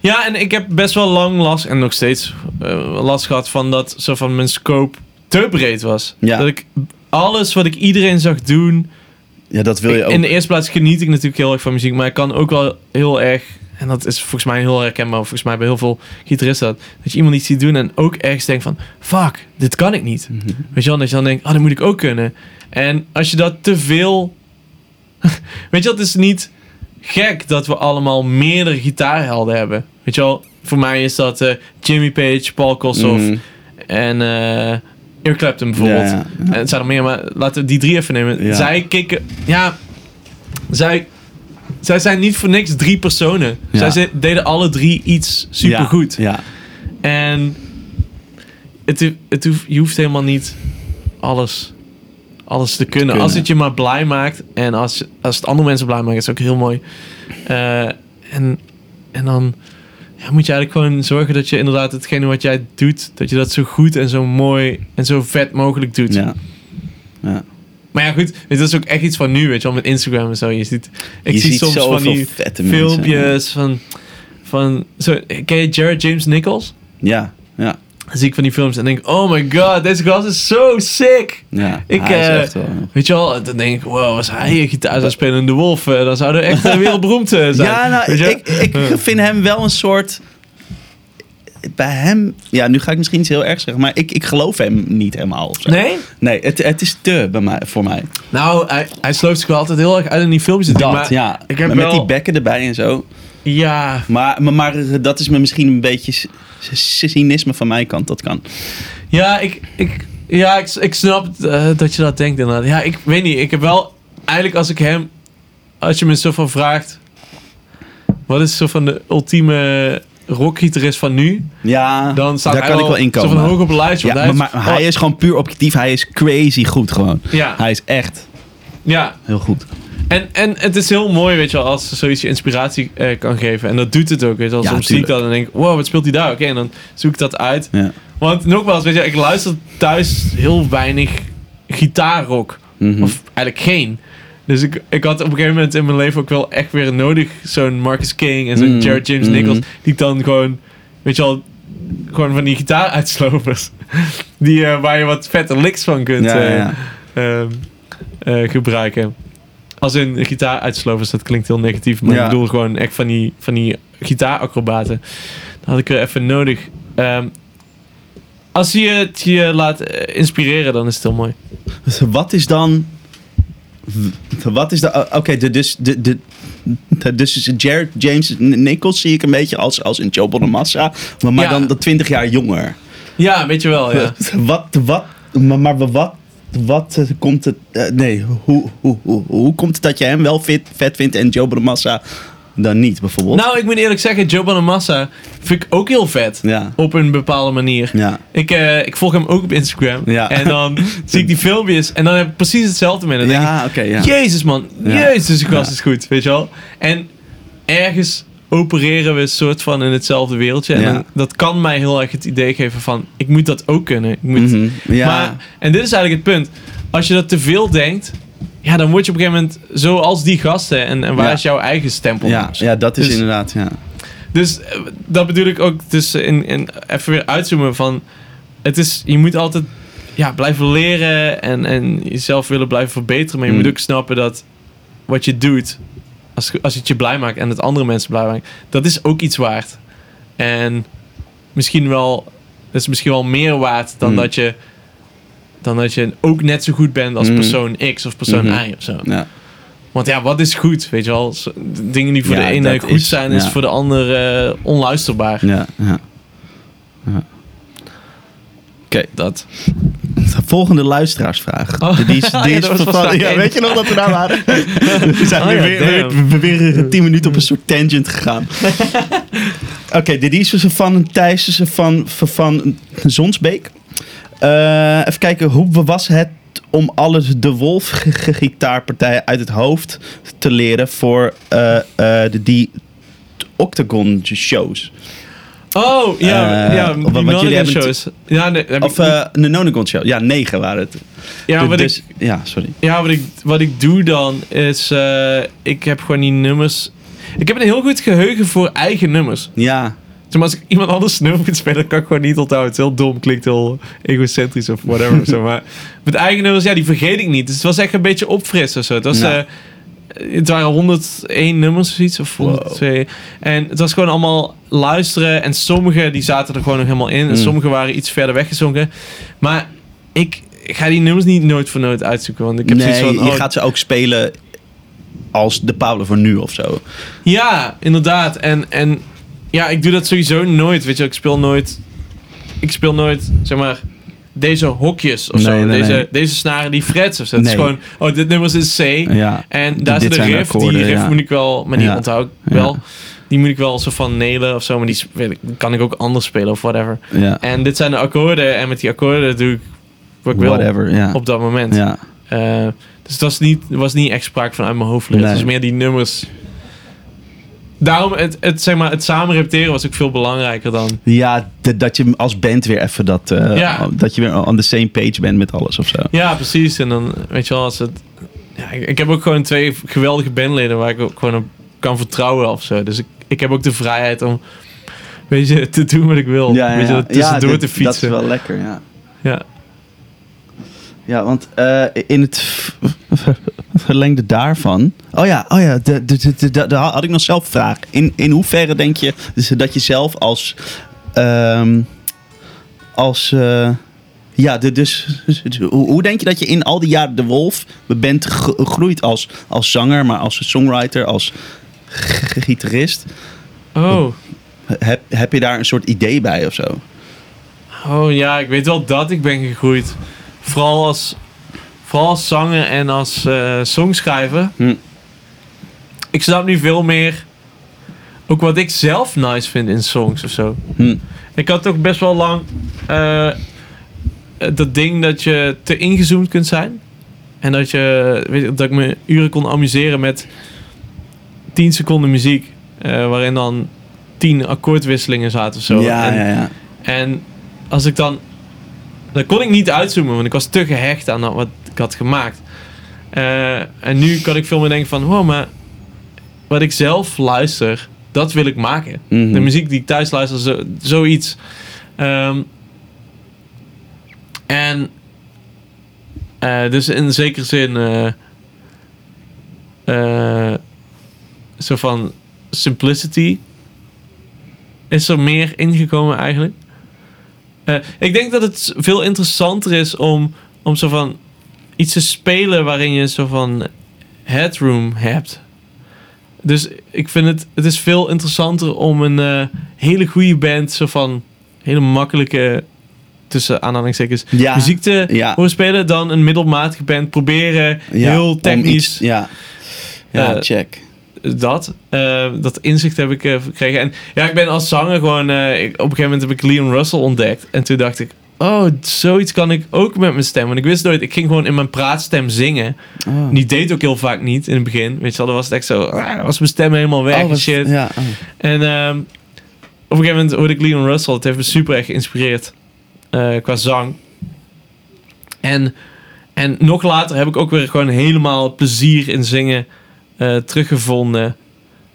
Ja, en ik heb best wel lang last, en nog steeds last gehad van dat zo van mijn scope te breed was. Ja. Dat ik alles wat ik iedereen zag doen. Ja, dat wil je ook. In de eerste plaats geniet ik natuurlijk heel erg van muziek, maar ik kan ook wel heel erg. En dat is volgens mij heel herkenbaar, volgens mij bij heel veel gitaristen. Dat, dat je iemand iets ziet doen en ook ergens denkt van... Fuck, dit kan ik niet. Mhm. Weet je wel, dat je dan denkt, ah, dat moet ik ook kunnen. En als je dat te veel... Weet je wel, het is niet gek dat we allemaal meerdere gitaarhelden hebben. Weet je wel, voor mij is dat eh, Jimmy Page, Paul Kossoff Mhm. en eh Eric Clapton bijvoorbeeld. Ja, ja. En het zijn er meer, maar laten we die drie even nemen. Ja. Zij kicken, ja, zij, zij zijn niet voor niks drie personen. Ja. Zij deden alle drie iets supergoed. Ja, ja. En het, het hoeft, je hoeft helemaal niet alles, alles te kunnen. Kunnen. Als het je maar blij maakt en als, als het andere mensen blij maakt, is ook heel mooi. Eh, en, en dan ja, moet je eigenlijk gewoon zorgen dat je inderdaad hetgene wat jij doet, dat je dat zo goed en zo mooi en zo vet mogelijk doet. ja. ja. Maar ja, goed, dit is ook echt iets van nu, weet je wel, met Instagram en zo. Je ziet, ik Je zie ziet soms van die mensen. filmpjes van, van zo, ken je Jared James Nichols? Ja, ja. Dan zie ik van die films en denk oh my god, deze gast is zo sick. ja. Ik, Hij is eh, echt wel. Weet je wel, dan denk ik, wow, als hij een gitaar zou spelen in De Wolf, eh, dan zou er echt wereldberoemd zijn. Ja, nou, ik, ik vind hem wel een soort. Bij hem, ja, nu ga ik misschien iets heel erg zeggen, maar ik, ik geloof hem niet helemaal. Nee? Nee, het, het is te bij mij, voor mij. Nou, hij, hij sloopt zich wel altijd heel erg uit in die filmpjes. Dat, maar, ja. ik heb met wel- die bekken erbij en zo. Ja, Maar, maar, maar dat is me misschien een beetje cynisme van mijn kant, dat kan. ja, ik, ik, ja ik, ik snap eh, dat je dat denkt inderdaad. Ja, ik weet niet, ik heb wel, eigenlijk als ik hem, als je me zo van vraagt, wat is zo van de ultieme rockgitarist van nu? Ja, Dan staat daar hij kan ik wel in Zo van hoog op een lijstje. Ja, want maar, maar hij is gewoon puur objectief. Hij is crazy goed gewoon. Ja, Hij is echt ja. heel goed. En, en het is heel mooi, weet je wel, als zoiets je inspiratie eh, kan geven. En dat doet het ook, weet je wel. Ja, Soms zie ik dat en denk wow, wat speelt hij daar? Oké, en dan zoek ik dat uit. Ja. Want nogmaals, weet je, ik luister thuis heel weinig gitaarrock. Mhm. Of eigenlijk geen. Dus ik, ik had op een gegeven moment in mijn leven ook wel echt weer nodig zo'n Marcus King en zo'n Mhm. Jared James Mhm. Nichols. Die ik dan gewoon, weet je wel, gewoon van die gitaaruitslovers. Die, eh, waar je wat vette licks van kunt ja, eh, ja. ehm, eh, gebruiken. Als in gitaaruitslovers, dat klinkt heel negatief. Maar ik bedoel gewoon echt van die, van die gitaaracrobaten. Dat had ik er even nodig. Ehm, als je het je laat inspireren, dan is het heel mooi. Dus wat is dan... Wat is de... oh, Oké, de, dus, de, de, de- dus Jared James Nichols zie ik een beetje als, als een Joe Bonamassa. Maar, maar Ja. dan dat 20 jaar jonger. Ja, weet je wel, ja. Wat, wat, maar, maar wat, wat eh, komt het... eh, nee, hoe, hoe, hoe, hoe komt het dat je hem wel fit, vet vindt en Joe Bonamassa dan niet, bijvoorbeeld? Nou, ik moet eerlijk zeggen, Joe Bonamassa vind ik ook heel vet. Ja, Op een bepaalde manier. ja. Ik, eh, ik volg hem ook op Instagram. Ja. En dan zie ik die filmpjes en dan heb ik precies hetzelfde met hem. Ik, Ja, oké, ja. Jezus man, jezus, gast Ja. is goed, weet je wel. En ergens opereren we een soort van in hetzelfde wereldje. En Ja. dan- dat kan mij heel erg het idee geven van, ik moet dat ook kunnen. Ik moet, Mhm, ja. maar, en dit is eigenlijk het punt. Als je dat te veel denkt, ja, dan word je op een gegeven moment zoals die gasten. En, en waar Ja. is jouw eigen stempel? ja, ja, dat is Dus- inderdaad, ja. Dus eh, dat bedoel ik ook. Dus in, in, even weer uitzoomen van. Het is, je moet altijd ja, blijven leren en, en jezelf willen blijven verbeteren. Maar je Mm. moet ook snappen dat wat je doet, als, als het je blij maakt en het andere mensen blij maakt, dat is ook iets waard. En misschien wel, dat is misschien wel meer waard dan Mm. dat je dan dat je ook net zo goed bent als Mm. persoon X of persoon Mhm. Y of zo. Ja. Want ja, wat is goed? Weet je wel, dingen die voor Ja, de ene goed is- zijn, is voor de ander eh, onluisterbaar. Ja, ja. ja. Oké, Dat. de volgende luisteraarsvraag. Oh. Die is, die is van- ja, weet je nog dat we daar waren? we zijn Oh nu ja, weer, damn. weer, weer, tien minuten op een soort tangent gegaan. Oké, dit is dus van een Thijs van, van, van Zonsbeek. Eh, even kijken, hoe was het om alle de Wolf g- g- gitaarpartijen uit het hoofd te leren voor eh, eh, de, die Octagon shows? Oh, ja, ja, die shows. Ja, nee, Of de Nonagon show. Ja, negen waren het. ja, De- wat dus, ik, ja, sorry. ja wat, ik, wat ik doe dan is, ik heb gewoon die nummers... Ik heb een heel goed geheugen voor eigen nummers. Ja, Zeg maar, als ik iemand anders nummer moet spelen, kan ik gewoon niet onthouden. Het is heel dom, klinkt heel egocentrisch of whatever. zo, maar met eigen nummers, ja, die vergeet ik niet. Dus het was echt een beetje opfrissen zo. Het, was, eh, het waren 101 nummers of iets, of 102. En het was gewoon allemaal luisteren. En sommige die zaten er gewoon nog helemaal in. En Mm. sommige waren iets verder weggezonken. Maar ik ga die nummers niet nooit voor nooit uitzoeken. Want ik heb nee, van... je oh, gaat ze ook spelen als de Pablo van nu of zo. Ja, inderdaad. En, en ja, ik doe dat sowieso nooit. Weet je, ik speel nooit. Ik speel nooit, zeg maar, deze hokjes of Nee, zo. nee, deze, nee. deze snaren die frets of zo. Het is gewoon, oh, dit nummer is C. Ja. En daar Dit zit een zijn de riff. akkoorden, die riff ja. moet ik wel, maar die Ja. onthoud ik wel. Die moet ik wel zo van nailen of zo. Maar die sp- weet ik, kan ik ook anders spelen of whatever. Ja. En dit zijn de akkoorden. En met die akkoorden doe ik wat ik wil op dat moment. ja. Eh, dus het was niet, was niet echt sprake van uit mijn hoofd leren. Het was meer die nummers. Daarom, het, het, zeg maar, het samen repeteren was ook veel belangrijker dan... Ja, dat je als band weer even dat... eh, Ja. Dat je weer on the same page bent met alles of zo. Ja, precies. En dan, weet je wel, als het... Ja, ik, ik heb ook gewoon twee geweldige bandleden waar ik ook gewoon op kan vertrouwen of zo. Dus ik, ik heb ook de vrijheid om, weet je, te doen wat ik wil. Ja, ja, weet je, tussendoor Ja, te fietsen. Dat is wel lekker, ja. Ja. Ja, want eh, in het verlengde daarvan... Oh ja, oh ja daar had ik nog zelf een vraag. In, in hoeverre denk je dus dat je zelf als... ehm, als... eh, ja, de, dus, hoe, denk je dat je in al die jaren de Wolf bent gegroeid als, als zanger, maar als songwriter, als gitarist? Oh. Heb, heb je daar een soort idee bij of zo? oh, ja, ik weet wel dat ik ben gegroeid. Vooral als, vooral als zanger en als eh, songschrijver. Hm. Ik snap nu veel meer ook wat ik zelf nice vind in songs of zo. Hm. Ik had toch best wel lang eh, dat ding dat je te ingezoomd kunt zijn. En dat, je, weet je, dat ik me uren kon amuseren met 10 seconden muziek. eh, waarin dan 10 akkoordwisselingen zaten of zo. Ja, en, ja, ja. en als ik dan. Dan kon ik niet uitzoomen, want ik was te gehecht aan dat wat ik had gemaakt. Eh, en nu kan ik veel meer denken van, wow, maar wat ik zelf luister, dat wil ik maken. Mhm. De muziek die ik thuis luister, zo, zoiets. Ehm, en eh, dus in zekere zin, eh, zo van simplicity is er meer ingekomen eigenlijk. Eh, ik denk dat het veel interessanter is om, om zo van iets te spelen waarin je zo van headroom hebt. Dus ik vind het, het is veel interessanter om een eh, hele goede band, zo van hele makkelijke, tussen aanhalingstekens, Ja, muziek te ja. horen spelen dan een middelmatige band proberen Ja, heel technisch iets- ja, ja Eh, check. Dat. eh, dat inzicht heb ik eh, gekregen. En ja, ik ben als zanger gewoon... eh, ik, op een gegeven moment heb ik Leon Russell ontdekt. En toen dacht ik... Oh, zoiets kan ik ook met mijn stem. Want ik wist nooit... Ik ging gewoon in mijn praatstem zingen. Oh. Die deed ook heel vaak niet in het begin. Weet je wel, dan was het echt zo... ah, was mijn stem helemaal weg Oh, wat- shit. Ja, oh. En ehm, op een gegeven moment hoorde ik Leon Russell. Het heeft me super erg geïnspireerd. qua zang. En, en nog later heb ik ook weer gewoon helemaal plezier in zingen eh, teruggevonden.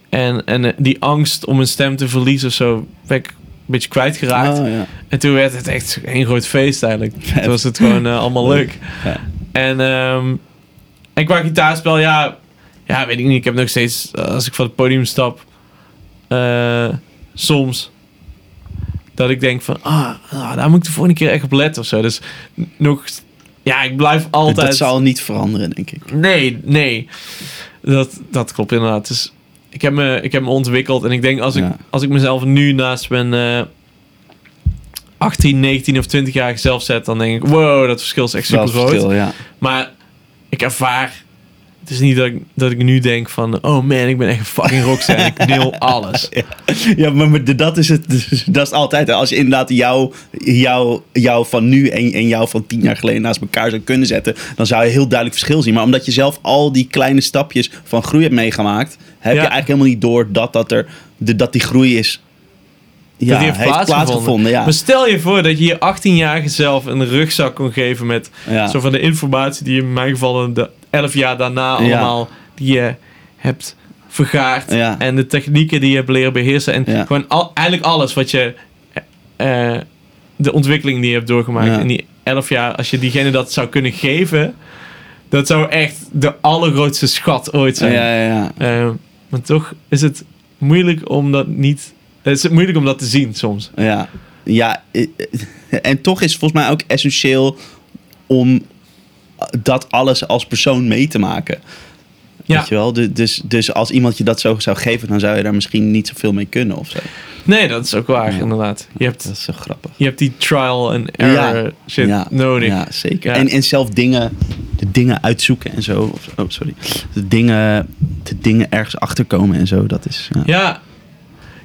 En, en eh, die angst om mijn stem te verliezen of zo, ben ik beetje kwijtgeraakt. Oh, ja. En toen werd het echt een groot feest eigenlijk. Vet. Toen was het gewoon eh, allemaal leuk. Ja. En, ehm, en qua gitaarspel, ja, ja, weet ik niet. Ik heb nog steeds, als ik van het podium stap, soms dat ik denk van, ah, ah, daar moet ik de volgende keer echt op letten of zo. Dus nog, ja, ik blijf altijd. Dat zal niet veranderen, denk ik. Nee, nee. Dat, dat klopt inderdaad. Dus ik heb, me, ik heb me ontwikkeld. En ik denk als ik, Ja. als ik mezelf nu naast mijn eh 18, 19 of 20 jaar zelf zet, dan denk ik, wow, dat verschil is echt super groot. ja. Maar ik ervaar. Het is niet dat ik, dat ik nu denk van, oh man, ik ben echt een fucking rockster. en ik neel alles. Ja, maar, maar dat is het. dus Dat is altijd. hè. Als je inderdaad jou, jou, jou van nu en, en jou van tien jaar geleden naast elkaar zou kunnen zetten, dan zou je heel duidelijk verschil zien. Maar omdat je zelf al die kleine stapjes van groei hebt meegemaakt, heb Ja. je eigenlijk helemaal niet door dat, dat, er, de, dat die groei is. Ja, heeft plaatsgevonden. Ja. Maar stel je voor dat je je 18-jarige zelf een rugzak kon geven met Ja. zo van de informatie die in mijn geval de 11 jaar daarna allemaal die je hebt vergaard Ja. en de technieken die je hebt leren beheersen en Ja. gewoon al, eigenlijk alles wat je eh, de ontwikkeling die je hebt doorgemaakt Ja. in die 11 jaar als je diegene dat zou kunnen geven dat zou echt de allergrootste schat ooit ja, zijn. ja, ja. Eh, maar toch is het moeilijk om dat niet het is moeilijk om dat te zien soms. Ja, ja eh, eh, en toch is het volgens mij ook essentieel om dat alles als persoon mee te maken. Ja. Weet je wel? Du- Dus, dus als iemand je dat zo zou geven, dan zou je daar misschien niet zoveel mee kunnen of zo. Nee, dat is ook waar, Ja. inderdaad. Je hebt, Dat is zo grappig. je hebt die trial and error shit ja, nodig. Ja, zeker. En, en zelf dingen, de dingen uitzoeken en zo. Of, oh, sorry. De dingen, de dingen ergens achterkomen en zo. Dat is. Ja. Ja.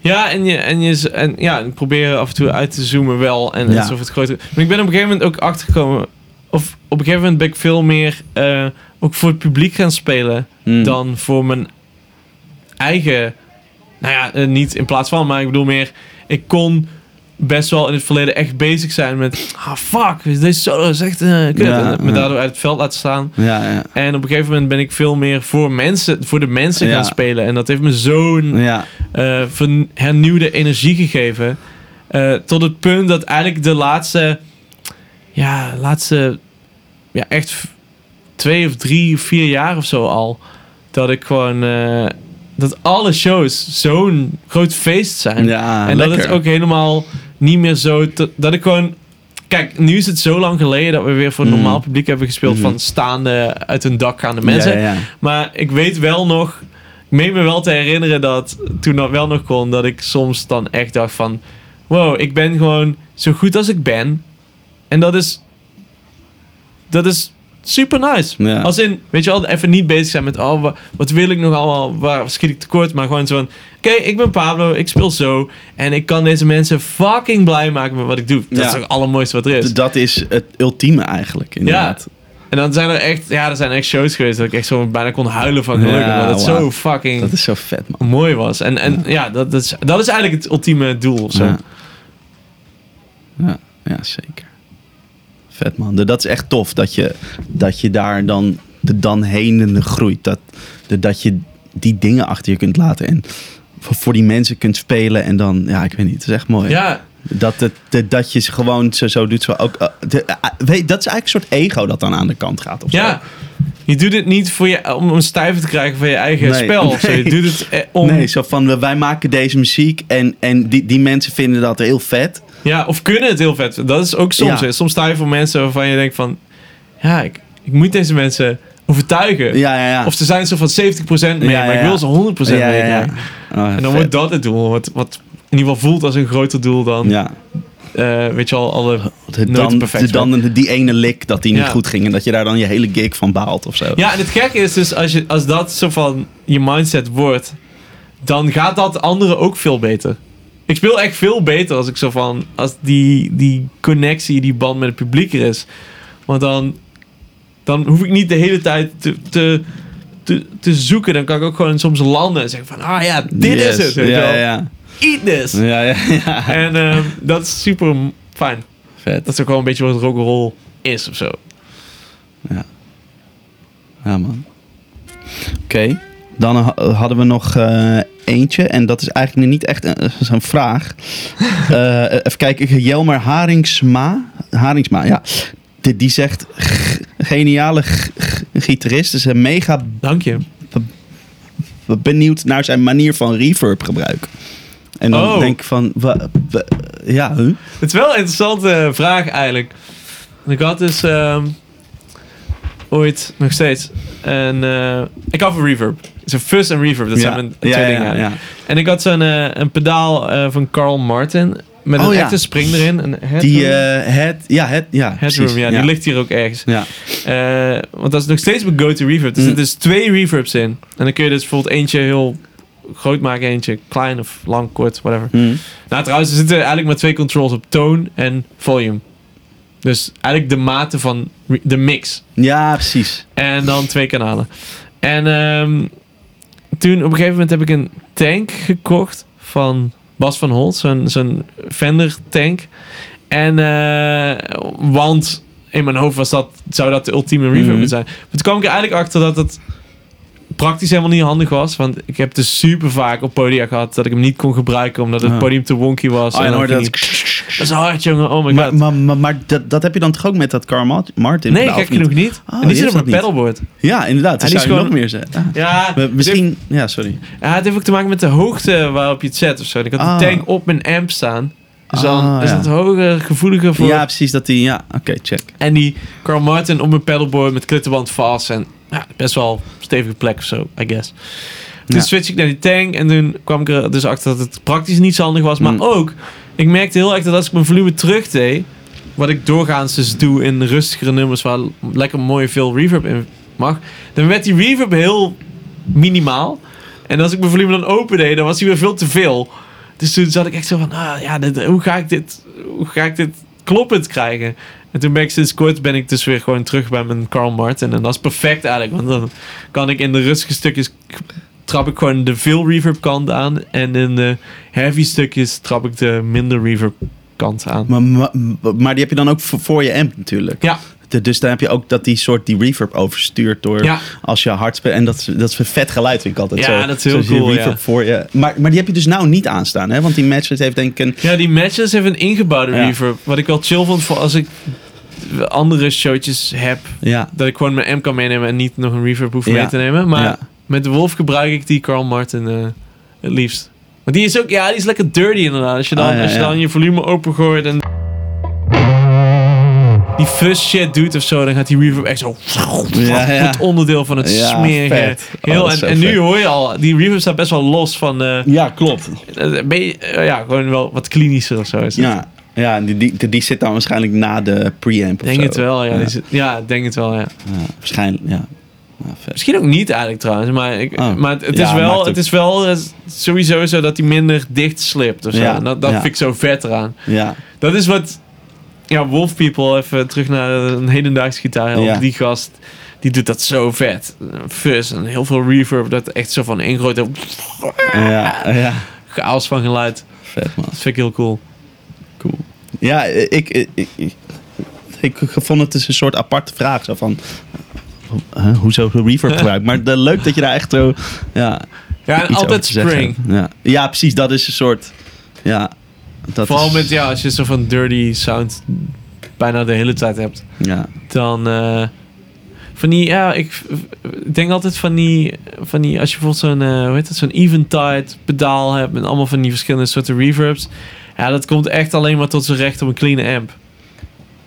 Ja, en, je, en, je, en ja, ik probeer af en toe uit te zoomen wel. En Ja. alsof het groter... Maar ik ben op een gegeven moment ook achtergekomen... Of op een gegeven moment ben ik veel meer eh, ook voor het publiek gaan spelen... Hmm. dan voor mijn eigen... Nou ja, eh, niet in plaats van, maar ik bedoel meer... Ik kon best wel in het verleden echt bezig zijn met... Ah, fuck, deze solo is echt eh kut. Ja, en me ja. daardoor uit het veld laten staan. Ja, ja. En op een gegeven moment ben ik veel meer voor mensen, voor de mensen gaan spelen. En dat heeft me zo'n hernieuwde energie gegeven. Tot het punt dat eigenlijk de laatste, ja, laatste, ja, echt twee of drie vier jaar of zo al, dat ik gewoon, eh, dat alle shows zo'n groot feest zijn. ja en lekker. dat het ook helemaal niet meer zo, te- dat ik gewoon, kijk, nu is het zo lang geleden dat we weer voor Mhm. normaal publiek hebben gespeeld Mhm. van staande uit een dak gaande mensen. Ja, ja, ja. Maar ik weet wel nog, ik meen me wel te herinneren dat toen dat wel nog kon, dat ik soms dan echt dacht van, wow, ik ben gewoon zo goed als ik ben. En dat is, dat is super nice. Ja. Als in, weet je wel, even niet bezig zijn met, oh, wa- wat wil ik nog allemaal, waar schiet ik tekort, maar gewoon zo van, oké, ik ben Pablo, ik speel zo en ik kan deze mensen fucking blij maken met wat ik doe. Dat Ja. is het allermooiste wat er is. Dat is het ultieme eigenlijk, inderdaad. En dan zijn er echt, ja, er zijn echt shows geweest dat ik echt zo bijna kon huilen van geluk. Ja, omdat het zo fucking Dat is zo vet, man. mooi was. En, en ja, dat, dat, is, dat is eigenlijk het ultieme doel zo. Ja. Ja, ja, zeker. Vet man. De- Dat is echt tof dat je, dat je daar dan, de dan heen groeit. Dat, dat je die dingen achter je kunt laten en voor, die mensen kunt spelen. En dan, ja, ik weet niet, het is echt mooi. Ja, Dat, het, dat je ze gewoon zo, zo doet. Zo ook, eh, de, eh, weet, dat is eigenlijk een soort ego dat dan aan de kant gaat. Of ja. Je doet het niet voor je, om een stijver te krijgen van je eigen Nee, spel. Of zo. Je nee. doet het eh, om... Nee, zo van wij maken deze muziek en, en die, die mensen vinden dat heel vet. Ja, of kunnen het heel vet. Dat is ook soms. Ja. Soms sta je voor mensen waarvan je denkt van... Ja, ik, ik moet deze mensen overtuigen. Ja, ja, ja. Of ze zijn zo van 70% mee, maar ik wil ze 100% ja, mee. Oh, En dan vet. wordt dat het doel. Wat, wat in ieder geval voelt als een groter doel dan... Ja. eh, weet je al, alle... Het dan, perfect dan die ene lik dat die niet goed ging en dat je daar dan je hele gig van baalt of zo. Ja, en het gekke is dus, als, je, als dat zo van je mindset wordt, dan gaat dat anderen ook veel beter. Ik speel echt veel beter als ik zo van, als die, die connectie, die band met het publiek er is. Want dan, dan hoef ik niet de hele tijd te, te, te, te zoeken. Dan kan ik ook gewoon soms landen en zeggen van, ah ja, dit Yes. is het. weet Ja, wel. ja, Eat this. ja. ja, ja. En ehm, dat is super fijn. Vet. Dat is ook wel een beetje wat rock'n'roll is of zo. Ja, man. Oké. Dan ha- hadden we nog eh, eentje. En dat is eigenlijk niet echt een, een vraag. Eh, even kijken. Jelmer Haringsma. Haringsma, ja. Die, die zegt, "G- geniale gitarist. Is een mega Dank je. benieuwd naar zijn manier van reverb gebruik. En dan Oh. denk ik van, wa- wa- ja, huh? Het is wel een interessante vraag eigenlijk. Ik had dus ehm, ooit, nog steeds, een, eh, ik had een reverb. Zo'n fuzz en reverb, dat ja. zijn mijn twee ja, dingen. ja, ja. En ik had zo'n eh, een pedaal eh, van Carl Martin met Oh, een echte spring erin. Een headroom. Die, het, ja, het, ja, Headroom, ja, die ligt hier ook ergens. Ja. Want dat is nog steeds mijn go-to reverb. Er Mm. zitten dus twee reverbs in. En dan kun je dus bijvoorbeeld eentje heel groot maken, eentje klein of lang, kort, whatever. Hm. Nou, trouwens, er zitten eigenlijk maar twee controls op toon en volume. Dus eigenlijk de mate van de mix. ja, precies. En dan twee kanalen. En ehm, toen op een gegeven moment heb ik een tank gekocht van Bas van Holt. Zo'n zo'n Fender tank. En eh, want in mijn hoofd was dat, zou dat de ultieme reverb Mhm. moeten zijn. Maar toen kwam ik er eigenlijk achter dat het praktisch helemaal niet handig was. Want ik heb dus super vaak op podia gehad dat ik hem niet kon gebruiken omdat het podium te wonky was. Oh, en hoorde dat... Dat is hard, jongen. Oh my god. maar, maar, maar dat, dat heb je dan toch ook met dat Carl Mart- Martin? nee, gek genoeg niet. Oh, en die zit op niet. pedalboard. Ja, inderdaad. En Dat die zou is je nog meer zeggen. Ah. Ja, Misschien... Ja, sorry. Ja, het heeft ook te maken met de hoogte waarop je het zet of zo. Ik had Ah. de tank op mijn amp staan. Dus dan Ah, is ja. het hoger, gevoeliger voor... Ja, precies. Dat die... Ja, oké, check. En die Carl Martin op mijn pedalboard met klittenband vast. En ja, best wel stevige plek of zo, I guess. Toen Ja. switch ik naar die tank. En toen kwam ik er dus achter dat het praktisch niet zo handig was. Maar Mm. ook, ik merkte heel erg dat als ik mijn volume terug deed... Wat ik doorgaans dus doe in rustigere nummers... Waar lekker mooi veel reverb in mag. Dan werd die reverb heel minimaal. En als ik mijn volume dan open deed, dan was hij weer veel te veel. Dus toen zat ik echt zo van, ah ja, hoe, ga ik dit, hoe ga ik dit kloppend krijgen? En toen ben ik sinds kort ben ik dus weer gewoon terug bij mijn Carl Martin. En dat is perfect eigenlijk, want dan kan ik in de rustige stukjes trap ik gewoon de veel reverb kant aan. En in de heavy stukjes trap ik de minder reverb kant aan. Maar, maar, maar die heb je dan ook voor, voor je amp natuurlijk. Ja, De- Dus dan heb je ook dat die soort die reverb overstuurt door ja, als je hard speelt. En dat, is- dat is een vet geluid vind ik altijd. Ja, zo. dat is heel cool, ja. voor je. Maar, maar die heb je dus nou niet aanstaan, hè? Want die Matchless heeft denk ik een... ja, die matches heeft een ingebouwde Ja. reverb. Wat ik wel chill vond voor als ik andere showtjes heb. Ja, Dat ik gewoon mijn M kan meenemen en niet nog een reverb hoef mee te nemen. Maar ja. Met de Wolf gebruik ik die Carl Martin eh, het liefst. Want die is ook, ja, die is lekker dirty inderdaad. Als je dan, Ah, ja, als je ja. dan je volume opengooit en die fuzz shit doet of zo, dan gaat die reverb echt zo Ja, ja. het onderdeel van het Ja, smerige. vet. Oh, Heel, en, en nu hoor je al, die reverb staat best wel los van, eh, ja klopt. eh, ben je- eh, ja, gewoon wel wat klinischer of zo is het. Ja, ja en die, die, die zit dan waarschijnlijk na de preamp of Denk zo. het wel, ja. Ja, Die zit- ja, denk het wel, ja. ja, waarschijnlijk, ja. Vet. Misschien ook niet eigenlijk trouwens, maar, ik, Oh. maar het, het Ja, is wel, het is wel eh, sowieso zo dat hij minder dicht slipt of zo. Ja, dat dat ja. vind ik zo vet eraan. Ja, Dat is wat, ja, Wolf People, even terug naar een hedendaags gitaar. Ja. Die gast, die doet dat zo vet. Fuzz en heel veel reverb, dat echt zo van één grote ja, ja. chaos van geluid. Vet man, Dat vind ik heel cool. cool. Ja, ik, ik, ik, ik, ik vond het dus een soort aparte vraag. Zo van, huh, hoezo reverb gebruikt? Maar de, leuk dat je daar echt zo, ja, Ja, en altijd spring. Ja. ja, precies. Dat is een soort, ja. Dat Vooral is, met, ja, als je zo van dirty sound bijna de hele tijd hebt. Ja, dan eh, van die ja ik, denk altijd van die van die als je bijvoorbeeld zo'n eh, hoe heet het zo'n eventide pedaal hebt met allemaal van die verschillende soorten reverbs ja dat komt echt alleen maar tot zijn recht op een clean amp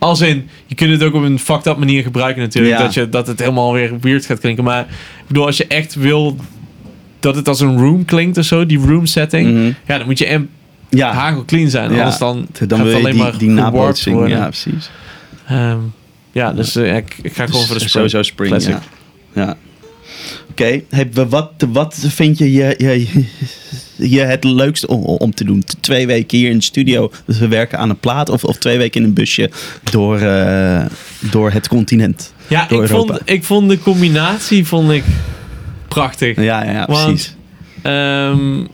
als in je kunt het ook op een fucked up manier gebruiken natuurlijk Ja. dat je dat het helemaal weer weird gaat klinken maar ik bedoel als je echt wil dat het als een room klinkt of zo die room setting Mhm. ja dan moet je amp ja. hagel clean zijn Ja. anders dan, dan gaat wil het je alleen die, maar die nabootsing. worden. Ja, precies. Ehm, ja, dus eh, ik, ik ga gewoon voor de Dus spring. Sowieso spring, Classic. ja. ja. Oké, hey, wa- wat, wat vind je, je, je, je het leukste om, om te doen? Twee weken hier in de studio, dus we werken aan een plaat, of, of twee weken in een busje door, eh, door het continent? Ja, ik Europa. vond, ik vond de combinatie vond ik prachtig. Ja, ja, ja Want- precies. Ehm,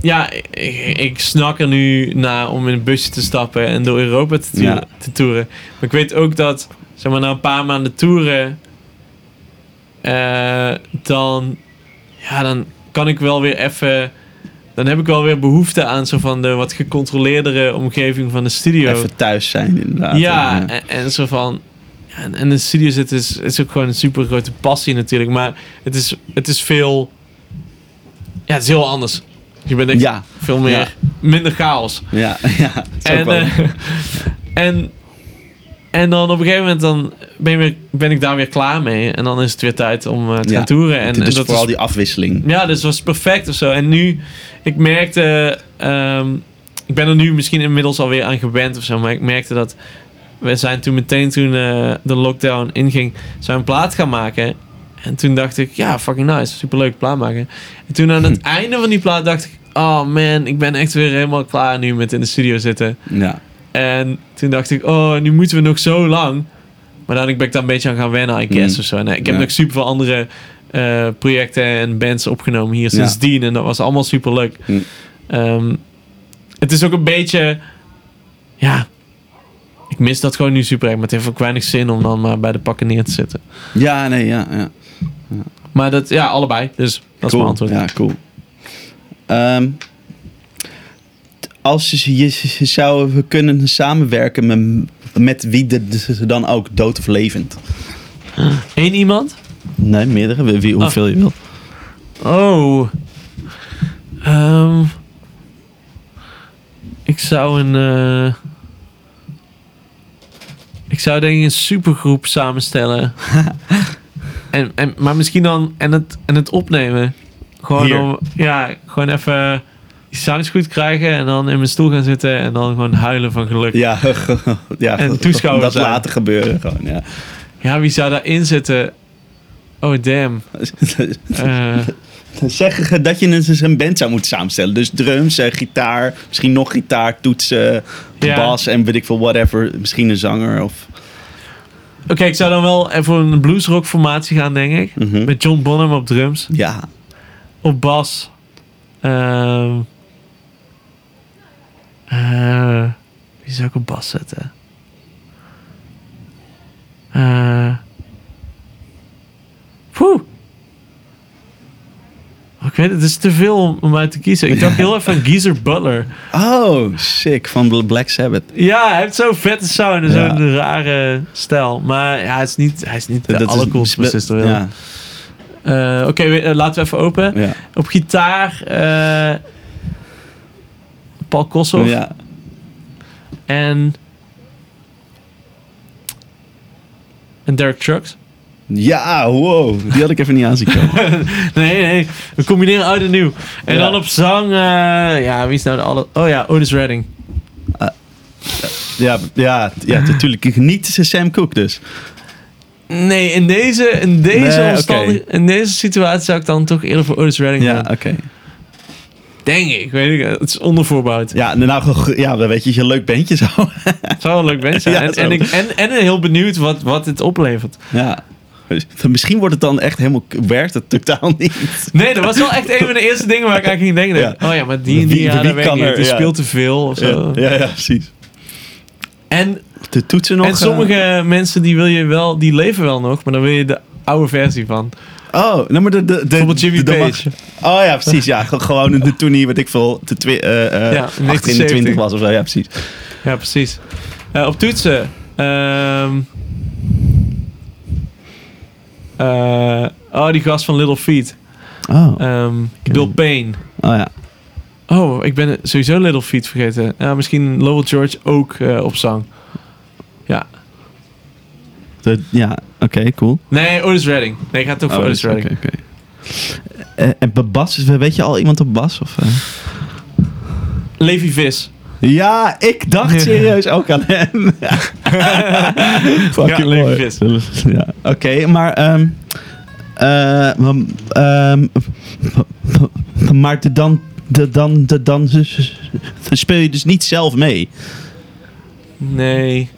ja, ik, ik snak er nu naar om in een busje te stappen en door Europa te, toeren, Ja. te toeren. Maar ik weet ook dat, zeg maar, na een paar maanden toeren, eh, dan, ja, dan kan ik wel weer even dan heb ik wel weer behoefte aan zo van de wat gecontroleerdere omgeving van de studio. Even thuis zijn, inderdaad. ja, en, en zo van. ja, En, de studio zitten is, is ook gewoon een super grote passie natuurlijk. Maar het is, het is veel. Ja, het is heel anders. Je bent echt Ja, veel meer. ja. Minder chaos. ja, ja. En, eh, en, en dan op een gegeven moment dan ben, je weer, ben ik daar weer klaar mee. En dan is het weer tijd om eh, te Ja, gaan toeren. En, dus en dat vooral die afwisseling. ja, dus was perfect of zo. En nu, ik merkte, ehm, ik ben er nu misschien inmiddels alweer aan gewend of zo. Maar ik merkte dat we zijn toen meteen toen eh, de lockdown inging, zijn een plaat gaan maken. En toen dacht ik, ja, fucking nice, superleuk plaat maken. En toen aan het einde van die plaat dacht ik, oh man, ik ben echt weer helemaal klaar nu met in de studio zitten. Ja. En toen dacht ik, oh, nu moeten we nog zo lang. Maar dan ben ik daar een beetje aan gaan wennen, I guess, Mm. of zo. Nee, ik heb Ja. nog super veel andere eh, projecten en bands opgenomen hier Ja. sindsdien. En dat was allemaal super leuk. Mm. het is ook een beetje, ja, ik mis dat gewoon nu super erg. Maar het heeft ook weinig zin om dan maar bij de pakken neer te zitten. Ja, nee, ja, ja. Maar dat, ja, allebei. Dus dat is mijn antwoord. Ja, cool. Ehm, als je, zou kunnen samenwerken met, met wie de, de- dan ook, dood of levend? Eén iemand? Nee, meerdere. Wie, hoeveel je wilt. Oh. Ehm, ik zou een. eh, ik zou denk ik een supergroep samenstellen. en, en, maar misschien dan. En het, en het opnemen. Gewoon Hier. om. Ja, gewoon even. Sounds goed krijgen. En dan in mijn stoel gaan zitten. En dan gewoon huilen van geluk. Ja, Ja, ja En toeschouwer dat zijn. laten gebeuren gewoon, ja. wie zou daarin zitten? Oh damn. Eh, Zeggen dat je een, een band zou moeten samenstellen. Dus drums, gitaar, misschien nog gitaar, toetsen, Ja. bas en weet ik veel, whatever. Misschien een zanger of... Oké, ik zou dan wel even een bluesrock formatie gaan, denk ik. Mhm. Met John Bonham op drums. Ja, Op bas. Ehm eh, wie zou ik op bas zetten? Eh Poeh. Oh, ik weet het, is te veel om, uit te kiezen. Ik dacht heel even aan Geezer Butler. Oh, sick. Van Bl- Black Sabbath. Ja, hij heeft zo'n vette sound en Ja. zo'n rare stijl. Maar ja, hij is niet, hij is niet de Dat allercoolste bassist. Ja, Eh, Oké, eh, laten we even open. ja. Op gitaar eh, Paul Kossoff. ja. En, en Derek Trucks. Ja, wow. Die had ik even niet aan zien komen. nee, nee. We combineren oud en nieuw. En Ja. dan op zang... eh, ja, wie is nou de alle... Oh ja, Otis Redding. Ja, ja, ja natuurlijk. Niet Sam Cooke dus. Nee, in deze, in deze Nee. In deze situatie zou ik dan toch eerder voor Otis Redding Ja, gaan. oké. Denk ik. Weet ik. Het is ondervoorbeeld. Ja, nou, ge- ja, dan weet je, je leuk bandje zo. Het zou wel leuk band zijn. Ja, en, ik, en, en heel benieuwd wat, wat dit oplevert. ja. Misschien wordt het dan echt helemaal, werkt het totaal niet. Nee, dat was wel echt een van de eerste dingen waar ik aan ging denken. Ja. Oh ja, maar die en die, Wie- ja, kan niet. er, Die ja. speelt te veel of zo. Ja, ja, ja, precies. En, De toetsen nog. en sommige mensen die wil je wel, die leven wel nog, maar dan wil je de oude versie van. Oh, nou maar de... de, de Bijvoorbeeld Jimmy de- de- Page. Oh ja, precies. Ja, Ge- gewoon de toen hij, wat ik veel, te twi- eh, Ja, 28 1970. was of zo. Ja, precies. Ja, precies. Eh, op toetsen. ehm, eh, oh, die gast van Little Feet. Oh, Ehm, Bill Payne. oh ja. Oh, ik ben sowieso Little Feet vergeten. Ja, misschien Lowell George ook op zang. Ja. De, ja, oké, cool. Nee, Otis Redding. Nee, ik ga toch voor Oh, Otis Redding. oké, oké. Eh, en Bas, weet je al iemand op Bas? Of, eh? Levi Vis. Ja, ik dacht serieus ook aan hem. Fucking Ja, Levi. Vis. Ja, oké, maar... eh, maar, maar de- dan, de, dan, de, dan speel je dus niet zelf mee. Nee.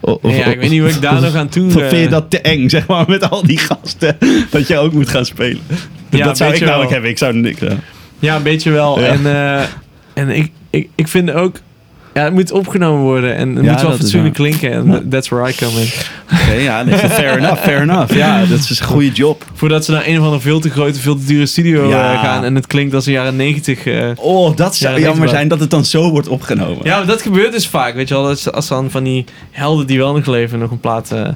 Of- ja, ik weet niet wat ik daar nog aan toe... Of vind je eh, dat te eng, zeg maar, met al die gasten, dat je ook moet gaan spelen? Ja, dat zou ik namelijk wel. hebben, ik zou niks. Ja. Ja, een beetje wel. En, eh, en ik, ik, ik vind ook... Ja, het moet opgenomen worden en het Ja, moet wel dat fatsoenlijk klinken. En that's where I come in. Oké, ja, nee, fair enough, fair enough. Ja, dat is een goede job. Voordat ze naar een of andere veel te grote, veel te dure studio Ja. eh, gaan en het klinkt als een jaren negentig. eh. Oh, dat zou Ja, dat jammer zijn dat het dan zo wordt opgenomen. Ja, maar dat gebeurt dus vaak, weet je wel. Als, als dan van die helden die wel nog leven nog een plaat eh,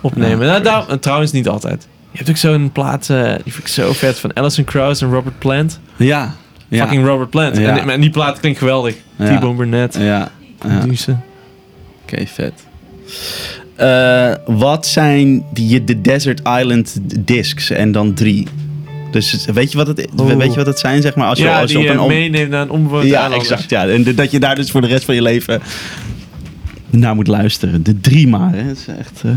opnemen. Nou, daar, en trouwens niet altijd. Je hebt ook zo'n plaat, die vind ik zo vet, van Alison Krauss en Robert Plant. Ja. Fucking Robert Plant. En, en die plaat klinkt geweldig. T-Bone Burnett, Ja. ja. Oké, vet. Eh, wat zijn die, de Desert Island discs en dan drie? Dus weet je wat het, weet je wat het zijn, zeg maar? Als je, ja, als je die op je een om- meeneemt naar een onbewoond Ja, exact. Ja. En dat je daar dus voor de rest van je leven naar moet luisteren. De drie maar, hè. Dat is echt eh,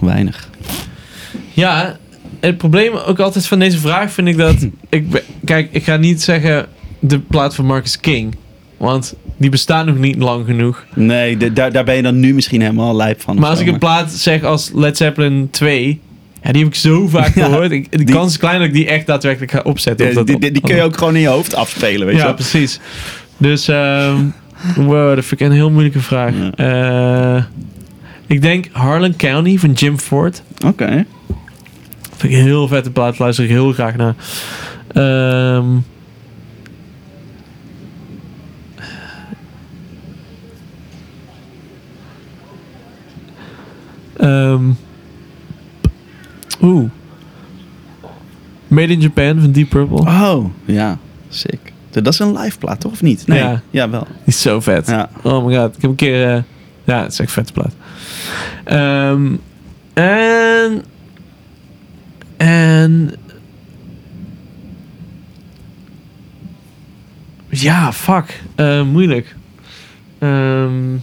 weinig. Ja, het probleem ook altijd van deze vraag vind ik dat... ik, kijk, ik ga niet zeggen de plaat van Marcus King. Want die bestaat nog niet lang genoeg. Nee, de- daar, daar ben je dan nu misschien helemaal lijp van. Maar als of ik een plaat zeg als Led Zeppelin 2... Ja, die heb ik zo vaak Ja, gehoord. Ik, de die- kans is klein dat ik die echt daadwerkelijk ga opzetten. Ja, op dat die, die, die kun je ook gewoon in je hoofd afspelen, weet je Ja, precies. Dus, ehm wow, dat vind ik een heel moeilijke vraag. Eh, ik denk Harlan County van Jim Ford. Oké. Vind ik een heel vette plaat, luister ik heel graag naar. Ehm Ehm, Oeh. Made in Japan van Deep Purple. Oh, ja. Sick. Dat is een live plaat, toch? Of niet? Nee. Ja. Ja, wel. Die is zo vet. Ja. Oh my god. Ik heb een keer... eh, ja, het is echt een vette plaat. Ehm, en... En... Ja, fuck. Eh, moeilijk. Ehm,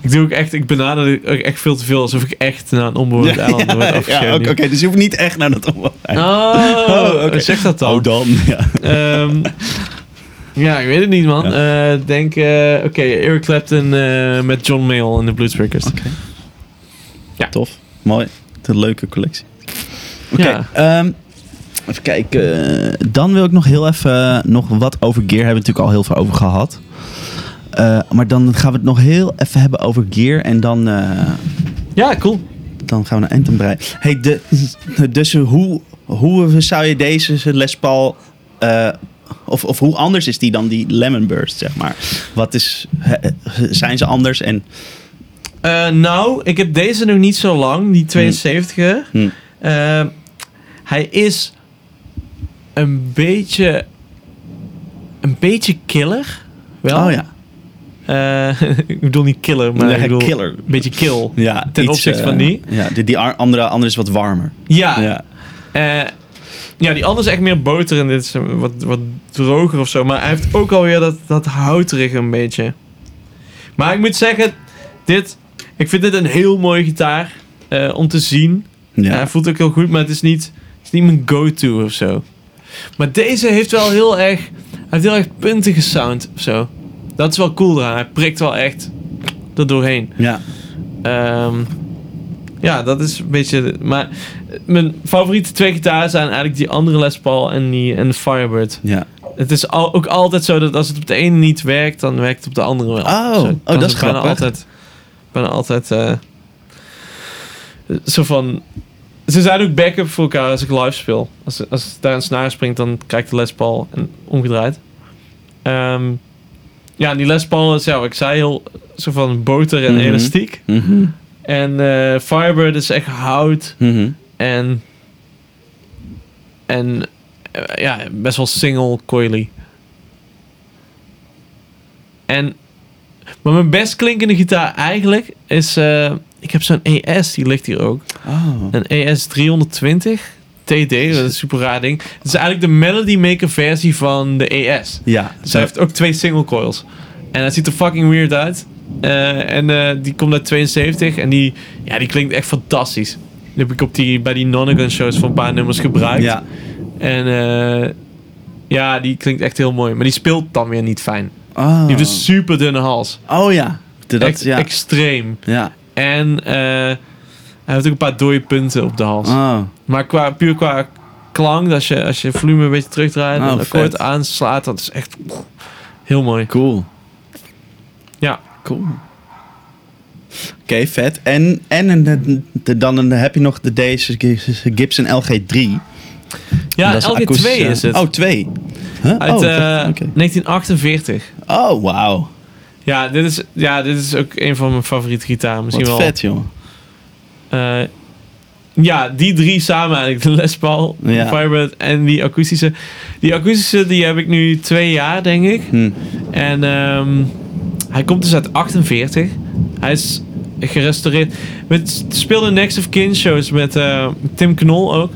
ik doe ook echt... Ik benader ook echt veel te veel. Alsof ik echt naar een onbewoond eiland word ja, oké. dus je hoeft niet echt naar dat omhoog. Oh, Oh, oké. zeg dat dan. Oh, dan. Ja. Ehm, ja, ik weet het niet, man. Eh, denk, eh, oké, Eric Clapton met John Mayall en de Bluesbreakers. Oké. Ja. Tof. Mooi. Een leuke collectie. Oké. Ja. ehm, even kijken. dan wil ik nog heel even nog wat over Gear. Hebben we natuurlijk al heel veel over gehad. Eh, maar dan gaan we het nog heel even hebben over Gear. En dan, eh, Ja, cool. dan gaan we naar Anthem. Hey, de, dus hoe, hoe zou je deze Les Paul... eh, of, of hoe anders is die dan die Lemon Burst, zeg maar? Wat is... zijn ze anders? En... Nou, ik heb deze nog niet zo lang, die 72er. Hm. Eh, hij is een beetje... Een beetje killer. Wel. Oh ja. Eh, ik bedoel niet killer, maar ik bedoel killer. een beetje kill. Ja, Ten opzichte eh, van die? Ja, die, die andere, andere is wat warmer. Ja, Ja. Eh, ja, die andere is echt meer boter en dit is wat, wat droger of zo. Maar hij heeft ook alweer dat, dat houterige een beetje. Maar ik moet zeggen, dit, ik vind dit een heel mooie gitaar om te zien. Ja. hij voelt ook heel goed, maar het is niet, is niet mijn go-to of zo. Maar deze heeft wel heel erg, hij heeft heel erg puntige sound of zo. Dat is wel cool eraan. Hij prikt wel echt er doorheen. ja. Ehm, ja, dat is een beetje. Maar mijn favoriete twee gitaren zijn eigenlijk die andere Les Paul en, die, en de Firebird. ja. Het is al, ook altijd zo dat als het op de ene niet werkt, dan werkt het op de andere wel. Oh, Zo, oh, dat is bijna grappig. altijd. Bijna altijd. eh, zo van. Ze zijn ook backup voor elkaar als ik live speel. Als, als daar een snaar springt, dan krijgt de Les Paul en omgedraaid. Ehm, ja, die Les Paul is, ja, wat ik zei, heel zo van boter en Mhm. elastiek. Mhm. En eh, Firebird is echt hout Mhm. en. En eh, ja, best wel single coily. En. Maar mijn best klinkende gitaar eigenlijk is. eh, ik heb zo'n ES, die ligt hier ook. Oh. Een ES 320 TD, dat is een super raar ding. Het is eigenlijk de Melody Maker versie van de ES. Ja. Dus hij heeft ook twee single coils. En het ziet er fucking weird uit. Eh, en eh, die komt uit 72 en die, ja, die klinkt echt fantastisch. Die heb ik op die, bij die Nonagon shows voor een paar nummers gebruikt. Ja. En eh, ja, die klinkt echt heel mooi. Maar die speelt dan weer niet fijn. Oh. Die heeft een super dunne hals. Oh ja. Dat, echt ja. extreem. ja. En eh, hij heeft ook een paar dode punten op de hals. Oh. Maar qua, puur qua klank. Als je, als je volume een beetje terugdraait en Oh, een akkoord aanslaat, dat is echt heel mooi. Cool. Ja. Cool. Oké, vet. En, en de- dan heb je nog de deze Gibson LG3. Ja, Dat is LG2 akoestische- is het. Oh, 2. Huh? Uit oh, ik eh, dacht- oké. 1948. oh, wauw. Ja dit, is, ja, dit is ook een van mijn favoriete gitaren. Misschien Wat wel. vet, joh. Eh, ja, die drie samen eigenlijk. De Les Paul, de. Firebird en die akoestische. Die akoestische die heb ik nu twee jaar, denk ik. Hm. En ehm, hij komt dus uit 48. Hij is gerestaureerd. We speelden Next of Kin shows met eh, Tim Knol ook.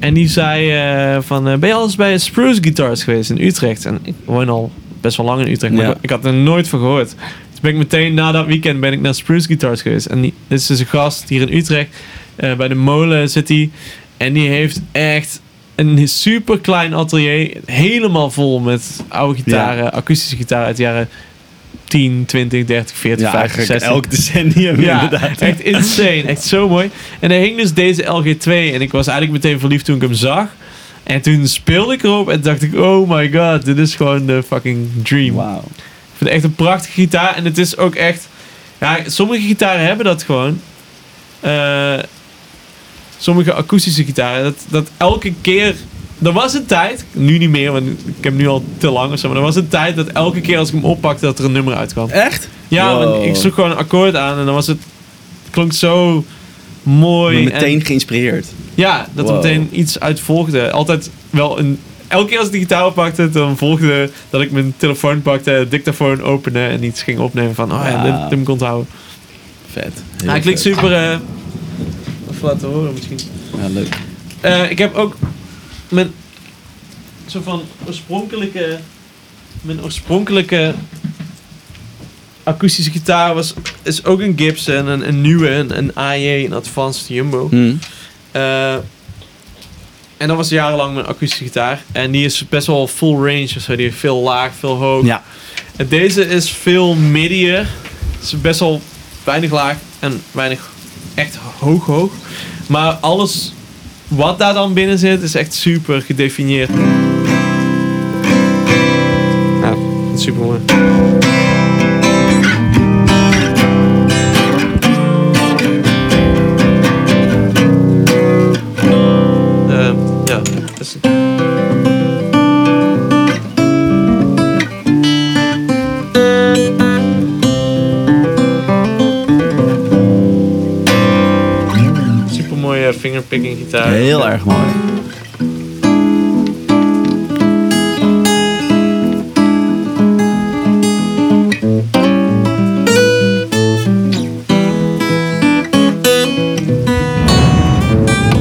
En die zei eh, van, ben je al eens bij Spruce Guitars geweest in Utrecht? En ik woon al best wel lang in Utrecht, maar Ja. ik had er nooit van gehoord. Dus ben ik meteen na dat weekend ben ik naar Spruce Guitars geweest. En die, dit is dus een gast hier in Utrecht. eh, bij de molen zit hij. En die heeft echt een super klein atelier. Helemaal vol met oude gitaren, akoestische gitaren uit de jaren 10, 20, 30, 40, Ja, 50, eigenlijk 60. elk decennium Ja, inderdaad. echt insane. Echt zo mooi. En er hing dus deze LG2 en ik was eigenlijk meteen verliefd toen ik hem zag. En toen speelde ik erop en dacht ik, oh my god, dit is gewoon de fucking dream. Wauw. Ik vind het echt een prachtige gitaar en het is ook echt... Ja, sommige gitaren hebben dat gewoon. Eh, sommige akoestische gitaren, dat, dat elke keer... Er was een tijd, nu niet meer, want ik heb nu al te lang of zo, maar er was een tijd dat elke keer als ik hem oppakte dat er een nummer uitkwam. Echt? Ja, Wow. want ik sloeg gewoon een akkoord aan en dan was het... Het klonk zo mooi. Maar meteen en- geïnspireerd. ja, dat er meteen iets uit volgde. Altijd wel een... Elke keer als ik de gitaar oppakte, dan volgde dat ik mijn telefoon pakte, dictafoon opende en iets ging opnemen van, oh ja, dit, Wauw. dit moet ik onthouden. Vet. Hij klinkt vet. super... eh even laten horen misschien. Ja, leuk. Eh, ik heb ook mijn soort van oorspronkelijke, mijn oorspronkelijke akoestische gitaar was is ook een Gibson, een, een nieuwe, een, een AJ, een Advanced Jumbo. Hm. Eh, en dat was jarenlang mijn akoestische gitaar. En die is best wel full range. of zo. Die heeft veel laag, veel hoog. Ja. En deze is veel middier. Het is best wel weinig laag en weinig echt hoog hoog. Maar alles wat daar dan binnen zit is echt super gedefinieerd. Ja, super mooi. Fingerpicking gitaar. Heel erg mooi.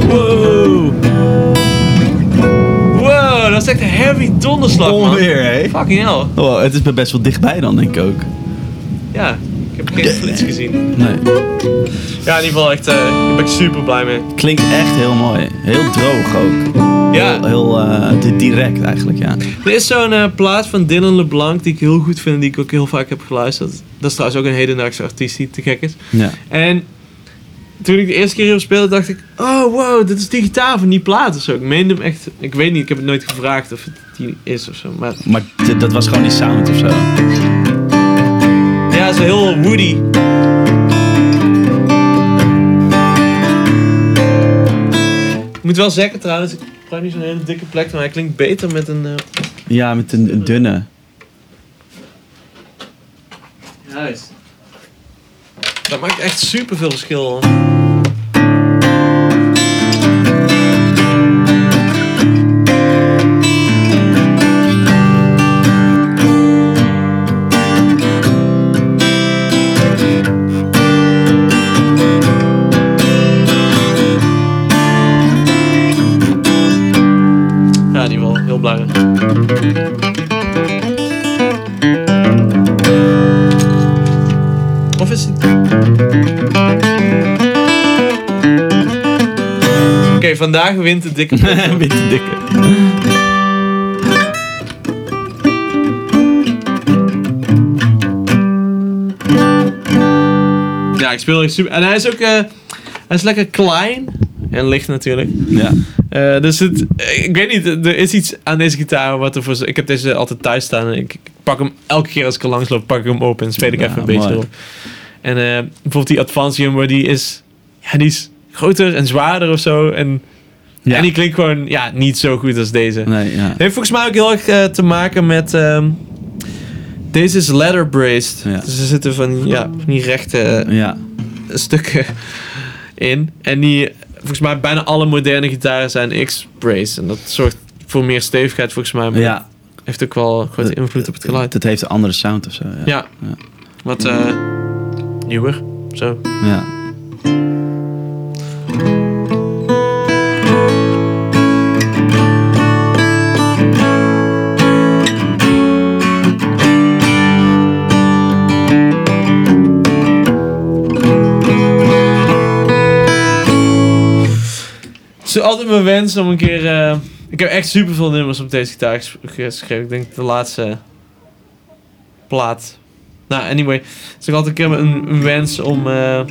Wow! Wow, dat is echt een heavy donderslag, man. Onweer, hè? Fucking hell. Oh, het is me best wel dichtbij dan, denk ik ook. Ja, heb geen flits gezien. Nee. Ja, in ieder geval echt, eh daar ben ik super blij mee. Klinkt echt heel mooi. Heel droog ook. Ja. Heel, heel eh, di- direct eigenlijk, ja. Er is zo'n eh, plaat van Dylan LeBlanc die ik heel goed vind en die ik ook heel vaak heb geluisterd. Dat is trouwens ook een hedendaagse artiest die te gek is. Ja. En toen ik de eerste keer hierop speelde, dacht ik... Oh, wow, dit is die gitaar van die plaat of zo. Ik meende hem echt... Ik weet niet, ik heb het nooit gevraagd of het die is of zo. Maar Maar dat was gewoon die sound of zo. Zo heel woody. Ik moet wel zeggen trouwens, ik gebruik nu zo'n hele dikke plek, maar hij klinkt beter met een... eh, Ja, met een, een dunne. Juist. Dat maakt echt super veel verschil. Oké, vandaag wint de dikke. Witte dikke. Ja, ik speel echt super. En hij is ook... eh, hij is lekker klein. En licht natuurlijk. Ja. Eh, dus het, ik weet niet, er is iets aan deze gitaar wat er voor... Ik heb deze altijd thuis staan en ik, ik pak hem elke keer als ik er langs loop, pak ik hem open en speel ik Ja, even een beetje mooi. En eh, bijvoorbeeld die Advancium, die is, ja, die is groter en zwaarder of zo. En, Ja. en die klinkt gewoon ja, niet zo goed als deze. Nee, ja. Het heeft volgens mij ook heel erg eh, te maken met... ehm, deze is leather braced. Ja. Dus er zitten van, die- ja, van die rechte eh, Ja. stukken in. En die, volgens mij bijna alle moderne gitaren zijn X-braced. En dat zorgt voor meer stevigheid volgens mij. Maar ja. heeft ook wel grote invloed op het geluid. Het heeft een andere sound of zo. Ja. Ja. Ja. Wat nieuwer. Zo. ja. Het is altijd mijn wens om een keer... eh, ik heb echt super veel nummers op deze gitaar ges- geschreven. Ik denk de laatste plaat. Nou, anyway. Ook altijd een keer een, een wens om... eh,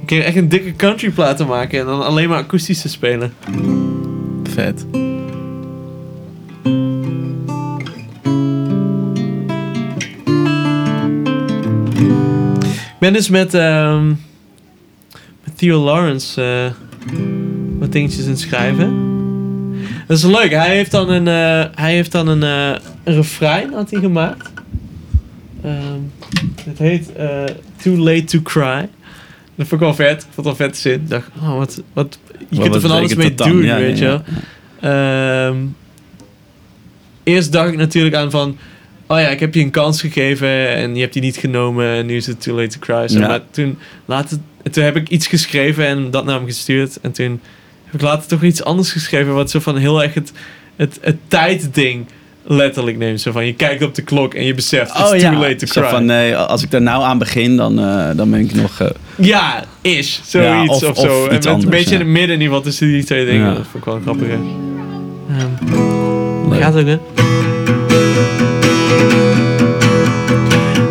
een keer echt een dikke country plaat te maken. En dan alleen maar akoestisch te spelen. Vet. Ik ben dus met, ehm, met Theo Lawrence eh, wat dingetjes het schrijven. Dat is leuk. Hij heeft dan een, eh, hij heeft dan een, een refrein had hij gemaakt. Ehm, het heet eh, Too Late to Cry. Dat vond ik wel vet. Ik vond het wel vet zin. Ik dacht, oh, wat, wat, je kunt er van alles mee doen, Ja, weet ja, je wel. ja. Ehm, eerst dacht ik natuurlijk aan van... Oh ja, ik heb je een kans gegeven en je hebt die niet genomen en nu is het too late to cry. Maar toen, later, toen heb ik iets geschreven en dat naar hem gestuurd. En toen heb ik later toch iets anders geschreven wat zo van heel erg het, het, het tijdding letterlijk neemt. Zo van je kijkt op de klok en je beseft, it's Oh too ja, late to Zo cry. van nee, als ik daar nou aan begin, dan, eh, dan ben ik nog... eh, Ja, is. Zoiets Ja, of- of, zo. of en met anders, een beetje ja. in het midden in ieder geval tussen die twee dingen. Ja. Dat vond ik wel grappig. hè. Ehm, leuk. Gaat ook, hè?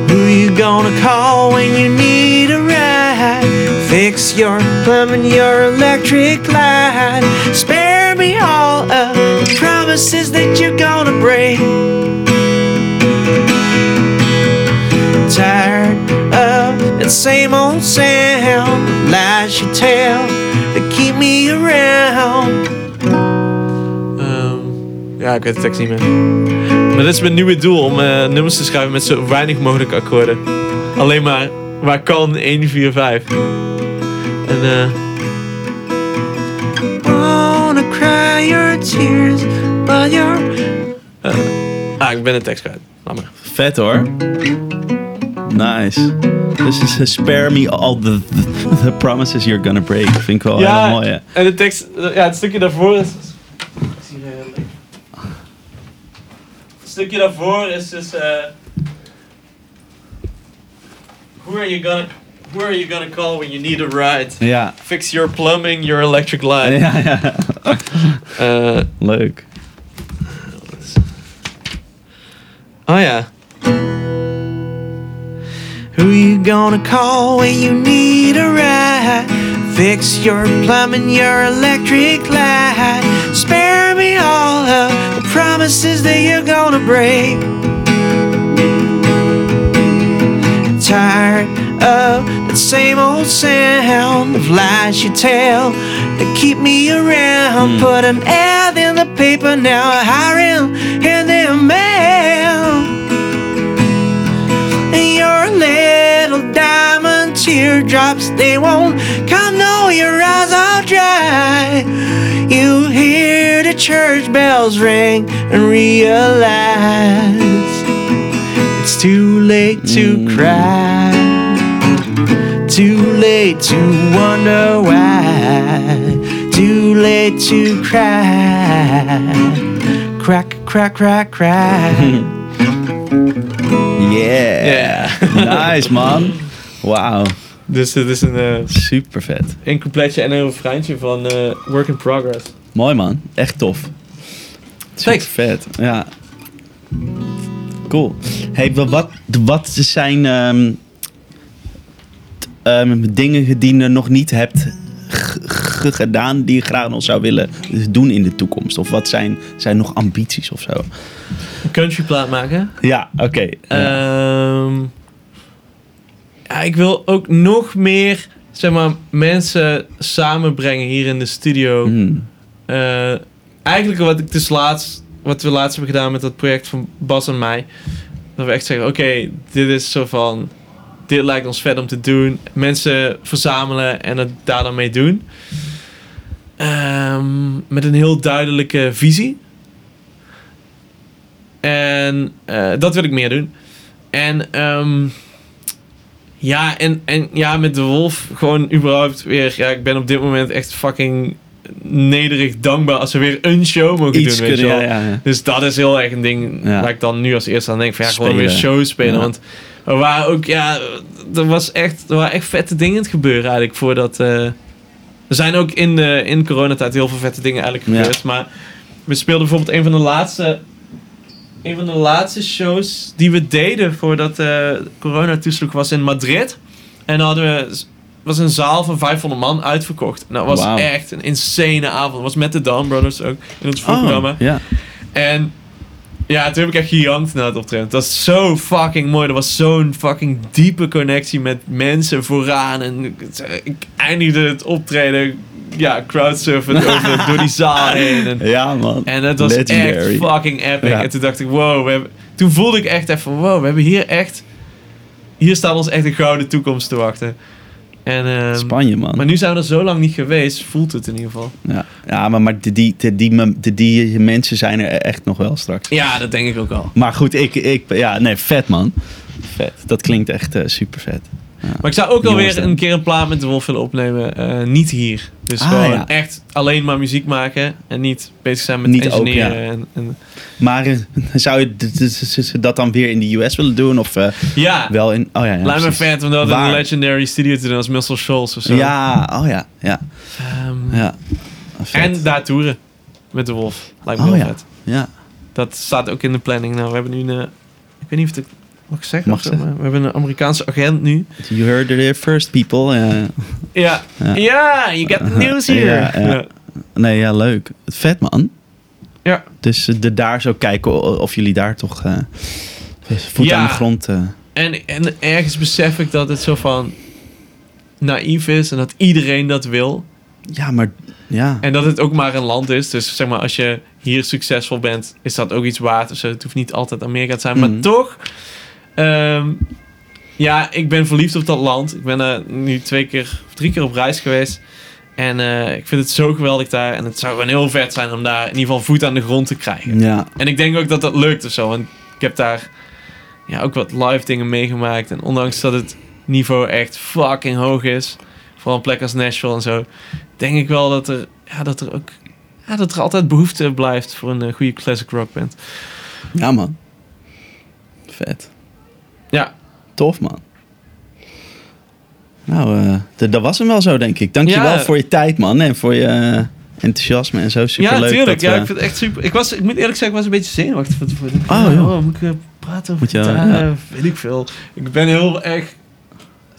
Who you gonna call when you need a ride? Fix your plumbing, your electric light. Spare me all of promises that you're gonna break. Tired of that same old sound, lies you tell that keep me around. Ehm, ja, ik weet de tekst niet meer. Maar dat is mijn nieuwe doel om eh, nummers te schrijven met zo weinig mogelijk akkoorden. Alleen maar waar kan 1, 4, 5. En eh. Wanna cry your tears, but you're. Eh, ah, ik ben de tekst kwijt. Laat maar. Vet hoor. Nice. This is a spare me all the, the, the promises you're gonna break. Vind ik wel heel mooi. hè. en de tekst, eh, ja, het stukje daarvoor is. Ik zie het heel stukje daarvoor is dus. eh who are you gonna, who are you gonna call when you need a ride? Ja. Fix your plumbing, your electric line. Ja, ja. Eh, Leuk. Oh ja. Who you gonna call when you need a ride? Fix your plumbing, your electric light. Spare me all of the promises that you're gonna break. Tired of that same old sound of lies you tell that keep me around. Hmm. Put an ad in the paper now, hiring in the little diamond teardrops, they won't come, no, your eyes are dry. You hear the church bells ring and realize it's too late to mm. cry. Too late to wonder why. Too late to cry. Crack, crack, crack, crack. Yeah. Nice man. Wauw. Dus dit is een, uh, Super vet. een coupletje en een refreintje van uh, Work in Progress. Mooi man. Echt tof. Super Thanks. vet. Ja. Cool. Hey, wa- wat, wat zijn ehm, ehm, dingen die je nog niet hebt gedaan die je graag nog zou willen doen in de toekomst? Of wat zijn, zijn nog ambities of zo? Een country plaat maken. Ja, oké. Ehm, ja, ik wil ook nog meer, zeg maar, mensen samenbrengen hier in de studio. Hmm. Eh, eigenlijk wat ik dus laatst, wat we laatst hebben gedaan met dat project van Bas en mij. Dat we echt zeggen, oké, dit is zo van, dit lijkt ons vet om te doen. Mensen verzamelen en het daar dan mee doen. Ehm, met een heel duidelijke visie. En eh, dat wil ik meer doen. En ehm, ja, en, en ja, met de Wolf gewoon überhaupt weer. Ja, ik ben op dit moment echt fucking nederig dankbaar als we weer een show mogen Iets doen. Weet je kunnen, wel. ja, ja, ja. Dus dat is heel erg een ding waar ik dan nu als eerste aan denk. Van ja, gewoon weer shows spelen. Want er waren ook, ja, er, was echt, er waren echt vette dingen het gebeuren eigenlijk voordat... eh, er zijn ook in, de, in coronatijd heel veel vette dingen eigenlijk gebeurd. Maar we speelden bijvoorbeeld een van de laatste... Een van de laatste shows die we deden voordat eh corona toesloeg was in Madrid. En dan hadden we was een zaal van 500 man uitverkocht. En dat was echt een insane avond. Dat was met de Dawn Brothers ook in het voorprogramma. Oh, ja. En ja, toen heb ik echt gejankt na het optreden. Dat was zo fucking mooi. Er was zo'n fucking diepe connectie met mensen vooraan. En ik eindigde het optreden, ja, crowdsurfen over, door die zaal heen. En, ja, man. en het was Legendary. echt fucking epic. Ja. En toen dacht ik, wow, we hebben, toen voelde ik echt even, wow, we hebben hier echt, hier staat ons echt een gouden toekomst te wachten. En, ehm, Spanje, man. maar nu zijn we er zo lang niet geweest, voelt het in ieder geval. Ja, ja maar, maar die, die, de, die mensen zijn er echt nog wel straks. Ja, dat denk ik ook al. Maar goed, ik, ik, ja, nee, vet man. Vet. Dat klinkt echt super vet. Maar ik zou ook alweer dan. een keer een plaat met de Wolf willen opnemen. eh, niet hier. Dus Ah, gewoon echt alleen maar muziek maken. En niet bezig zijn met Niet ook, engineeren. ja. en, en, Maar eh, zou je dat dan weer in de US willen doen? Of eh, ja, wel in... Oh ja, ja lijkt me vet om dat in een legendary studio te doen als Muscle Shoals of zo. Ja, oh ja, ja. Ehm, ja. Vet. en daar toeren met de Wolf. Lijkt me Oh, heel ja. vet. Ja, Dat staat ook in de planning. Nou, we hebben nu een... ik weet niet of het mag zeggen. Mag of zo, zeggen. maar we hebben een Amerikaanse agent nu. you heard it here first, people. Ja. Ja, Ja. you got the news here. Ja. Nee, ja, leuk. Vet, man. Ja. Dus eh, de daar zo kijken of jullie daar toch eh, voet Ja. aan de grond... eh, En, en ergens besef ik dat het zo van naïef is en dat iedereen dat wil. ja, maar... Ja. En dat het ook maar een land is. Dus zeg maar, als je hier succesvol bent, is dat ook iets waard. of zo. het hoeft niet altijd Amerika te zijn. Mhm. Maar toch, ehm, ja, ik ben verliefd op dat land. Ik ben er nu twee keer, of drie keer op reis geweest. En eh, ik vind het zo geweldig daar. En het zou gewoon heel vet zijn om daar in ieder geval voet aan de grond te krijgen. Ja, En ik denk ook dat dat lukt of zo. Want ik heb daar ja, ook wat live dingen meegemaakt. En ondanks dat het niveau echt fucking hoog is. Vooral een plek als Nashville en zo. Denk ik wel dat er, ja, dat er ook ja, dat er altijd behoefte blijft voor een eh, goede classic rock band. ja man. Vet. Ja. Tof, man. Nou, eh, dat was hem wel zo, denk ik. Dankjewel Ja. voor je tijd, man. En voor je eh, enthousiasme en zo. Super ja, leuk. tuurlijk. Ja, eh, ik vind het echt super. Ik, was, ik moet eerlijk zeggen, ik was een beetje zenuwachtig van tevoren. Ik Oh, dacht, joh. moet ik praten over Moet je, gitaar? ja. Weet ik veel. Ik ben heel erg...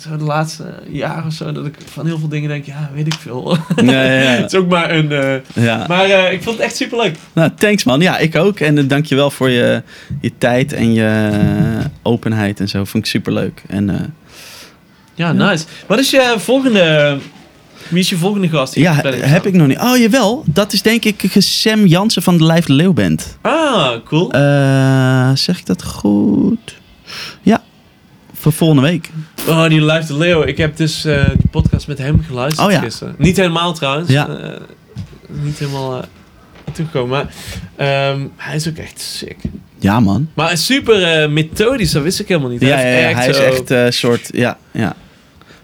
Zo de laatste jaren of zo, dat ik van heel veel dingen denk, ja, weet ik veel. ja, ja. het is ook maar een... eh, ja. Maar eh, ik vond het echt super leuk. Nou, thanks, man. Ja, ik ook. En uh, dankjewel voor je, je tijd en je eh, openheid en zo. Vond ik super leuk. En eh, Ja, nice. Wat is je volgende... Wie is je volgende gast? ja, heb ik nog niet. Oh, jawel. Dat is denk ik Sam Jansen van de Lijf de Leeuw Band. Ah, cool. Eh, zeg ik dat goed? Ja. Voor volgende week. Oh, die Live de Leo. Ik heb dus eh die podcast met hem geluisterd Oh, ja. gisteren. Niet helemaal trouwens. Ja. Eh, niet helemaal uh, toegekomen. Maar ehm, hij is ook echt sick. Ja, man. Maar hij is super methodisch. Dat wist ik helemaal niet. Ja, ja, heeft ja, hij is echt een soort... Ja, ja.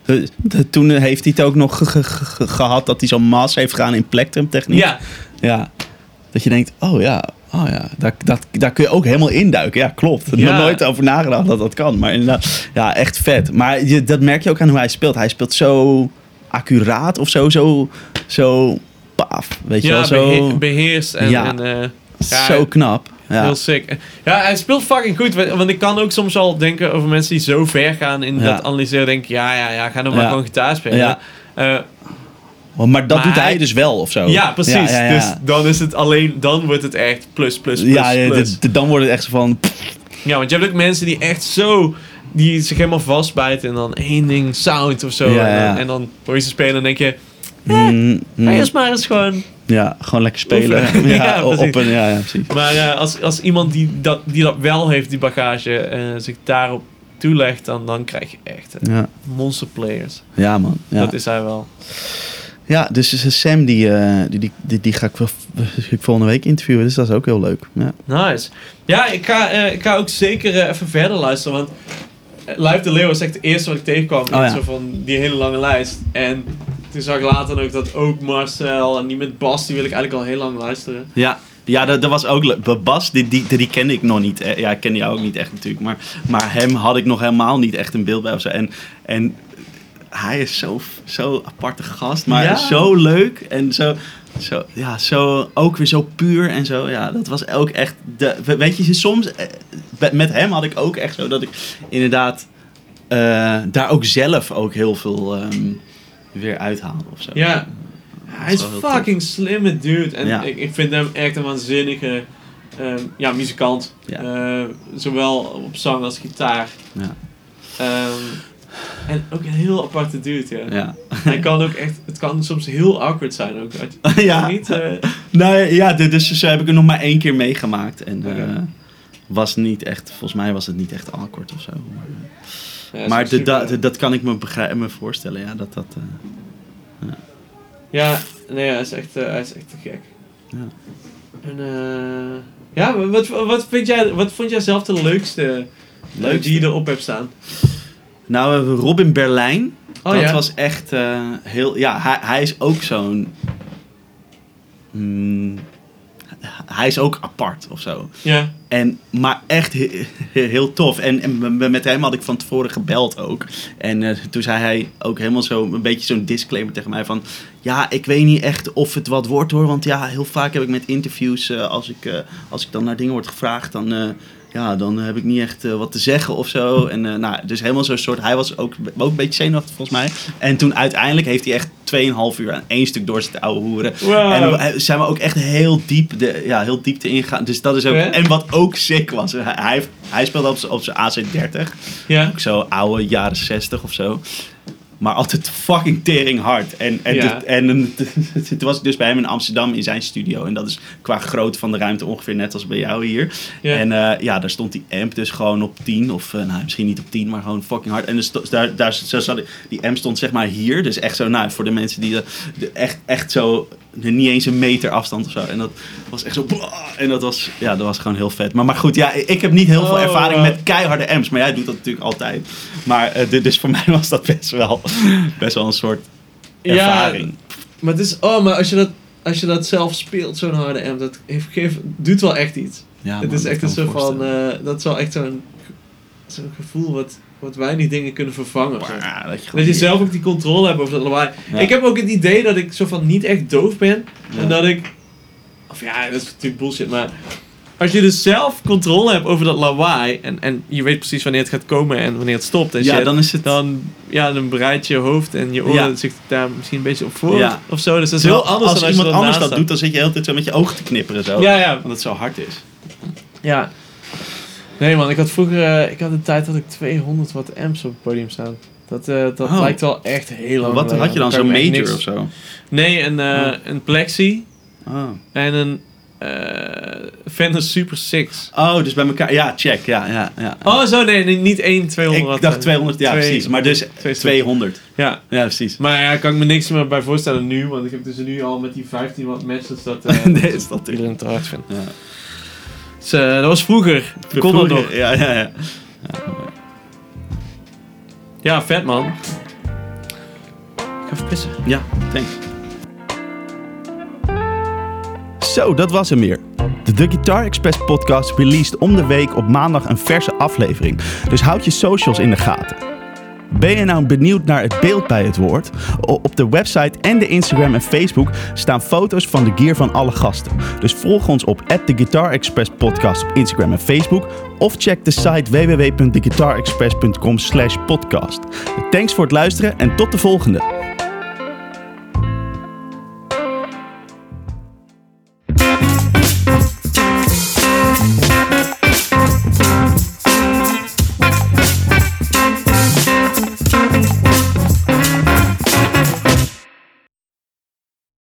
De- de- Toen heeft hij het ook nog ge- ge- ge- gehad dat hij zo'n mas heeft gedaan in plektrumtechniek. Ja, Ja. Dat je denkt, oh ja, oh ja daar, dat, daar kun je ook helemaal induiken. Ja, klopt. Ik heb Ja. nooit over nagedacht dat dat kan. Maar inderdaad, ja, echt vet. Maar je, dat merk je ook aan hoe hij speelt. Hij speelt zo accuraat of zo, zo, zo paf. Weet je ja wel, zo, behe- beheerst. En, Ja. en, eh, ja, zo knap. Ja. Heel sick. Ja, hij speelt fucking goed. wa- Want ik kan ook soms al denken over mensen die zo ver gaan in dat analyseren. Denk ja, ja, ja, ga dan maar Ja. gewoon gitaar spelen. Ja. Eh, maar dat Maar doet hij hij- dus wel of zo. Ja, precies. Ja, ja, ja. Dus dan is het alleen, dan wordt het echt plus, plus, plus, ja, ja, plus. dan wordt het echt zo van... Ja, want je hebt ook mensen die echt zo, die zich helemaal vastbijten en dan één ding sound of zo. En, dan, en dan hoor je ze spelen en denk je, mm, mm, ga eerst maar eens gewoon. ja, gewoon lekker spelen. Ja, Ja, op een, ja, ja, precies. Maar eh, als, als iemand die dat, die dat wel heeft, die bagage, eh, zich daarop toelegt, dan, dan krijg je echt eh, Ja, monster players. ja man. Ja. Dat is hij wel. Ja, dus is Sam die, eh, die, die, die, die ga ik, wel, ik volgende week interviewen. Dus dat is ook heel leuk. Ja, Nice. Ja, ik ga, eh, ik ga ook zeker eh, even verder luisteren, want Live de Leeuw is echt het eerste wat ik tegenkwam in Oh, ja. zo van die hele lange lijst. En toen zag ik later ook dat ook Marcel en die met Bas, die wil ik eigenlijk al heel lang luisteren. ja, ja dat, dat was ook leuk. Bas, die, die, die kende ik nog niet. Ja, ik kende jou ook niet echt natuurlijk. Maar, maar hem had ik nog helemaal niet echt een beeld bij of zo. En, en hij is zo, zo aparte gast, maar Ja. zo leuk. En zo, zo, ja, zo, ook weer zo puur en zo. Ja, dat was ook echt... De, weet je, soms... eh, Met hem had ik ook echt zo dat ik inderdaad... eh, daar ook zelf ook heel veel ehm, weer uithaalde of zo. Ja. Hij is fucking slimme dude. En Ja. ik, ik vind hem echt een waanzinnige ehm, ja, muzikant. Ja. Eh, zowel op zang als gitaar. Ja. Ehm, en ook een heel aparte dude, ja. Ja. Hij kan ook echt, het kan soms heel awkward zijn ook. Ja. Niet, eh, Nou ja, dus zo heb ik het nog maar één keer meegemaakt. En eh, was niet echt, volgens mij was het niet echt awkward of zo. Maar, ja, maar super- de, da- de- dat kan ik me, begrijpen, me voorstellen, ja. Dat dat, eh, Ja, nee, hij is echt, eh, hij is echt te gek. ja. En, eh, ja, wat, wat, vind jij, wat vond jij zelf de leukste, leukste? Leukste? die je erop hebt staan? Nou, we hebben Robin Berlijn. Oh dat ja? was echt eh, heel... Ja, hij, hij is ook zo'n... mm, hij is ook apart of zo. Ja. En, maar echt he- he- heel tof. En, en met hem had ik van tevoren gebeld ook. En eh, toen zei hij ook helemaal zo een beetje zo'n disclaimer tegen mij van... Ja, ik weet niet echt of het wat wordt hoor. Want ja, heel vaak heb ik met interviews, eh, als, ik, als ik dan naar dingen word gevraagd, dan, ja, dan heb ik niet echt eh, wat te zeggen of zo. En eh, nou, dus helemaal zo'n soort, hij was ook, ook een beetje zenuwachtig volgens mij. En toen uiteindelijk heeft hij echt 2,5 uur aan één stuk door zitten ouwe hoeren. Wow. En zijn we ook echt heel diep, de, ja, heel diep te ingaan. Dus dat is ook. En wat ook sick was, hij, hij, speelde op zijn- op zijn AC30. Ja. Ook zo oude jaren 60 of zo. Maar altijd fucking tering hard. En, en, Ja. de- en toen was ik dus bij hem in Amsterdam in zijn studio. En dat is qua grootte van de ruimte ongeveer net als bij jou hier. Ja. En eh, ja, daar stond die amp dus gewoon op 10. Of eh, nou, misschien niet op 10, maar gewoon fucking hard. En dus daar, daar, zo zat, die amp stond zeg maar hier. Dus echt zo, nou, voor de mensen die de- echt, echt zo, niet eens een meter afstand of zo. En dat was echt zo, en dat was, ja, dat was gewoon heel vet. Maar, maar goed, ja, ik heb niet heel veel Oh, ervaring wow. met keiharde amps. Maar jij doet dat natuurlijk altijd. Maar eh, dus voor mij was dat best wel, best wel een soort ervaring. Maar het is, oh, maar als je dat, als je dat zelf speelt, zo'n harde amp, dat heeft, geeft, doet wel echt iets. Ja, het man, is echt een soort van, eh, dat is wel echt zo'n, zo'n gevoel wat, wat weinig dingen kunnen vervangen. dat je, Dat je zelf ook die controle hebt over dat lawaai. Ja. Ik heb ook het idee dat ik zo van niet echt doof ben. Ja. En dat ik... Of ja, dat is natuurlijk bullshit, maar... Als je dus zelf controle hebt over dat lawaai... En, en je weet precies wanneer het gaat komen en wanneer het stopt en Ja, shit, dan is het... dan, ja, dan bereidt je hoofd en je oren Ja. zich daar misschien een beetje op voor. Of zo. Dus dat is heel anders als dan als iemand anders dat doet, dan zit je de hele tijd zo met je ogen te knipperen zo. Ja, ja. Want het zo hard is. Ja. Nee man, ik had vroeger... eh, ik had een tijd dat ik 200 watt amps op het podium staan. Dat, eh, dat Oh. lijkt wel echt heel lang Wat had je dan? Zo'n major niks- of zo? Nee, een, eh, Oh. een Plexi Oh. en een Fender Super 6. oh, dus bij elkaar. Ja, check. Ja, ja, ja. Oh, zo nee, nee, niet één 200 ik dacht eh, 200, ja twee- precies. Maar dus twee stuk. 200. Ja, Ja, precies. maar ja, kan ik me niks meer bij voorstellen nu, want ik heb dus nu al met die 15 watt matches dat nee, is dat vindt. Ja. Dus, eh, dat was vroeger. Kon dat nog. Ja, ja, ja. Ja, vet man. Ik ga even pissen. Ja, thanks. Zo, dat was hem weer. De The Guitar Express podcast released om de week op maandag een verse aflevering. Dus houd je socials in de gaten. Ben je nou benieuwd naar het beeld bij het woord? Op de website en de Instagram en Facebook staan foto's van de gear van alle gasten. Dus volg ons op The Guitar Express podcast op Instagram en Facebook. Of check de site www.theguitarexpress.com slash podcast. Thanks voor het luisteren en tot de volgende.